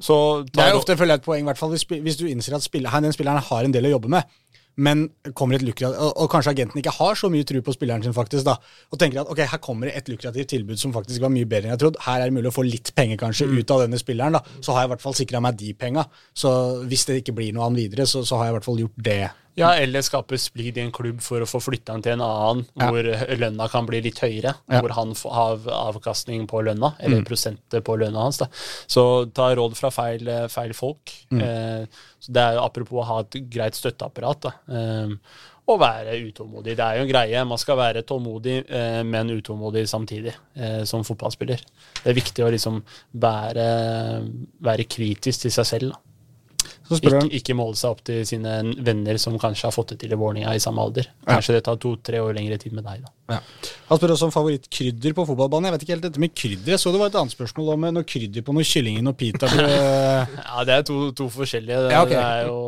Så Det er jo ofte føler jeg, et poeng, i hvert fall hvis, hvis du innser at spiller, den spilleren har en del å jobbe med. Men kommer et lukrativt, og, og kanskje agenten ikke har så mye tro på spilleren sin, faktisk, da, og tenker at ok, her kommer det et lukrativt tilbud som faktisk var mye bedre enn jeg trodde. Her er det mulig å få litt penger kanskje ut av denne spilleren. da, Så har jeg i hvert fall sikra meg de penga. Så hvis det ikke blir noe annet videre, så, så har jeg i hvert fall gjort det. Ja, eller skape splid i en klubb for å få flytta han til en annen, Ja. hvor lønna kan bli litt høyere. Ja. Hvor han har avkastning på lønna, eller prosentet på lønna hans. Da. Så ta råd fra feil, eh, feil folk. Eh, så det er jo apropos å ha et greit støtteapparat. Da. Eh, og være utålmodig. Det er jo en greie. Man skal være tålmodig, eh, men utålmodig samtidig, eh, som fotballspiller. Det er viktig å liksom være, være kritisk til seg selv. Da. Ikke, ikke måle seg opp til sine venner som kanskje har fått det til i Vålerenga i samme alder. Kanskje det tar to-tre år lengre tid med deg, da. ja. Han spør også om favorittkrydder på fotballbanen. Jeg vet ikke helt dette med krydder. Jeg så det var et annet spørsmål om noe krydder på noe kylling noe pitabrød. Ja, det er to, to forskjellige. Det, Ja, okay. det er jo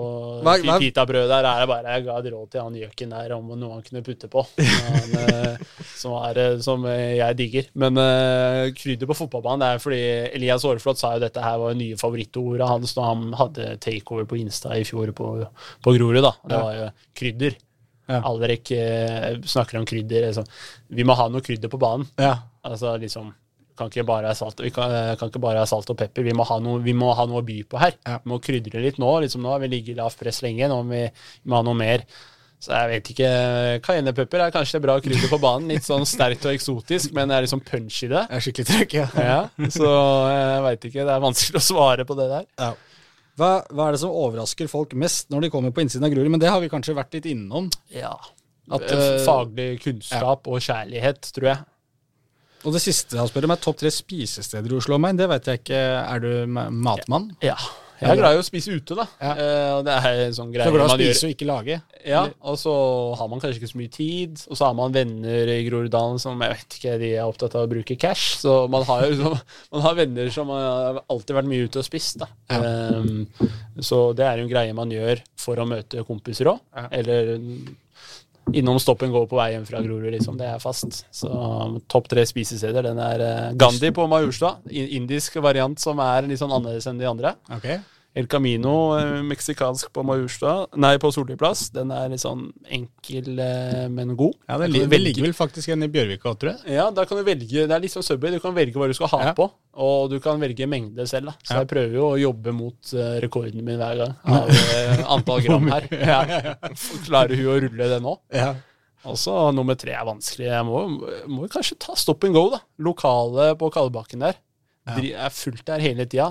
Hva- hva- Pitabrød der er det bare Jeg ga et råd til han gjøken der om noe han kunne putte på. Han, eh, som, er, eh, som eh, jeg digger. Men uh, krydder på fotballbanen det er fordi Elias Aareflot sa jo dette her var nye favorittordet hans da han hadde takeover på Insta i fjor på, på Grorud. da. Det var jo krydder. Ja. Alrek eh, snakker om krydder. Liksom. Vi må ha noe krydder på banen. Ja. Altså liksom kan ikke bare ha salt, Vi kan, eh, kan ikke bare ha salt og pepper. Vi må ha noe, vi må ha noe å by på her. Ja. Vi må krydre litt nå. Liksom nå har vi ligget i lavt press lenge. Nå må vi, vi må ha noe mer. Så jeg vet ikke Cayennepepper er kanskje bra krydder på banen. Litt sånn sterkt og eksotisk, men det er liksom punch i det. Det er skikkelig trøkk, ja. Ja, så jeg veit ikke. Det er vanskelig å svare på det der. Ja. Hva, hva er det som overrasker folk mest når de kommer på innsiden av Grorud? Men det har vi kanskje vært litt innom. Ja. At, eh, Faglig kunnskap og kjærlighet, tror jeg. Og det siste han spør om, er topp tre spisesteder i Oslo. Men det vet jeg ikke. Er du matmann? Ja. Ja. Jeg er glad i å spise ute, da. Ja. Eh, det er en sånn greie er glad i å spise gjør. og ikke lage? Ja, og så har man kanskje ikke så mye tid, og så har man venner i Groruddalen som jeg vet ikke, de er opptatt av å bruke cash. Så man har jo så, man har venner som har alltid vært mye ute og spist. da. Ja. Um, så det er jo en greie man gjør for å møte kompiser òg. Eller innom stoppen går på vei hjem fra Grorud, liksom. Det er fast. Så topp tre spisesteder, den er eh, Gandhi på Majorstua. Indisk variant som er litt sånn annerledes enn de andre. Ok. El Camino, eh, meksikansk på Majorstua. Nei, på Solli plass. Den er litt sånn enkel, eh, men god. Ja, Den det, kan li- du det velge- ligger vel faktisk en i Bjørvika, tror jeg. Ja, da kan du velge, det er litt som Subway, du kan velge hva du skal ha Ja. på, og du kan velge mengde selv. da. Så Ja. jeg prøver jo å jobbe mot eh, rekorden min hver gang, av antall gram her. Ja. Klarer hun å rulle det nå? Ja. Og så nummer tre er vanskelig. Jeg må, må kanskje ta stop and go, da. Lokale på Kallebakken der. Dri- Er fullt der hele tida.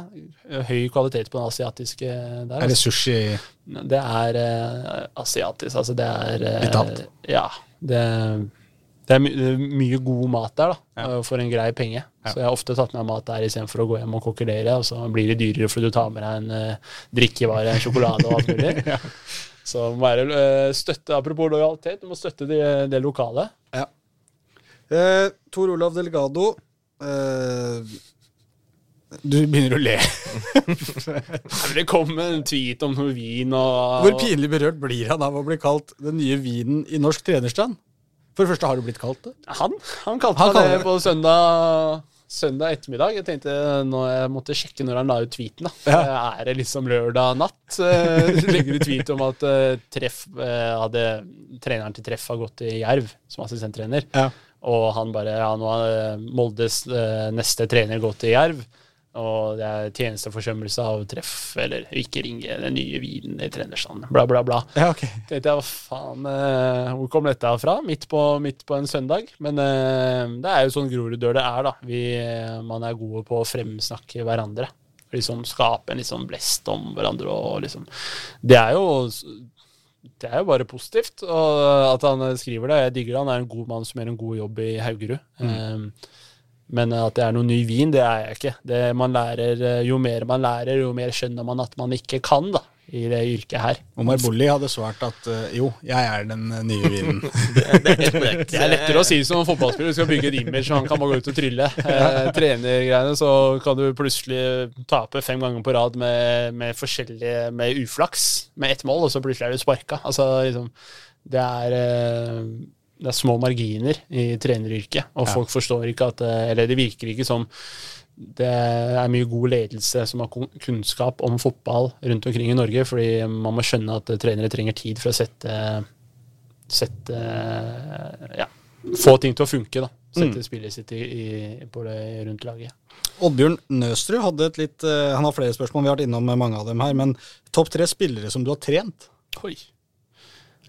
Høy kvalitet på den asiatiske der. Er det altså. sushi Det er uh, asiatisk, altså. Det er uh, Litt alt? Ja. Det, det er my mye god mat der, da, Ja. eh, for en grei penge. Ja. Så jeg har ofte tatt med mat der istedenfor å gå hjem og kokkelere, og så blir det dyrere fordi du tar med deg en uh, drikkevare, en sjokolade og alt mulig. Ja. Så må være støtte, apropos lojalitet, du må støtte det, det lokale. Eh, Tor Olav Delgado. Eh, du begynner å le. Det kom en tweet om noe vin og Hvor pinlig berørt blir han av å bli kalt den nye vinen i norsk trenerstand? For det første, har du blitt kalt det? Han, han kalte Han meg det på søndag, søndag ettermiddag. Jeg tenkte når jeg måtte sjekke når han la ut tweeten. da. Er det liksom lørdag natt? Eh, Legger du tweet om at eh, treff, eh, hadde, treneren til Treff har gått til Jerv som assistenttrener. Ja. Og han bare Ja, nå har Moldes neste trener gått til Jerv. Og det er tjenesteforsømmelse av treff, eller ikke ringe den nye vinen i trenerstanden. Bla, bla, bla. Ja, ok. Tenkte jeg, hva faen, eh, hvor kom dette fra? Midt på, midt på en søndag. Men eh, det er jo sånn Groruddør det er, da. Vi, eh, man er gode på å fremsnakke hverandre. Liksom skape en liksom blest om hverandre og liksom Det er jo det er jo bare positivt og at han skriver det. Jeg digger det. Han er en god mann som gjør en god jobb i Haugerud. Eh, men at det er noe ny vin, det er jeg ikke. Det man lærer, eh, jo mer man lærer, jo mer skjønner man at man ikke kan da, i det yrket her. Omar Bolli hadde svart at eh, jo, jeg er den eh, nye vinen. Det er helt korrekt. Det er lettere å si som fotballspiller. Du skal bygge et image, han kan bare gå ut og trylle. Eh, trenergreiene, så kan du plutselig tape fem ganger på rad med, med forskjellige Med uflaks med ett mål, og så plutselig er du sparka. Altså, liksom, det er eh, det er små marginer i treneryrket, og folk forstår ikke at eh, Eller det virker ikke som det er mye god ledelse som har kunnskap om fotball rundt omkring i Norge, fordi man må skjønne at trenere trenger tid for å sette sette ja, få ting til å funke. da. Sette spillet sitt i, i, på det rundt laget. Oddbjørn Nøstrud hadde et litt eh, Han har flere spørsmål, vi har vært innom mange av dem her. Men topp tre spillere som du har trent? Oi.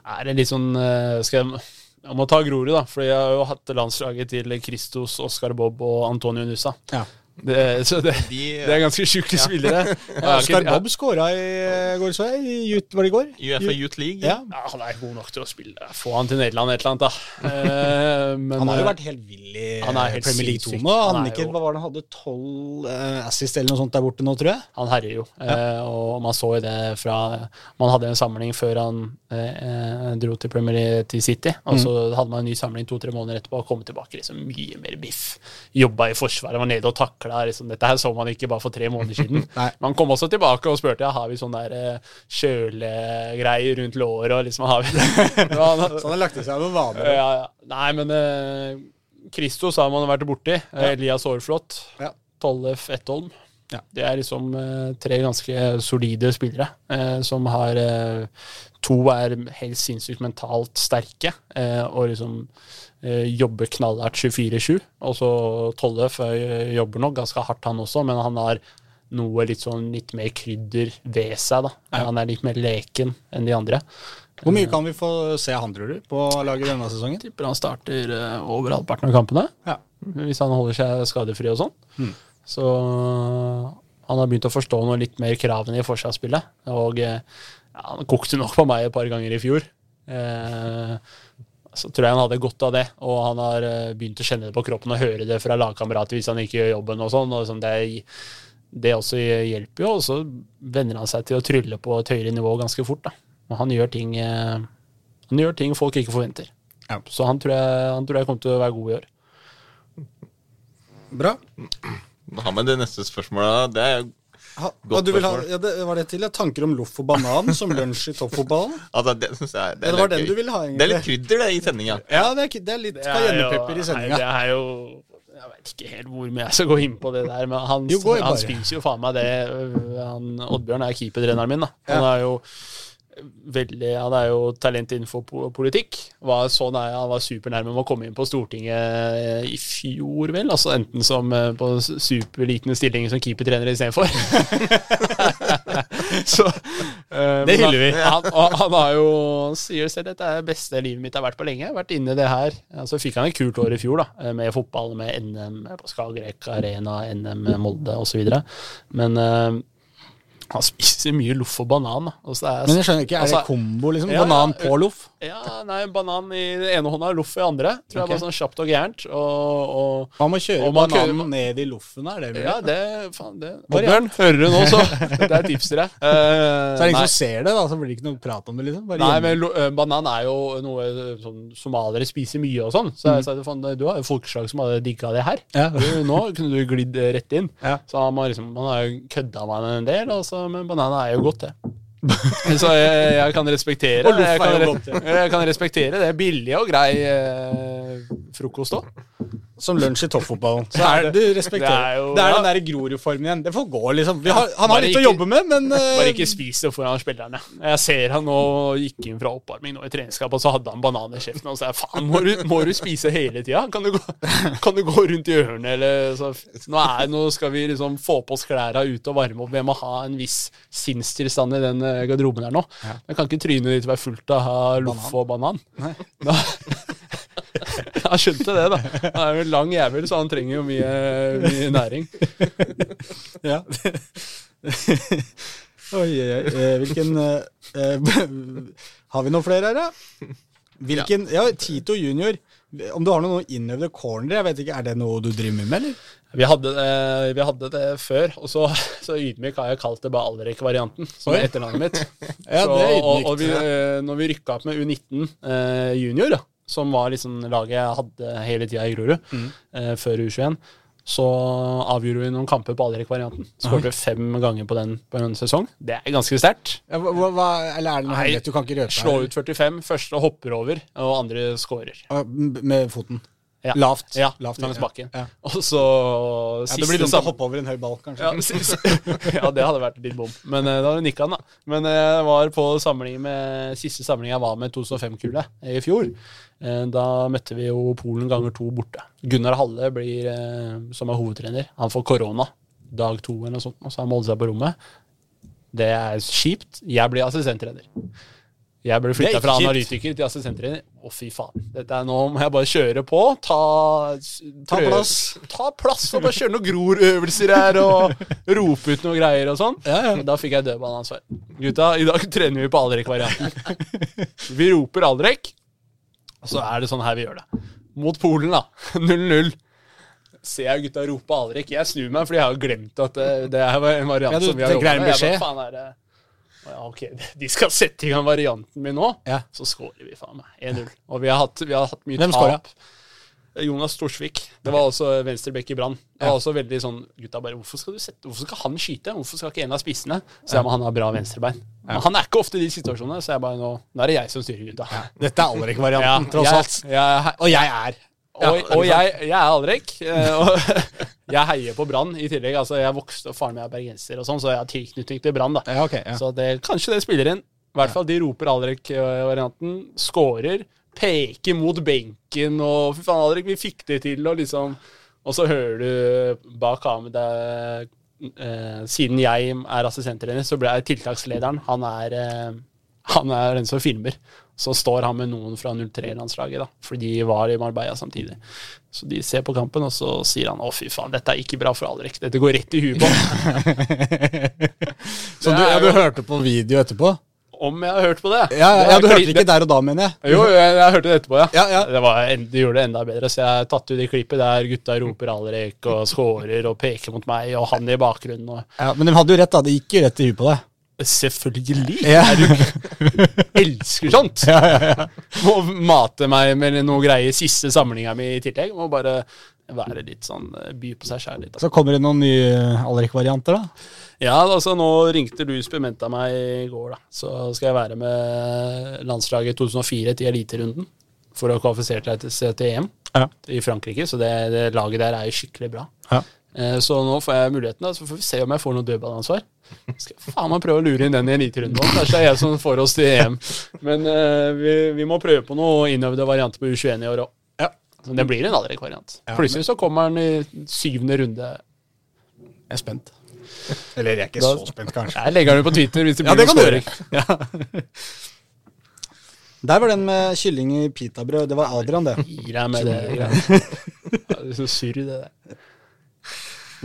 Er det litt sånn eh, Skal jeg jeg må ta Grorud, da. For jeg har jo hatt landslaget til Christos, Oscar Bob og Antonio Nusa. Ja. Det, så det, De, det er ganske sjuke spillere. Oskar Bob skåra i eh, går, så jeg, var det i går? UFA Youth League. Ja. Ja, han er god nok til å spille. Få han til Nederland et eller annet, da. Eh, men, Han har jo eh, vært helt vill i er Premier League 2 nå. Han, Han er ikke, hva var det han hadde? Tolv assist eller noe sånt der borte nå, tror jeg? Han herjer jo, ja. og man så jo det fra Man hadde en samling før han eh, dro til Premier League til City, og så hadde man en ny samling to-tre måneder etterpå og kom tilbake liksom mye mer biff. Jobba i forsvaret, var nede og takla. Liksom. Dette her så man ikke bare for tre måneder siden. Man kom også tilbake og spurte ja, har vi sånn der eh, kjølegreier rundt låret. og liksom har vi Så han har lagt i seg noen vaner. ja, ja. Nei, men uh, Christos har man vært borti. Ja. Elias Aarflot. Ja. Tollef Etholm. Ja. Det er liksom uh, tre ganske solide spillere uh, som har uh, To er helt sinnssykt mentalt sterke eh, og liksom eh, jobber knallhardt 24-7. Og så Tollef eh, jobber nok ganske hardt, han også, men han har noe litt sånn litt mer krydder ved seg. da. Ja. Han er litt mer leken enn de andre. Hvor mye kan vi få se han, tror du, på laget denne sesongen? tipper han starter eh, over halvparten av kampene. Ja. Hvis han holder seg skadefri og sånn. Mm. Så han har begynt å forstå noe litt mer kravene i forsvarsspillet. Og eh, ja, han kokte nok på meg et par ganger i fjor. Eh, så tror jeg han hadde godt av det, og han har eh, begynt å kjenne det på kroppen og høre det fra lagkamerater hvis han ikke gjør jobben og sånn. og sånn det, det også hjelper jo, og så venner han seg til å trylle på et høyere nivå ganske fort. da. Og han gjør ting, eh, han gjør ting folk ikke forventer. Ja. Så han tror, jeg, han tror jeg kommer til å være god i år. Bra. Da har vi det neste spørsmålet. Det er Ha, Godt du vil ha, ja, det, var det til? Ja, tanker om loff og banan som lunsj i toppfotballen? Altså, det, synes jeg, er det var den du ville ha, egentlig. Det er litt krydder det i sendinga. Ja, det er, det er litt Det er cayennepepper i sendinga. Det er jo Jeg vet ikke helt hvor mye jeg skal gå inn på det der, men han, Jo, han spiser jo faen meg det. øh, Han, Oddbjørn er keepertreneren min. da Han Ja. er jo veldig Han er jo talent innenfor politikk. Var så nær, han var supernærme med å komme inn på Stortinget eh, i fjor, vel. Altså Enten som eh, på superliten stilling som keepertrener istedenfor. så uh, Det hyller vi. Han, han, han har jo han sier selv dette er det beste livet mitt har vært på lenge. Vært inne i det her. Så Så fikk han et kult år i fjor, da, med fotball, med NM på Skagerrak Arena, NM Molde osv. Men eh, han spiser mye loff og banan. Altså, er, Men jeg skjønner ikke, er Altså, det kombo, liksom? ja, Banan ja, på loff? ja, nei, banan i den ene hånda, loff i den andre. Tror okay. jeg var sånn kjapt og gærent. Og, og Man må kjøre Og bananen kører- ned i loffen, er det mulig? ja, det faen, det. Oddbjørn, hører du nå, så det er tips til deg. Uh, Så er det ingen som ser det, da, så blir det ikke noe prat om det, liksom? Bare Nei, hjemme. men eh, banan er jo noe eh, sånn somaliere spiser mye og sånn. Så jeg sa faen, du har jo folkeslag som hadde digga det her. Ja. Du, nå kunne du glidd rett inn. Ja. Så man, liksom, man har jo kødda med en del, men banana er jo godt, det. så jeg, jeg kan respektere det. jeg kan, jeg kan respektere det. Billig og grei eh, frokost òg. Som lunsj i toppfotballen. Så er det, du respekterer. Det er jo- det er den der Grorud-formen igjen. Det får gå, liksom. Vi har, han har litt litt å jobbe med, men uh, Bare ikke spis det foran spillerne. Jeg ser han nå gikk inn fra oppvarming nå i treningskamp, og så hadde han banan i kjeften. Og så jeg faen, må må du spise hele tida? Kan, du gå- kan du gå rundt i ørene, eller så nå, er, nå skal vi liksom få på oss klærne ute og varme opp. Vi må ha en viss sinnstilstand i den eh, garderoben her nå. Jeg kan ikke trynet ditt være fullt av loff og banan. Nei. Da, jeg skjønte det, da. Han er jo en lang jævel, så han trenger jo mye, mye næring. Ja. oi, eh, Hvilken eh, eh, Har vi noen flere her, da? Hvilken Ja, Tito junior. Om du har noen innøvde cornere, jeg vet ikke, er det noe du driver med, eller? Vi hadde, det, vi hadde det før, og så, så ydmyk har jeg kalt det bare Alrek-varianten, som er etternavnet mitt. Ja, så, det er og, ydmykt. og vi, eh, når vi rykka opp med U19 eh, junior, da, som var liksom laget jeg hadde hele tida i Grorud, Mm. eh, før U21, så avgjorde vi noen kamper på Alderek-varianten. Skåret fem ganger på den på en sesong. Det er ganske sterkt. Ja, hva, hva, eller er det noe hemmelighet du kan ikke røpe? Slå ut 45, første hopper over, og andre scorer. Med foten? Ja. Lavt? Ja, Lavt, langs bakken. Ja. Og så Ja, det blir dumt å hoppe over en høy ball, kanskje. Ja, det hadde vært litt bom. Men uh, da nikka han, da. Men jeg jeg var på samling med, siste samling jeg var med 2005-kullet i fjor. Eh, Da møtte vi jo Polen ganger to borte. Gunnar Halle blir, eh, som er hovedtrener, han får korona dag to eller noe sånt, og så har han holdt seg på rommet. Det er kjipt. Jeg blir assistenttrener. Jeg ble flytta fra kjipt. analytiker til assistenttrener. Å, fy faen. Dette er, nå må jeg bare kjøre på. Ta, Ta plass. Ta plass og bare kjøre noen grorøvelser her og rope ut noen greier og sånn. Ja, ja. Da fikk jeg dødballansvar. Gutta, i dag trener vi på Alrek-varianten. Vi roper Aldrek, og så er det sånn her vi gjør det. Mot Polen, da. 0-0. Ser jeg gutta rope Alrik. Jeg snur meg, for jeg har glemt at det, det er en variant Ja, du som vi har jobbet med. Jeg bare, faen er det... Ja, ok, de skal sette i gang varianten min nå. Ja. Så scorer vi faen meg 1-0. Og vi har hatt, vi har hatt mye Hvem tap. Jonas Storsvik. Det var også venstrebekk i Brann. Det var også veldig sånn Gutta bare Hvorfor skal du sette Hvorfor skal han skyte? Hvorfor skal ikke en av spissene? Så jeg må han ha bra venstrebein. Men han er ikke ofte i de situasjonene, så jeg bare nå Nå er det jeg som styrer, gutta. Dette er Alrek-varianten, tross alt. Og jeg er. og, og jeg, jeg er Alrek. eh, Og jeg heier på Brann i tillegg. Altså, jeg vokste opp, faren min er bergenser, og sånn, så jeg har tilknytning til Brann. Ja, okay, Ja. så det, kanskje det spiller inn. I hvert fall de roper Alrek-varianten. Skårer. Peker mot benken og Fy faen, Alrik, vi fikk det til, og liksom Og så hører du bak kameraet eh, Siden jeg er assistenttrener, så ble jeg tiltakslederen. Han er, eh, han er den som filmer. Så står han med noen fra 03-landslaget, da. For de var i Marbella samtidig. Så de ser på kampen, og så sier han å, fy faen, dette er ikke bra for Alrik'. Dette går rett i huet på ham. Så du, ja, du hørte på video etterpå? Om jeg har hørt på det? Ja, ja, ja du hørte det ikke der og da, mener jeg. Jo, jeg, jeg hørte det etterpå, ja. Ja, ja. Det, var, det gjorde det enda bedre. Så jeg har tatt ut det klippet der gutta roper Alrek og scorer og peker mot meg, og han i bakgrunnen. Og Ja, men de hadde jo rett, da. Det gikk jo rett i huet på deg. Selvfølgelig! Ja. Du elsker sånt! Må mate meg med noe greier siste samlinga mi i tillegg. Må bare være litt sånn eh, by på seg sjæl litt. da. Så kommer det noen nye Alrek-varianter, da? Ja, altså nå ringte Luis Pimenta meg i går, da. Så skal jeg være med landslaget 2004 til eliterunden for å kvalifisere til- til EM Ja. i Frankrike. Så det, det laget der er jo skikkelig bra. Ja. Eh, Så nå får jeg muligheten, da, så får vi se om jeg får noe dødballansvar. Skal jeg faen meg prøve å lure inn den i eliterunden òg. Kanskje det er jeg som får oss til EM. Men uh, vi, vi må prøve på noe innøvde varianter på U21 i år òg. Ja. Så det blir en allerede variant. Plutselig så kommer han i syvende runde. Jeg er spent. Eller jeg er ikke Da- så spent, kanskje. Jeg legger den ut på Twitter hvis det Ja, blir det kan noe du scoring. gjøre. Der var den med kylling i pitabrød. Det var Adrian, det. Gi deg med det. Ja, det er så surr, det der.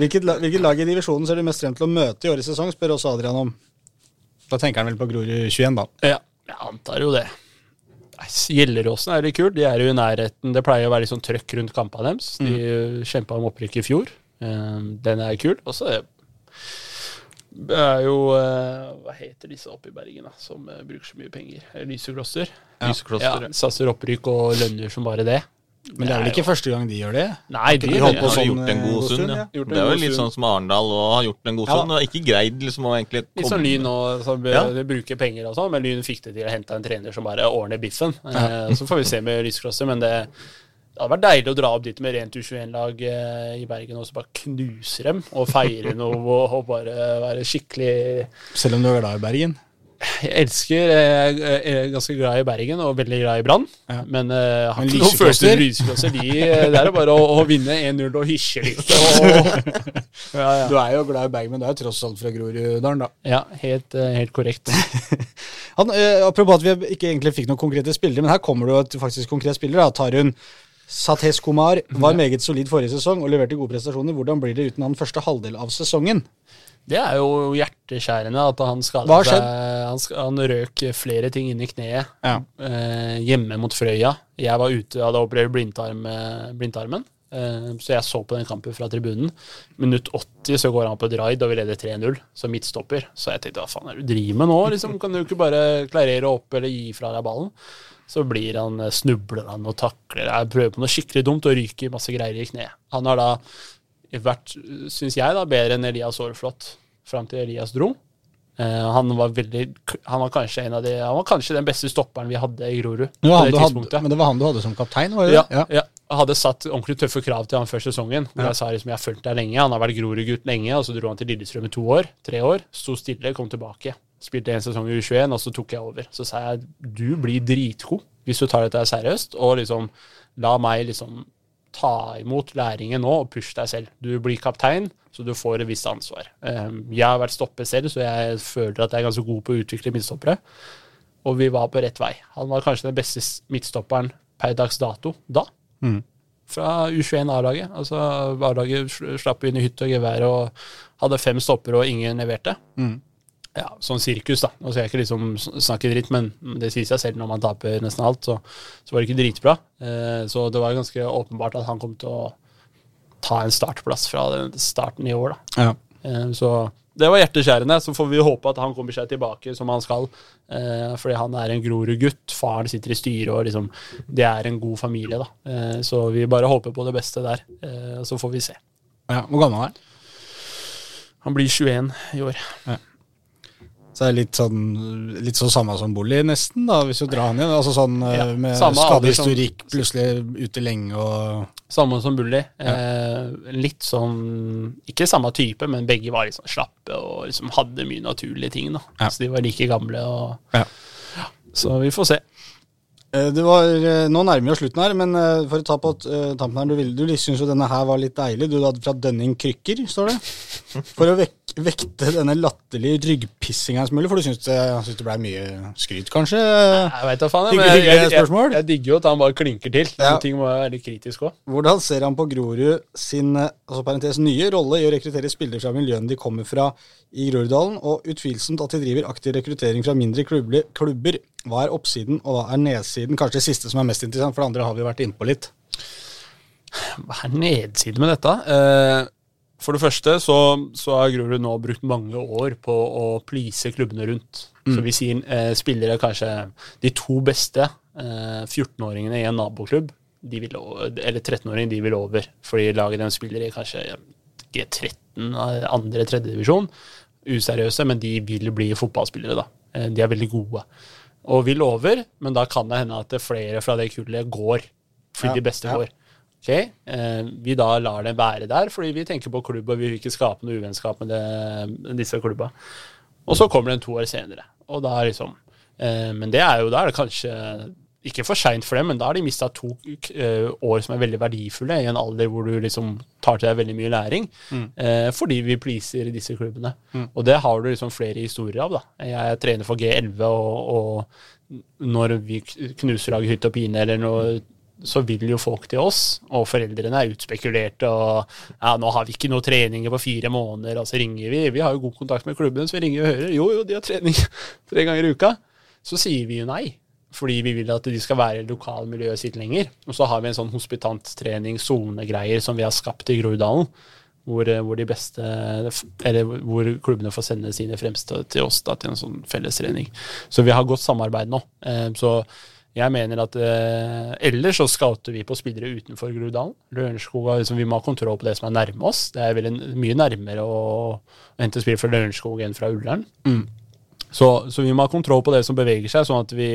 Hvilket, la- hvilket lag i divisjonen ser du mest frem til å møte i årets sesong, spør også Adrian om. Da tenker han vel på Grorud 21, da. Ja, jeg antar jo det. Gjelleråsen er litt kult. De er jo i nærheten. Det pleier å være litt sånn trøkk rundt kampene deres. De mm. kjempa om opprykk i fjor. Eh, Den er kul. Og så det er jo eh, Hva heter disse oppe i Bergen, da, som eh, bruker så mye penger? Eh, Lysekloster. Ja, Lysekloster. satser opprykk og lønner som bare det. Men det er vel ikke første gang de gjør det? Nei, de, de har har sånn, gjort en god stund, ja. ja. Det er jo litt sånn som Arendal og har gjort en god Ja stund, og ikke greid liksom å egentlig Litt sånn Lyn nå, som Ja. ja. bruker penger og sånn, men Lyn fikk det til å hente en trener som bare ordner biffen. Så får vi se med Lysklosser, men det, det hadde vært deilig å dra opp dit med rent U21-lag eh, i Bergen og så bare knuse dem og feire noe og, og bare være skikkelig Selv om du er glad i Bergen? Jeg elsker Jeg er ganske glad i Bergen og veldig glad i Brann, Ja. men eh, jeg har ikke noen følelse Lyseklosser? De, eh, det er bare å, å vinne 1-0 og hysje litt. Ja, ja. Du er jo glad i Bergen, men du er jo tross alt fra Groruddalen, da. ja helt, eh, helt korrekt. Han, uh, apropos at vi ikke egentlig fikk noen konkrete spillere, men her kommer det jo et faktisk konkret spiller. da, Tarun Sates Kumar var meget solid forrige sesong og leverte gode prestasjoner. Hvordan blir det uten han første halvdel av sesongen? Det er jo hjerteskjærende at han skadet seg. Han, han røk flere ting inn i kneet Ja. eh, hjemme mot Frøya. Jeg var ute og hadde operert blindtarm, eh, blindtarmen, eh, så jeg så på den kampen fra tribunen. Minutt 80 så går han på et raid, og vi leder 3-0 som midtstopper. Så jeg tenkte hva faen er det du driver med nå? Liksom, kan du ikke bare klarere opp eller gi fra deg ballen? Så blir han, eh, snubler han og takler. Jeg prøver på noe skikkelig dumt og ryker masse greier i kneet. Han har da vært, syns jeg, da, bedre enn Elias Aareflot fram til Elias dro. Eh, han var veldig Han var kanskje en av de Han var kanskje den beste stopperen vi hadde i Grorud. Det hadde, men det var han du hadde som kaptein? var det Ja, ja. ja. Jeg hadde satt ordentlig tøffe krav til han før sesongen. Hvor Ja. Jeg sa liksom, jeg har fulgt deg lenge. Han har vært Grorud-gutt lenge, og så dro han til Lillestrøm i to år. Tre år. Sto stille, kom tilbake. Spilte en sesong i U21, og så tok jeg over. Så sa jeg du blir dritgod hvis du tar dette seriøst, og liksom la meg liksom ta imot læringen nå og push deg selv. Du blir kaptein, så du får et visst ansvar. Um, jeg har vært stopper selv, så jeg føler at jeg er ganske god på å utvikle midtstoppere. Og vi var på rett vei. Han var kanskje den beste midtstopperen per dags dato da. Mm. Fra U21 A-laget. Altså A-laget sl- slapp inn i hytte og gevær og hadde fem stoppere, og ingen leverte. Mm. Ja, sånn sirkus, da. Nå skal jeg ikke liksom snakke dritt, men det sier seg selv når man taper nesten alt, så, så var det ikke dritbra. Eh, så det var ganske åpenbart at han kom til å ta en startplass fra den starten i år, da. Ja. Eh, Så det var hjerteskjærende. Så får vi håpe at han kommer seg tilbake som han skal. Eh, fordi han er en Grorud-gutt. Faren sitter i styret, og liksom, det er en god familie. da. Eh, så vi bare håper på det beste der. Eh, så får vi se. ja. Hvor gammel er han? Han blir 21 i år. Så det er litt sånn, litt sånn samme som Bolli, nesten, da, hvis du drar han igjen. Altså sånn eh, Ja, med skadehistorikk, plutselig ute lenge og Samme som Bulli. Eh, litt sånn Ikke samme type, men begge var liksom slappe og liksom hadde mye naturlige ting. da. Ja. Så de var like gamle. og Ja. Så vi får se. Eh, Det var, eh, Nå nærmer vi oss slutten her, men for å ta på tampen her, du, vil- du syns jo denne her var litt deilig. Du hadde fra Dønning Krykker, står det. For å vek, vekte denne latterlige ryggpissinga som mulig, for du syns det, syns det ble mye skryt, kanskje? Jeg vet da faen. jeg, men jeg, jeg, jeg, digger jo at han bare klinker til. Ja. Ting må være litt kritisk òg. Hvordan ser han på Grorud sin altså parentes, nye rolle i å rekruttere spillere fra miljøene de kommer fra i Groruddalen, og utvilsomt at de driver aktiv rekruttering fra mindre klubber? Hva er oppsiden, og hva er nedsiden? Kanskje det siste som er mest interessant, for det andre har vi vært innpå litt. Hva er nedsiden med dette? Eh, for det første så, så har Grorud nå brukt mange år på å please klubbene rundt. Så vi sier eh, spillere kanskje De to beste eh, 14-åringene i en naboklubb de vil, eller 13-åringer, de vil over. Fordi laget de spiller i kanskje G13, andre, tredjedivisjon. Useriøse, men de vil bli fotballspillere, da. Eh, De er veldig gode. Og vil over, men da kan det hende at flere fra det kullet går. Fordi Ja, de beste ja. går. Ok, eh, Vi da lar det være der, fordi vi tenker på klubb, og vi vil ikke skape noe uvennskap med det, disse klubba. Og så kommer den to år senere. Og da liksom eh, Men det er jo da er det kanskje ikke for seint for dem, men da har de mista to eh, år som er veldig verdifulle, i en alder hvor du liksom tar til deg veldig mye læring, eh, fordi vi pleaser disse klubbene. Og det har du liksom flere historier av. da. Jeg er trener for G11, og, og når vi knuser lag i hytte og pine, eller noe så vil jo folk til oss, og foreldrene er utspekulerte. og ja, 'Nå har vi ikke noe treninger på fire måneder', og så ringer vi. Vi har jo god kontakt med klubben, så vi ringer og hører. Jo, jo, de har trening tre ganger i uka. Så sier vi jo nei, fordi vi vil at de skal være i lokalmiljøet sitt lenger. Og så har vi en sånn hospitanttrening, sonegreier, som vi har skapt i Groruddalen. Hvor, eh, hvor de beste Eller hvor klubbene får sende sine fremste til oss da, til en sånn fellestrening. Så vi har godt samarbeid nå. Eh, Så jeg mener at eh, ellers så scouter vi på spillere utenfor Groruddalen. Lørenskog liksom, Vi må ha kontroll på det som er nærme oss. Det er vel en, mye nærmere å, hente spillere fra Lørenskog enn fra Ullern. Så, så vi må ha kontroll på det som beveger seg, sånn at, vi,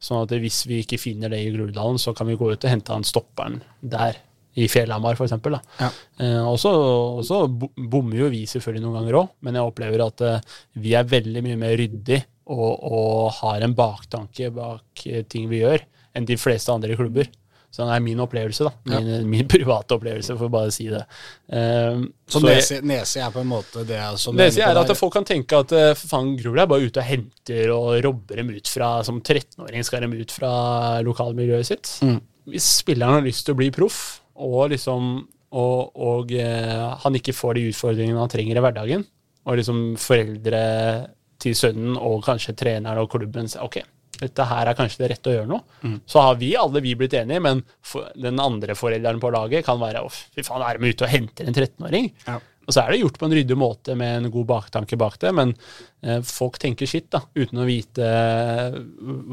sånn at hvis vi ikke finner det i Groruddalen, så kan vi gå ut og hente han stopperen der. I Fjellhamar, f.eks. Ja. Eh, og så bommer jo vi selvfølgelig noen ganger òg, men jeg opplever at eh, vi er veldig mye mer ryddig og, og har en baktanke bak eh, ting vi gjør, enn de fleste andre klubber. Så det er min opplevelse, da. Min, min private opplevelse, for å bare si det. Um, Så, så nese, nese er på en måte det som Nese jeg er at folk kan tenke at eh, for faen, Grorud er bare ute og henter og robber dem ut fra Som 13-åring skal dem ut fra lokalmiljøet sitt. Mm. Hvis spilleren har lyst til å bli proff, og liksom og, og eh, han ikke får de utfordringene han trenger i hverdagen, og liksom foreldre til sønnen og kanskje treneren og klubben sier ok, dette her er kanskje det rette å gjøre nå, Mm. så har vi alle vi blitt enige, men den andre forelderen på laget kan være å fy faen, er de ute og henter en 13-åring? Ja. Og så er det gjort på en ryddig måte med en god baktanke bak det, men eh, folk tenker sitt da, uten å vite eh,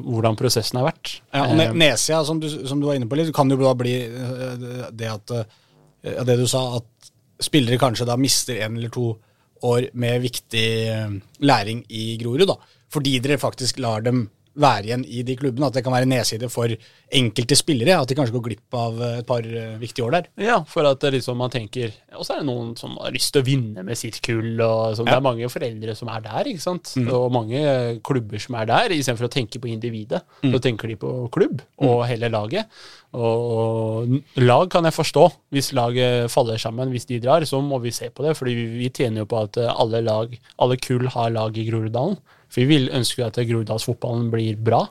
hvordan prosessen har vært. Ja, og ne Eh, Nesia, som du, som du var inne på litt, kan jo da bli øh, det at Det du sa, at spillere kanskje da mister en eller to år med viktig øh, læring i Grorud, da. Fordi dere faktisk lar dem være igjen i de klubbene. At det kan være nedside for enkelte spillere. At de kanskje går glipp av øh, et par øh, viktige år der. Ja, for at liksom man tenker Og så er det noen som har lyst til å vinne med sitt kull. Og så Det er mange foreldre som er der, ikke sant. Og mange klubber som er der. Istedenfor å tenke på individet, så tenker de på klubb og hele laget. Og lag kan jeg forstå. Hvis laget faller sammen, hvis de drar, så må vi se på det. fordi vi, tjener jo på at eh, alle, lag, alle kull har lag i Groruddalen. For vi vil ønske at Groruddalsfotballen blir bra.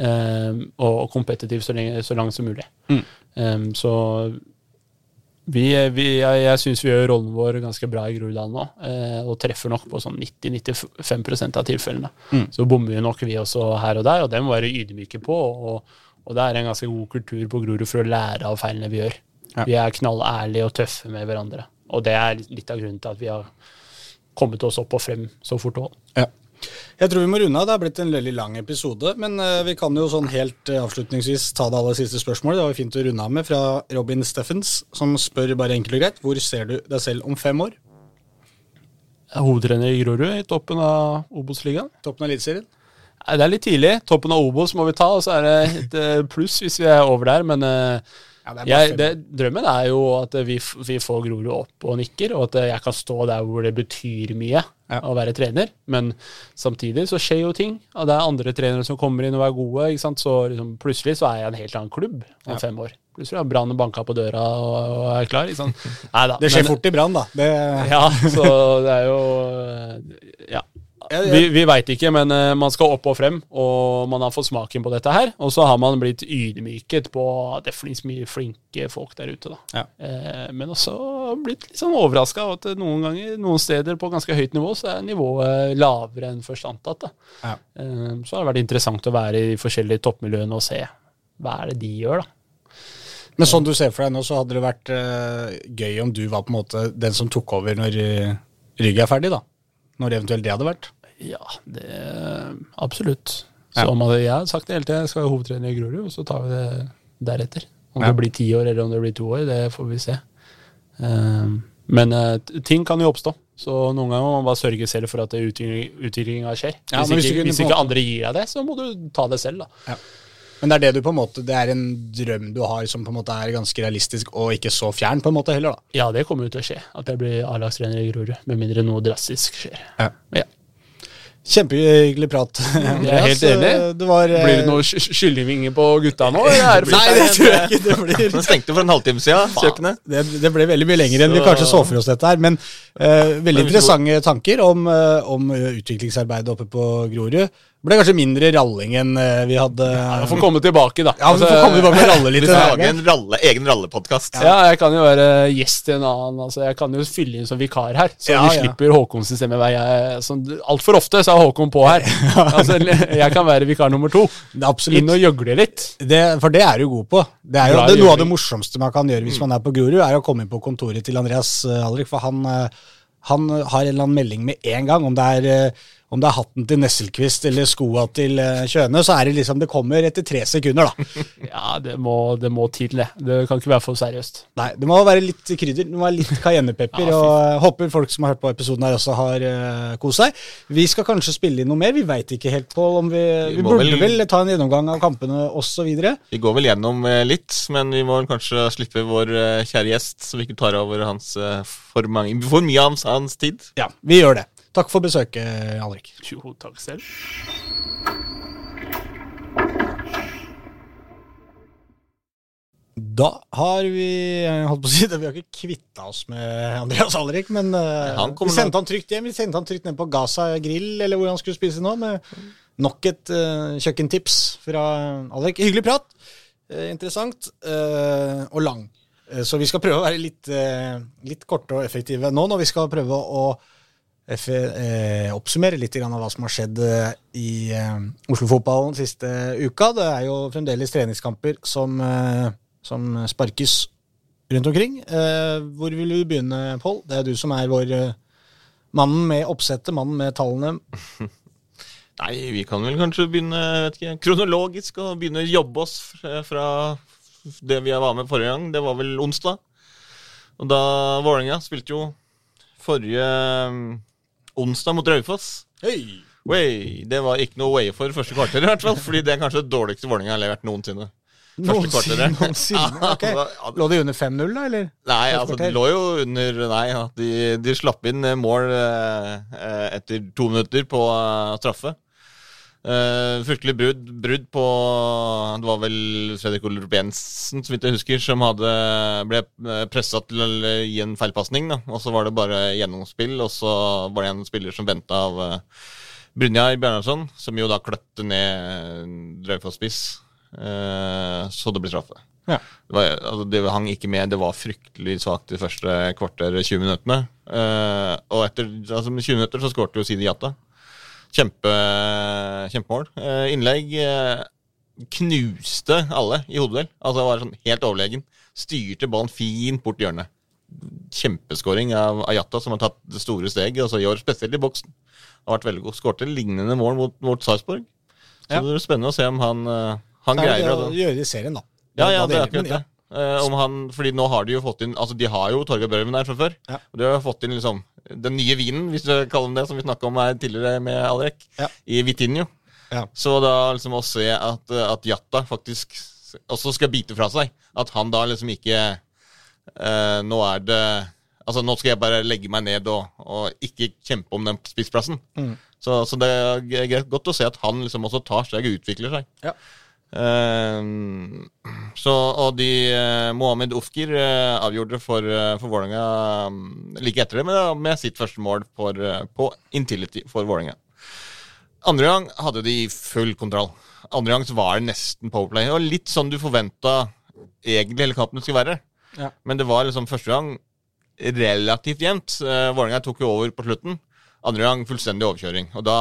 eh, og kompetitiv så, lenge, så langt som mulig. Eh, så vi, vi, jeg, jeg syns vi gjør rollen vår ganske bra i Groruddalen nå, uh, og treffer nok på sånn 90-95% av tilfellene. Så bommer vi nok vi også her og der, og det må være ydmyke på. Og, og det er en ganske god kultur på Grorud for å lære av feilene vi gjør. Ja. Vi er knallærlige og tøffe med hverandre. Og det er litt av grunnen til at vi har kommet oss opp og frem så fort òg. Ja. Jeg tror vi må runde av. Det har blitt en veldig lang episode. Men øh, vi kan jo sånn helt øh, avslutningsvis ta det aller siste spørsmålet. Det var fint å runde av med fra Robin Steffens, som spør bare enkelt og greit hvor ser du deg selv om fem år? Jeg er hovedtrener i Grorud, i toppen av Obos-ligaen. Toppen av Eliteserien? Nei, Det er litt tidlig. Toppen av Obos må vi ta, og så er det et eh, pluss hvis vi er over der. Men eh, Ja, er jeg, det, drømmen er jo at vi, vi får Grorud opp og nikker, og at eh, jeg kan stå der hvor det betyr mye Ja. å være trener. Men samtidig så skjer jo ting. Og det er andre trenere som kommer inn og er gode. ikke sant? Så liksom, plutselig så er jeg en helt annen klubb om fem år. Plutselig har Brann banka på døra og, og er klar. ikke sant? Neida, Det skjer men- fort i Brann, da. Det, Ja, så det er jo Ja. Vi, vi veit ikke, men eh, man skal opp og frem, og man har fått smaken på dette her. Og så har man blitt ydmyket på at det finnes mye flinke folk der ute, da. Ja. Eh, men også blitt litt sånn overraska av at noen ganger, noen steder på ganske høyt nivå, så er nivået lavere enn først antatt. da. Ja. Eh, så har det vært interessant å være i de forskjellige toppmiljøene og se hva er det de gjør, da. Men sånn du ser for deg nå, så hadde det vært uh, gøy om du var på en måte den som tok over når uh, rygget er ferdig, da. Når eventuelt det hadde vært. Ja, det Absolutt. Ja. Så om jeg har sagt det hele tiden, jeg skal være hovedtrener i Grorud, og så tar vi det deretter. Om Ja. det blir ti år eller om det blir to år, det får vi se. Um, men uh, ting kan jo oppstå. Så noen ganger må man bare sørge selv for at utviklinga skjer. Ja, hvis hvis ikke, hvis ikke andre gir deg det, så må du ta det selv, da. Men det er det du på en måte Det er en drøm du har som på en måte er ganske realistisk, og ikke så fjern, på en måte heller, da. Ja, det kommer jo til å skje. At jeg blir A-lagstrener i Grorud. Med mindre noe drastisk skjer. Ja. Ja. Kjempehyggelig prat. Jeg er helt enig. Det var eh, Blir det noe kyllingvinger på gutta nå? eller det Nei, det tror jeg ikke det blir. Den stengte for en halvtime siden, kjøkkenet. Det, det ble veldig mye lenger enn vi kanskje så for oss dette her. Men uh, veldig interessante tanker om, eh, om utviklingsarbeidet oppe på Grorud. Det ble kanskje mindre ralling enn eh, vi hadde Jeg får komme tilbake, da. Ja, vi får komme tilbake og ralle litt. Vi får lage en ralle, egen rallepodkast. Ja, jeg kan jo være gjest i en annen. Altså, jeg kan jo fylle inn som vikar her, så Ja, vi ja. slipper Håkons stemme hver jeg sånn, Altfor ofte så er Håkon på her. altså, jeg kan være vikar nummer to. Det absolutt. Inn og gjøgle litt. Det, for det er du god på. Det er jo det er noe av det morsomste man kan gjøre hvis man er på Grorud, er å komme inn på kontoret til Andreas eh, Alrik, for han, eh, han har en eller annen melding med en gang. Om det er, eh, om det er hatten til Nesselquist eller skoa til eh, Kjøne, så er det liksom Det kommer etter tre sekunder, da. Ja, det må, det må til, det. Det kan ikke være for seriøst. Nei, det må være litt krydder. Det må være litt cayennepepper. Ja, og eh, Håper folk som har hørt på episoden her, også har uh, kost seg. Vi skal kanskje spille inn noe mer. Vi veit ikke helt på om vi Vi, Vi burde vel, vel- ta en gjennomgang av kampene osv. Vi går vel gjennom eh, litt, men vi må kanskje slippe vår eh, kjære gjest, så vi ikke tar over hans eh, for, mange, for mye av hans, hans tid. Ja, vi gjør det. Takk for besøket, Alrik. Jo, takk selv. Da har vi holdt på å si det, Vi har ikke kvitta oss med Andreas Alrik, men eh, vi sendte han trygt hjem. Vi sendte han trygt ned på Gaza grill, eller hvor han skulle spise nå, med nok et uh, kjøkkentips fra Alrik. Hyggelig prat. Uh, interessant Uh, og lang. Eh, så vi skal prøve å være litt, eh, litt korte og effektive nå når vi skal prøve å eh, oppsummere litt av hva som har skjedd eh, i eh, Oslo-fotballen siste uka. Det er jo fremdeles treningskamper som, eh, som sparkes rundt omkring. Eh, hvor vil du begynne, Pål? Det er du som er vår eh, mannen med oppsettet, mannen med tallene. Nei, vi kan vel kanskje begynne vet ikke, kronologisk og begynne å jobbe oss fra, det vi var med forrige gang. Det var vel onsdag. Og da Vålerenga spilte jo forrige onsdag mot Raufoss. Hei! Way. Det var ikke noe way for første kvarter, i hvert fall. Fordi det er kanskje det dårligste Vålerenga har levert noensinne. Noensinne? Noensinne? Ok. Lå det under 5-0, da, eller? Nei, altså, de lå jo under Nei, de, de slapp inn eh, mål eh, eh, etter to minutter på uh, straffe. Eh, fryktelig brudd, brudd på Det var vel Fredrik Olrup Jensen, så vidt jeg husker, som hadde, ble pressa til å gi en feilpasning. Og så var det bare gjennomspill, og så var det en spiller som venta av uh, Brynjar Bjørnarsson som jo da kløtte ned Draufoss-spiss. Uh, så det ble straffe. Ja. Det, var, altså, det hang ikke med. Det var fryktelig svakt de første kvarter 20 minuttene. Uh, og etter altså, 20 minutter så skårte jo Sidi Jatta. Kjempe, kjempemål. Eh, innlegg eh, knuste alle i hodeduell. Altså var sånn helt overlegen. Styrte ballen fint bort i hjørnet. Kjempeskåring av Ayata, som har tatt det store steget, altså i år spesielt i boksen. Har vært veldig god. Skårte lignende mål mot, mot Sarpsborg. Så Ja. det blir spennende å se om han, eh, han er det greier å å gjøre det i serien, da. ja, ja, det er akkurat det. Eh, om han, fordi nå har de jo fått inn Altså, de har jo Torgeir Børven der fra før. Ja. Og de har fått inn liksom den nye vinen, hvis du kaller den det, som vi snakka om her tidligere med Alrek, Ja. i Vitinho. Ja. Så da liksom å se at, at Jatta faktisk også skal bite fra seg. At han da liksom ikke eh, Nå er det Altså, nå skal jeg bare legge meg ned og, og ikke kjempe om den spissplassen. Mm. Så, så det er godt å se at han liksom også tar seg og utvikler seg. Ja. Ehm, så, og de eh, Mohammed Ofkir eh, avgjorde for, uh, for Vålerenga um, like etter det, med, med sitt første mål for, eh, på Intility for Vålerenga. Andre gang hadde de full kontroll. Andre gang så var det nesten powerplay. Det var litt sånn du forventa egentlig hele kampen skulle være. Ja. Men det var liksom første gang relativt jevnt. Vålerenga tok jo over på slutten. Andre gang fullstendig overkjøring. Og da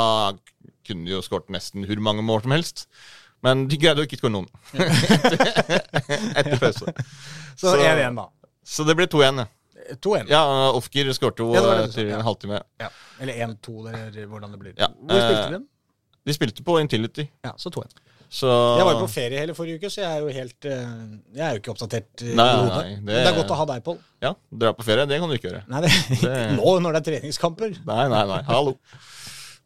kunne de jo skåret nesten hvor mange mål som helst. Men de greide jo ikke å skåre noen etter pause. Så 1-1, da. Så det ble 2-1. ja. 2-1. Ja, Ofker skårte jo Ja, det var det etter en halvtime. Ja. Eller 1-2, eller hvordan det blir. Ja, Hvor spilte eh, de? De spilte på Intility. Ja, så 2-1. Så Jeg var jo på ferie hele forrige uke, så jeg er jo helt eh, Jeg er jo ikke oppdatert. eh, Nei, nei, nei, det- Men det er godt å ha deg, Pål. Ja, dra på ferie, det kan du ikke gjøre. Nei, det, Det- nå når det er treningskamper. Nei, nei, nei. Hallo.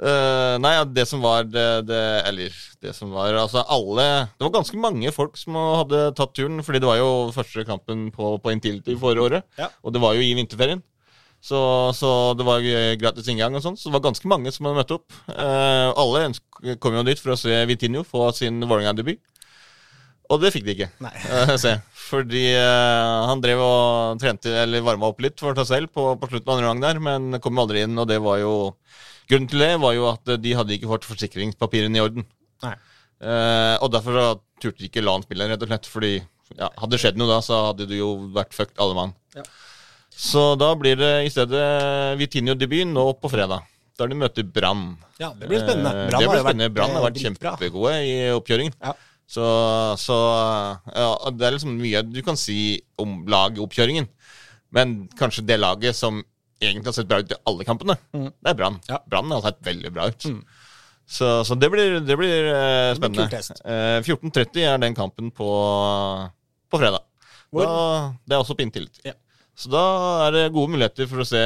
Eh, nei, det som var det, det Eller det som var Altså, alle Det var ganske mange folk som hadde tatt turen, fordi det var jo første kampen på, på Intility forrige året. Ja. Og det var jo i vinterferien. Så, så det var eh, gratis inngang og sånn. Så det var ganske mange som hadde møtt opp. Uh, alle kom jo dit for å se Vitinho få sin Vålerenga-debut. Og det fikk de ikke. Nei. Uh, se. Fordi uh, han drev og trente, eller varma opp litt for seg selv på, på slutten av andre gang der, men kom aldri inn, og det var jo Grunnen til det var jo at de hadde ikke fått forsikringspapirene i orden. Nei. Eh, og derfor turte de ikke la han spille, rett og slett. Fordi ja, hadde det skjedd noe da, så hadde du jo vært fucked alle mann. Ja. Så da blir det i stedet Vitinho-debut nå på fredag. Da de møter Brann. Ja, det blir spennende. Eh, Brann har vært, spennende. Brann har eh, vært kjempegode i oppkjøringen. Ja. Så, så ja, det er liksom mye du kan si om lagoppkjøringen. Men kanskje det laget som egentlig har sett bra ut i alle kampene, det er Brann. Ja. Brann har sett veldig bra ut. Så, så det blir, det blir uh, spennende. Uh. Eh, 14.30 er den kampen på, på fredag. Da, det er også på inntillit. Ja. Så da er det gode muligheter for å se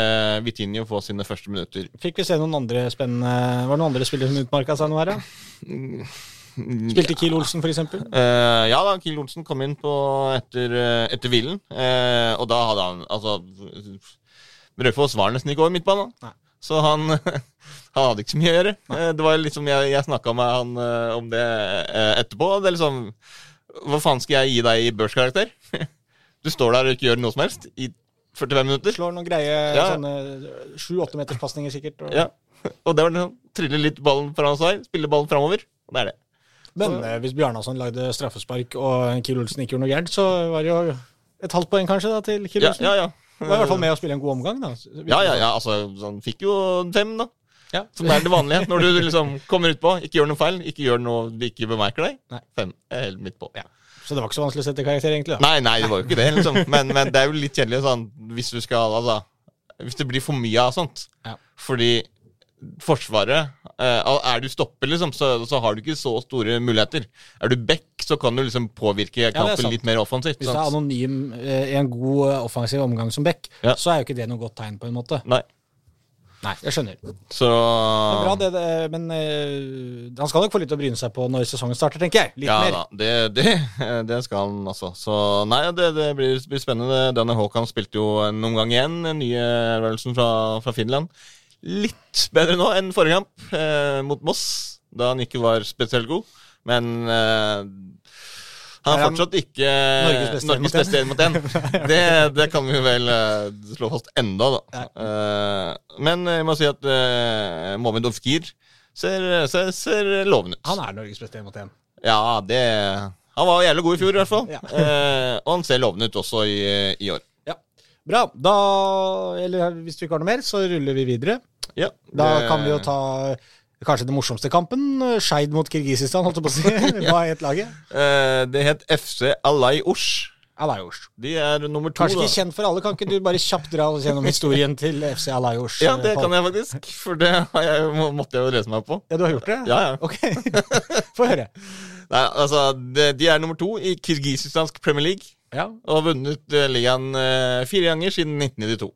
Vitinho få sine første minutter. Fikk vi se noen andre spennende Var det noen andre spillere som utmarka seg noe her, da? Spilte Kiel Olsen, for eksempel? Eh, ja da, Kiel Olsen kom inn på etter, etter hvilen. Uh, og da hadde han Altså Raufoss var nesten ikke over midtbanen. Nei. Så han, han hadde ikke så mye å gjøre. Nei. det var liksom, Jeg, jeg snakka med han eh, om det eh, etterpå. Det er liksom Hva faen skal jeg gi deg i børskarakter? Du står der og ikke gjør noe som helst i 45 minutter. Slår noen greie Ja. sånne sju-åtte meters pasninger, sikkert. Og... Ja. Og det var liksom trille litt ballen fra hans vei, spille ballen framover. Og det er det. Men så... hvis Bjarnason lagde straffespark og Kiel Olsen ikke gjorde noe gærent, så var det jo et halvt poeng kanskje da til Kiel Ja, Olsen. ja, ja. Det var i hvert fall med å spille en god omgang, da. Ja, ja, ja, altså, han fikk jo fem, da. Ja. Som er det vanlige. Når du liksom kommer utpå, ikke gjør noe feil, ikke gjør noe vi ikke bemerker deg. Nei. Fem er helt midt på. Ja. Så det var ikke så vanskelig å sette karakter, egentlig. da. Nei, nei, det var jo ikke det, liksom. Men, men det er jo litt kjedelig sånn hvis du skal Altså, hvis det blir for mye av sånt. Ja. Fordi Forsvaret eh, Er du stopper, liksom, så, så har du ikke så store muligheter. Er du back, så kan du liksom påvirke kampen ja, litt mer offensivt. Hvis du er anonym eh, i en god eh, offensiv omgang som back, Ja. så er jo ikke det noe godt tegn, på en måte. Nei. Nei, jeg skjønner. Så Det er bra, det, det, men uh, han skal nok få litt å bryne seg på når sesongen starter, tenker jeg. Litt Ja mer. da, det, det, skal han altså. Så nei, det, det blir, blir spennende. Denne Håkan spilte jo en omgang igjen, den nye øvelsen fra, fra Finland. Litt bedre nå enn forrige kamp, eh, mot Moss, da han ikke var spesielt god. Men eh, han Er fortsatt ikke Norges beste en mot én. Det, det kan vi vel eh, slå fast enda, da. Eh, men jeg må si at uh, Mohamed Ofkir ser, ser, ser lovende ut. Han er Norges beste én mot én. Ja, det Han var jævlig god i fjor, i hvert fall. Ja. eh, og han ser lovende ut også i, i år. Bra. Da, eller hvis du ikke har noe mer, så ruller vi videre. Ja, Da det- kan vi jo ta kanskje den morsomste kampen. Skeid mot Kirgisistan, holdt jeg på å si. Hva het laget? eh, Det het FC Alay Osh. Alayosh. De er nummer to. Kanskje da. ikke kjent for alle. Kan ikke du bare kjapt dra oss gjennom historien til FC Alayosh? Ja, det kan jeg faktisk. For det har jeg, måtte jeg jo lese meg på. Ja, du har gjort det? Ja, ja. Ok. Få høre. Nei, altså, de, de er nummer to i kirgisistansk Premier League. Ja. Og har vunnet eh, ligaen eh, fire ganger siden 1992.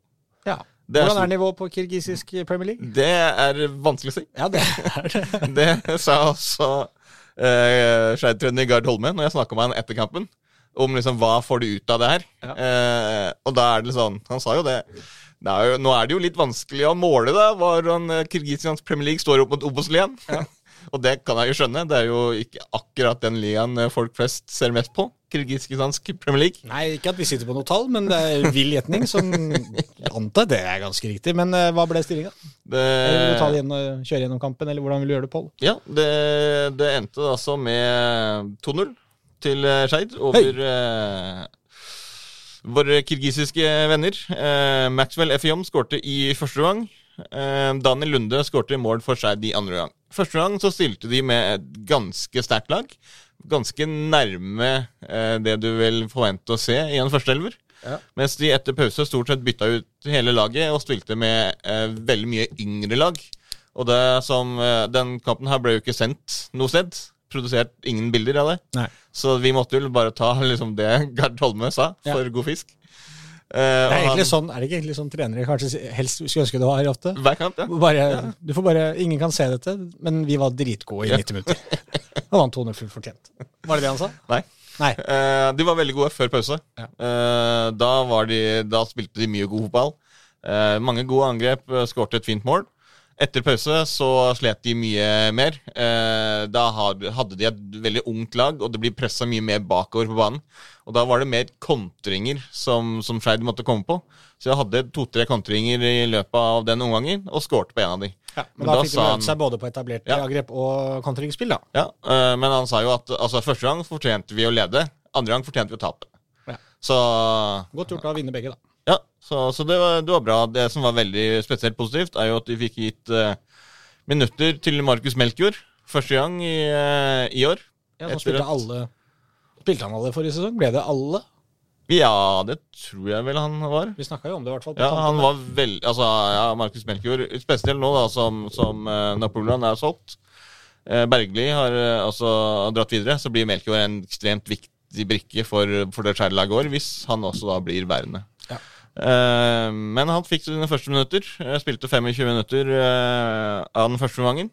ja. Er Hvordan er nivået på kirgisisk Premier League? Det er vanskelig å si. Ja, det er det. Det sa også uh, Skeid-trener Gard Holme når jeg snakka med han etter kampen. Om liksom hva får du ut av det her. Ja. Uh, og da er det sånn Han sa jo det. det er jo, nå er det jo litt vanskelig å måle da hvordan uh, Kirgisians Premier League står opp mot Obos-ligaen. og det kan jeg jo skjønne. Det er jo ikke akkurat den ligaen eh, folk flest ser mest på. Kirgisistansk Premier League. Nei, ikke at vi sitter på noe tall, men det er vill gjetning. Som antar det er ganske riktig. Men uh, hva ble stillinga? Det, Vil du ta det igjen og kjøre gjennom kampen, eller hvordan vil du gjøre det, Pål? Ja, det, det endte altså med 2-0 til eh, Skeid over eh, våre kirgisiske venner. Eh, Maxwell Effiom skårte i første gang. Eh, Daniel Lunde skårte mål for Skeid i andre gang. Første gang så stilte de med et ganske sterkt lag. Ganske nærme eh, det du vil forvente å se i en førsteelver. Ja. Mens de etter pause stort sett bytta ut hele laget og spilte med eh, veldig mye yngre lag. Og det som, den kampen her ble jo ikke sendt noe sted produsert ingen bilder av det. Nei. Så vi måtte jo bare ta liksom det Gard Holme sa Ja. for god fisk. Eh, Det er, egentlig sånn, er det ikke egentlig sånn trenere kanskje helst skulle ønske det var ofte? Hver kamp, ja. Bare, du får bare, Ingen kan se dette, men vi var dritgode i Ja. 90 minutter. Og vant 200 fullt fortjent. Var det det han sa? Nei. Nei. Eh, de var veldig gode før pause. Ja. Eh, da, var de, da spilte de mye god fotball. Eh, mange gode angrep, uh, skårte et fint mål. Etter pause så slet de mye mer. Eh, da hadde de et veldig ungt lag, og det blir pressa mye mer bakover på banen. Og da var det mer kontringer som, som Skeid måtte komme på. Så jeg hadde to-tre kontringer i løpet av den omgangen, og skårte på en av de. Ja, men, Men da, da fikk de møte seg både på etablert Ja. angrep og kontringsspill, da. Ja, eh, Men han sa jo at altså, første gang fortjente vi å lede, andre gang fortjente vi å tape. Ja. Så Godt gjort å vinne begge, da. Ja, så, så det, var, det var bra. Det som var veldig spesielt positivt, er jo at de fikk gitt uh, minutter til Markus Melkjord. Første gang i, uh, i år. Ja, så spilte at- alle Spilte han alle forrige sesong? Ble det alle? Ja, det tror jeg vel han var. Vi snakka jo om det, i hvert fall. på Ja, han var veldig Altså, ja, Markus Melkjord, spesielt nå da, som, som uh, Napoleon er solgt. Bergli har altså dratt videre, så blir Melkjord en ekstremt viktig brikke for, for det skjærelaget går hvis han også da blir værende. Ja. Eh, men han fikk sine første minutter. eh, Spilte 25 minutter eh, av den første omgangen.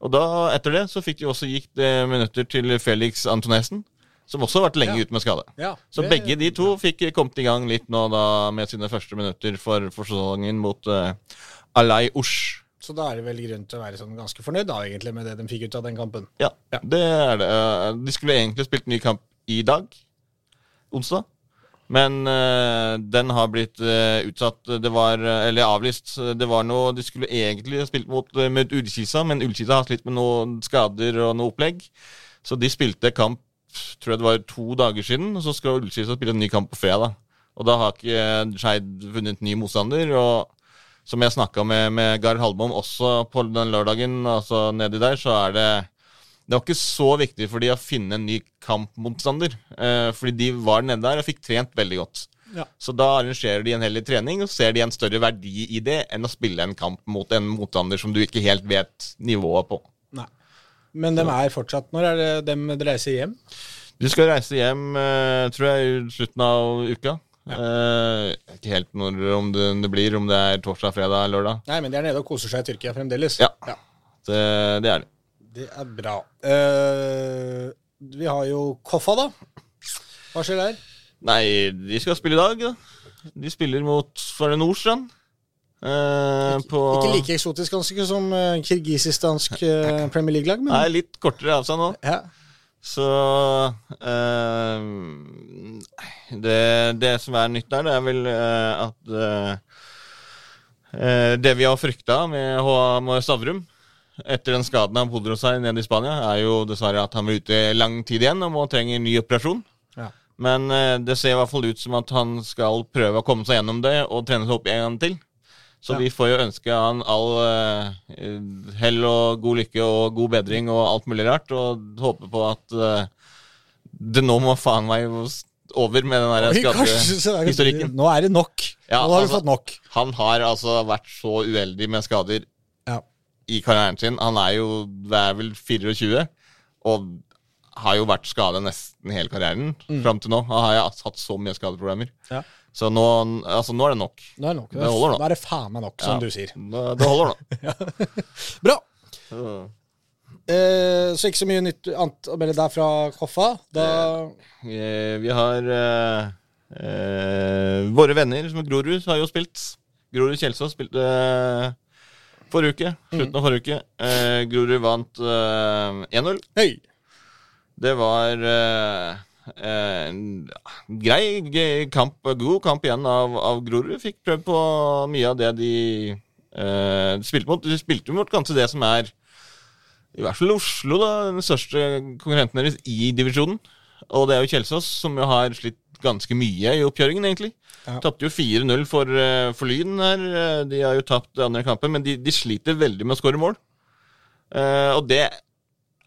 Og da, etter det så fikk de også gikk minutter til Felix Antonesen, som også har vært lenge Ja. ute med skade. Ja, Så begge de to fikk kommet i gang litt nå da med sine første minutter for, for sesongen mot uh, Alay Ush. Så da er det vel grunn til å være sånn ganske fornøyd da, egentlig, med det de fikk ut av den kampen. Ja, Ja. det er det. De skulle egentlig spilt ny kamp i dag, onsdag. Men eh, den har blitt eh, utsatt. Det var, eh, eller avlyst. Det var noe, De skulle egentlig spilt mot, mot Ullkisa, men Ullkisa har slitt med noen skader og noe opplegg. Så de spilte kamp tror jeg det var to dager siden, og så skal Ullkisa spille en ny kamp på fredag. Og da har ikke Skeid funnet ny motstander. og som jeg snakka med, med Gard Halbom også på den lørdagen, altså nedi der, så er det Det var ikke så viktig for de å finne en ny kampmotstander. Eh, fordi de var nede der og fikk trent veldig godt. Ja. Så da arrangerer de en hellig trening, og ser de en større verdi i det enn å spille en kamp mot en motstander som du ikke helt vet nivået på. Nei. Men de er fortsatt Når er det dem reiser hjem? Du skal reise hjem, eh, tror jeg, i slutten av uka. Eh, ikke helt når om det, det blir, om det er torsdag, fredag, lørdag. Nei, men de er nede og koser seg i Tyrkia fremdeles. Ja. Det, det er det. Det er bra. Uh, vi har jo Koffa, da. Hva skjer der? Nei, de skal spille i dag, da. De spiller mot Var det Nordstrand? Uh, på Ikke like eksotisk ganske som uh, kirgisistansk uh, Premier League-lag, men Nei, litt kortere avstand nå. ja. Så eh, det, det som er nytt der, det er vel eh, at eh, eh, Det vi har frykta med H.A. Stavrum etter den skaden han pådro seg nede i Spania, er jo dessverre at han blir ute lang tid igjen og må trenge en ny operasjon. Ja. Men eh, det ser i hvert fall ut som at han skal prøve å komme seg gjennom det og trene seg opp en gang til. Så Ja. vi får jo ønske han all eh, hell og god lykke og god bedring og alt mulig rart, og håpe på at eh, det nå må faen meg over med den der er skadehistorikken. Nå er det nok. Ja, nå har altså, vi fått nok. Han har altså vært så uheldig med skader. I karrieren sin. Han er jo det er vel 24 og har jo vært skada nesten hele karrieren fram til nå. Han har jo hatt så mye skadeproblemer. Mm. Ja. Så nå, altså, nå er det nok. Nå er det nok. Det holder nå. Nå er det faen meg nok, som Ja. du sier. Det, det holder nå. Bra. Så, Eh, så ikke så mye nytt å melde der fra Koffa. Da eh, vi har eh, eh, våre venner som er Grorud, har jo spilt. Grorud Kjelsås spilte eh, forrige uke. Slutten av forrige uke. Eh, Grorud vant eh, 1-0. Hei! Det var eh, eh, en grei kamp, god kamp igjen av, av Grorud. Fikk prøvd på mye av det de eh, spilte mot. De spilte mot kanskje det som er, i hvert fall Oslo, da, den største konkurrenten deres i divisjonen. Og det er jo Kjelsås, som jo har slitt ganske mye i oppkjøringen, egentlig. Ja. Tapte jo 4-0 for, eh, for Lyn her. Eh, De har jo tapt andre kampen, men de, de sliter veldig med å skåre mål. Uh, og det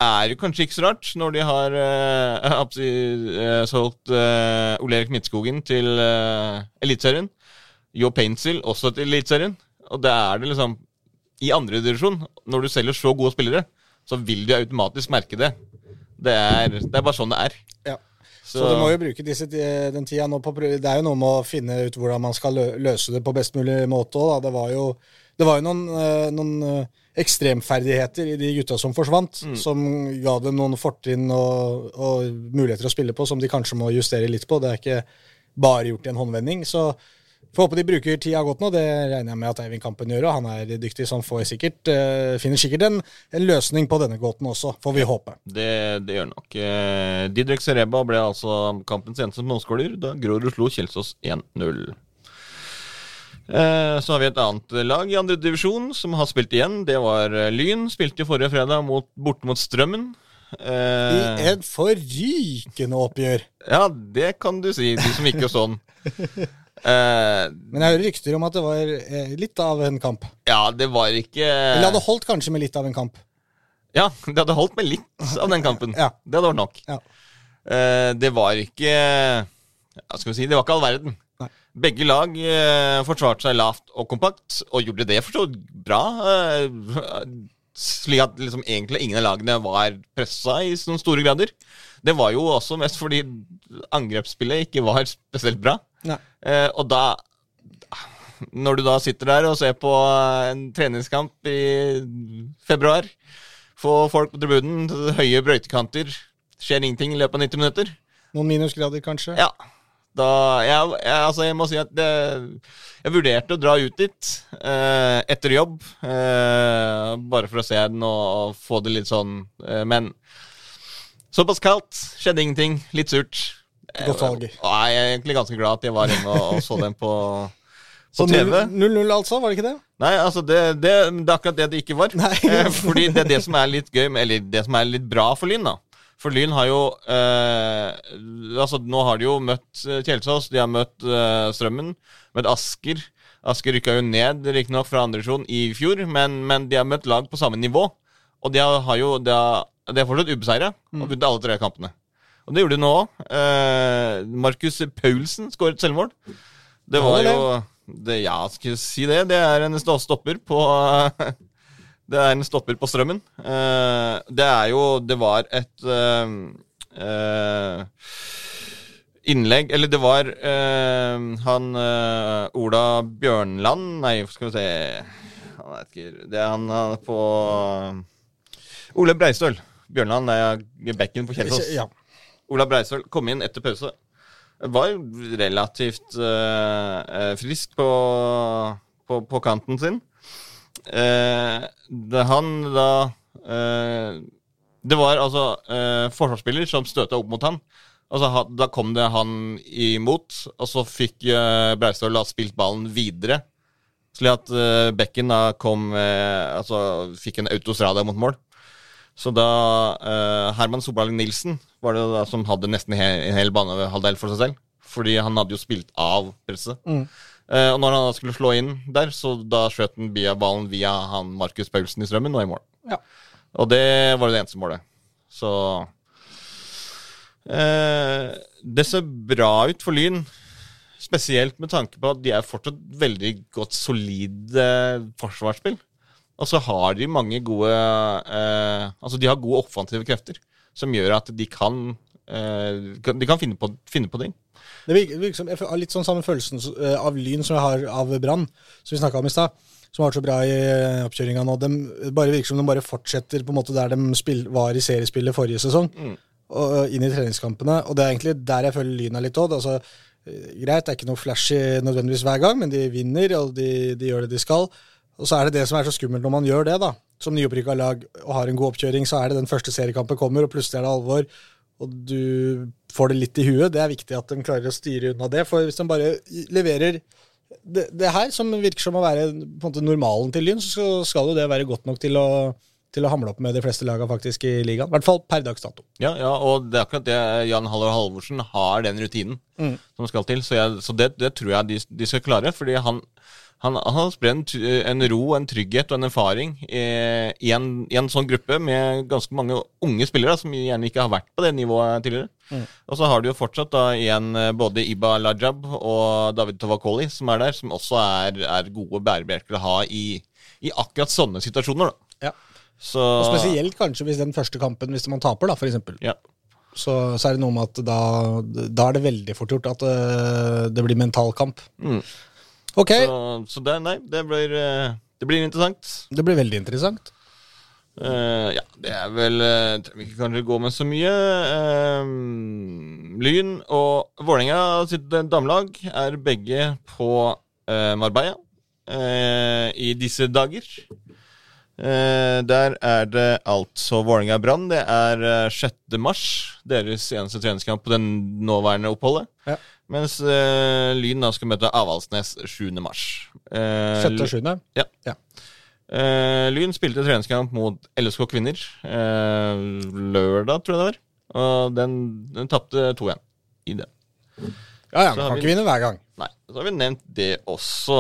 er jo kanskje ikke så rart, når de har uh, absolutt, uh, solgt uh, Ole Erik Midtskogen til uh, Eliteserien. Jo Paintsill også til Eliteserien. Og det er det liksom I andre divisjon, når du selger så gode spillere, så vil de automatisk merke det. Det er, det er bare sånn det er. Ja. Så, du må jo bruke disse, den tida nå på prøve Det er jo noe med å finne ut hvordan man skal løse det på best mulig måte òg, da. Det var jo, det var jo noen, eh, noen eh, ekstremferdigheter i de gutta som forsvant, som ga dem noen fortrinn og, og muligheter å spille på som de kanskje må justere litt på. Det er ikke bare gjort i en håndvending. Så får håpe de bruker tida godt nå. Det regner jeg med at Eivind Kampen gjør, og han er dyktig, så han får sikkert, eh, finner sikkert en, en løsning på denne gåten også, får vi håpe. Det, det gjør nok. Eh, Didrik Sereba ble altså kampens eneste målskåler da Grorud slo Kjelsås 1-0. Eh, så har vi et annet lag i andre divisjon som har spilt igjen. Det var Lyn. Spilte forrige fredag mot, borte mot Strømmen. I en et forrykende oppgjør. ja, det kan du si, du som ikke sånn. Eh, Men jeg hører rykter om at det var eh, litt av en kamp. ja, det var ikke Eller det hadde holdt kanskje med litt av en kamp. Ja, det hadde holdt med litt av den kampen. Ja. Det hadde vært nok. Ja. Eh, det var ikke Hva skal vi si? Det var ikke all verden. Nei. Begge lag forsvarte seg lavt og kompakt, og gjorde det for så vidt bra. Slik at liksom egentlig ingen av lagene var pressa i sånne store grader. Det var jo også mest fordi angrepsspillet ikke var spesielt bra. Nei. Eh, og da Når du da sitter der og ser på en treningskamp i februar, få folk på tribunen, høye brøytekanter, skjer ingenting i løpet av 90 minutter Noen minusgrader, kanskje. Ja. Da Jeg, jeg, altså jeg må si at det, jeg vurderte å dra ut dit eh, etter jobb, eh, bare for å se den og, og få det litt sånn eh, Men såpass kaldt, skjedde ingenting, litt surt. Godt valg. Jeg er egentlig ganske glad at jeg var inne og, og så den på, Så TV. 0-0 altså, var det ikke det? Nei, altså det, det, det er akkurat det det ikke var. Eh, Fordi det er det som er litt gøy, eller det som er litt bra for Lyn, da. For Lyn har jo eh, Altså, nå har de jo møtt eh, Kjelsås, de har møtt eh, Strømmen, møtt Asker. Asker rykka jo ned, riktignok fra andredivisjon i fjor, men, men de har møtt lag på samme nivå. Og de har, har jo De har, de er fortsatt ubeseira og vunnet alle tre kampene. Og det gjorde du nå òg. Eh, Markus Paulsen skåret selvmål. Det var er jo det, Ja, skal jeg si det. Det er en stopper på Det er en stopper på strømmen. Eh, det er jo Det var et eh, eh, innlegg Eller det var eh, han eh, Ola Bjørnland Nei, skal vi se Han vet ikke Det er han, han er på Ole Breistøl. Bjørnland er bekken på Kjelsås. Ja. Ola Breistøl kom inn etter pause. Var relativt eh, frisk på, på, på kanten sin. Uh, det han da uh, Det var altså forsvarsspiller som støta opp mot han. Altså, da kom det han imot, og så fikk uh, Breistøl spilt ballen videre. Slik at uh, bekken da kom uh, Altså fikk en autostrada mot mål. Så da uh, Herman Soberling Nilsen var det da som hadde nesten en hel banehalvdel for seg selv. Fordi han hadde jo spilt av presset. Mm. Eh, og når han da skulle slå inn der, så da skjøt han via ballen via han Markus Paulsen i strømmen og i mål. Ja. Og det var det eneste målet. Så eh, Det ser bra ut for Lyn. Spesielt med tanke på at de er fortsatt veldig godt solide forsvarsspill. Og så har de mange gode eh, Altså de har gode offensive krefter som gjør at de kan eh, De kan finne på, finne på ting. Det virker, virker som, jeg har litt sånn samme følelsen eh, av Lyn som jeg har av Brann, som vi snakka om i stad. Som har vært så bra i eh, oppkjøringa nå. De bare virker som de bare fortsetter på en måte der de spill, var i seriespillet forrige sesong. Mm. Og inn i treningskampene. Og det er egentlig der jeg føler Lyn er litt odd. Altså, greit, det er ikke noe flashy nødvendigvis hver gang, men de vinner, og de, de gjør det de skal. Og så er det det som er så skummelt når man gjør det, da. Som nyopprykka lag og har en god oppkjøring, så er det den første seriekampen kommer, og plutselig er det alvor. Og du får det litt i huet. Det er viktig at de klarer å styre unna det. For hvis de bare leverer det, det her, som virker som å være måte normalen til Lyn, så skal jo det være godt nok til å, til å hamle opp med de fleste lagene faktisk i ligaen. I hvert fall per dags dato. Ja, ja, og det er akkurat det Jan Haller Halvorsen har den rutinen Mm. som skal til. Så, jeg, så det, det tror jeg de, de skal klare. Fordi han, han, han har spredd en, en ro, en trygghet og en erfaring i, i, en, i en sånn gruppe med ganske mange unge spillere som gjerne ikke har vært på det nivået tidligere. Mm. Og så har du jo fortsatt da igjen eh, både Iba Lajab og David Tovakoli som er der, som også er, er gode bærebjelker å ha i, i akkurat sånne situasjoner. da. Ja. Så Og spesielt kanskje hvis den første kampen, hvis man taper, da, eksempel. Ja. Så, så er det noe med at da, da er det veldig fort gjort at eh, det blir mental kamp. Mm. Ok, Så, så det, nei, det blir, eh, det blir interessant. det blir veldig interessant. Uh, ja, det er vel uh, Trenger vi ikke kanskje gå med så mye. Uh, Lyn og Vålerenga sitt damelag er begge på uh, Marbella eh, i disse dager. Eh, der er det altså Vålerenga-Brann. Det er eh, 6. mars, deres eneste treningskamp på den nåværende oppholdet. Ja. Mens uh, Lyn da skal møte Avaldsnes 7. mars. Uh, 7. og 7. ja. Ja. Uh, Lyn spilte treningskamp mot LSK Kvinner eh, lørdag, tror jeg det var. Og den, den tapte 2-1 i det. Ja, ja, man kan vi- ikke vinne hver gang. Nei, så har vi nevnt det også.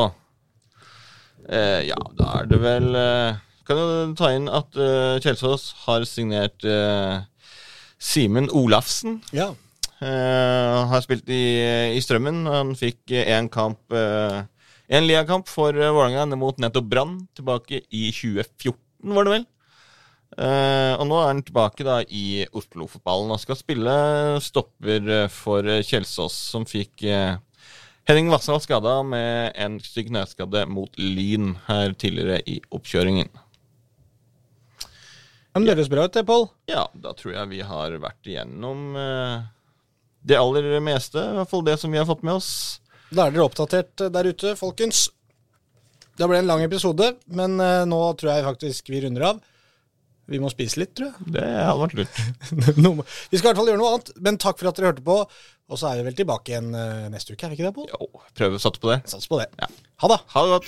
Eh, ja, da er det vel eh, Kan jo ta inn at eh, Kjelsås har signert eh, Simen Olafsen. Ja. Eh, har spilt i, i Strømmen. Han fikk én kamp uh, En liakamp for uh, Vålerenga mot nettopp Brann tilbake i 2014, var det vel. Uh, og nå er han tilbake da i Oslo-fotballen og skal spille stopper for Kjelsås, som fikk Henning Vassdal skada med en stygg kneskade mot Lyn her tidligere i oppkjøringen. Men det høres bra ut, det, Pål. Ja, da tror jeg vi har vært igjennom det aller meste. I hvert fall det som vi har fått med oss. Da er dere oppdatert eh, der ute, folkens. Det ble en lang episode, men eh, nå tror jeg faktisk vi runder av. Vi må spise litt, tror jeg. Det hadde vært lurt. Vi skal i hvert fall gjøre noe annet, men takk for at dere hørte på. Og så er vi vel tilbake igjen eh, neste uke, er vi ikke det, Pål? Jo, prøver å satse på det. Sats på det. Ja. Ha det. Ha det godt.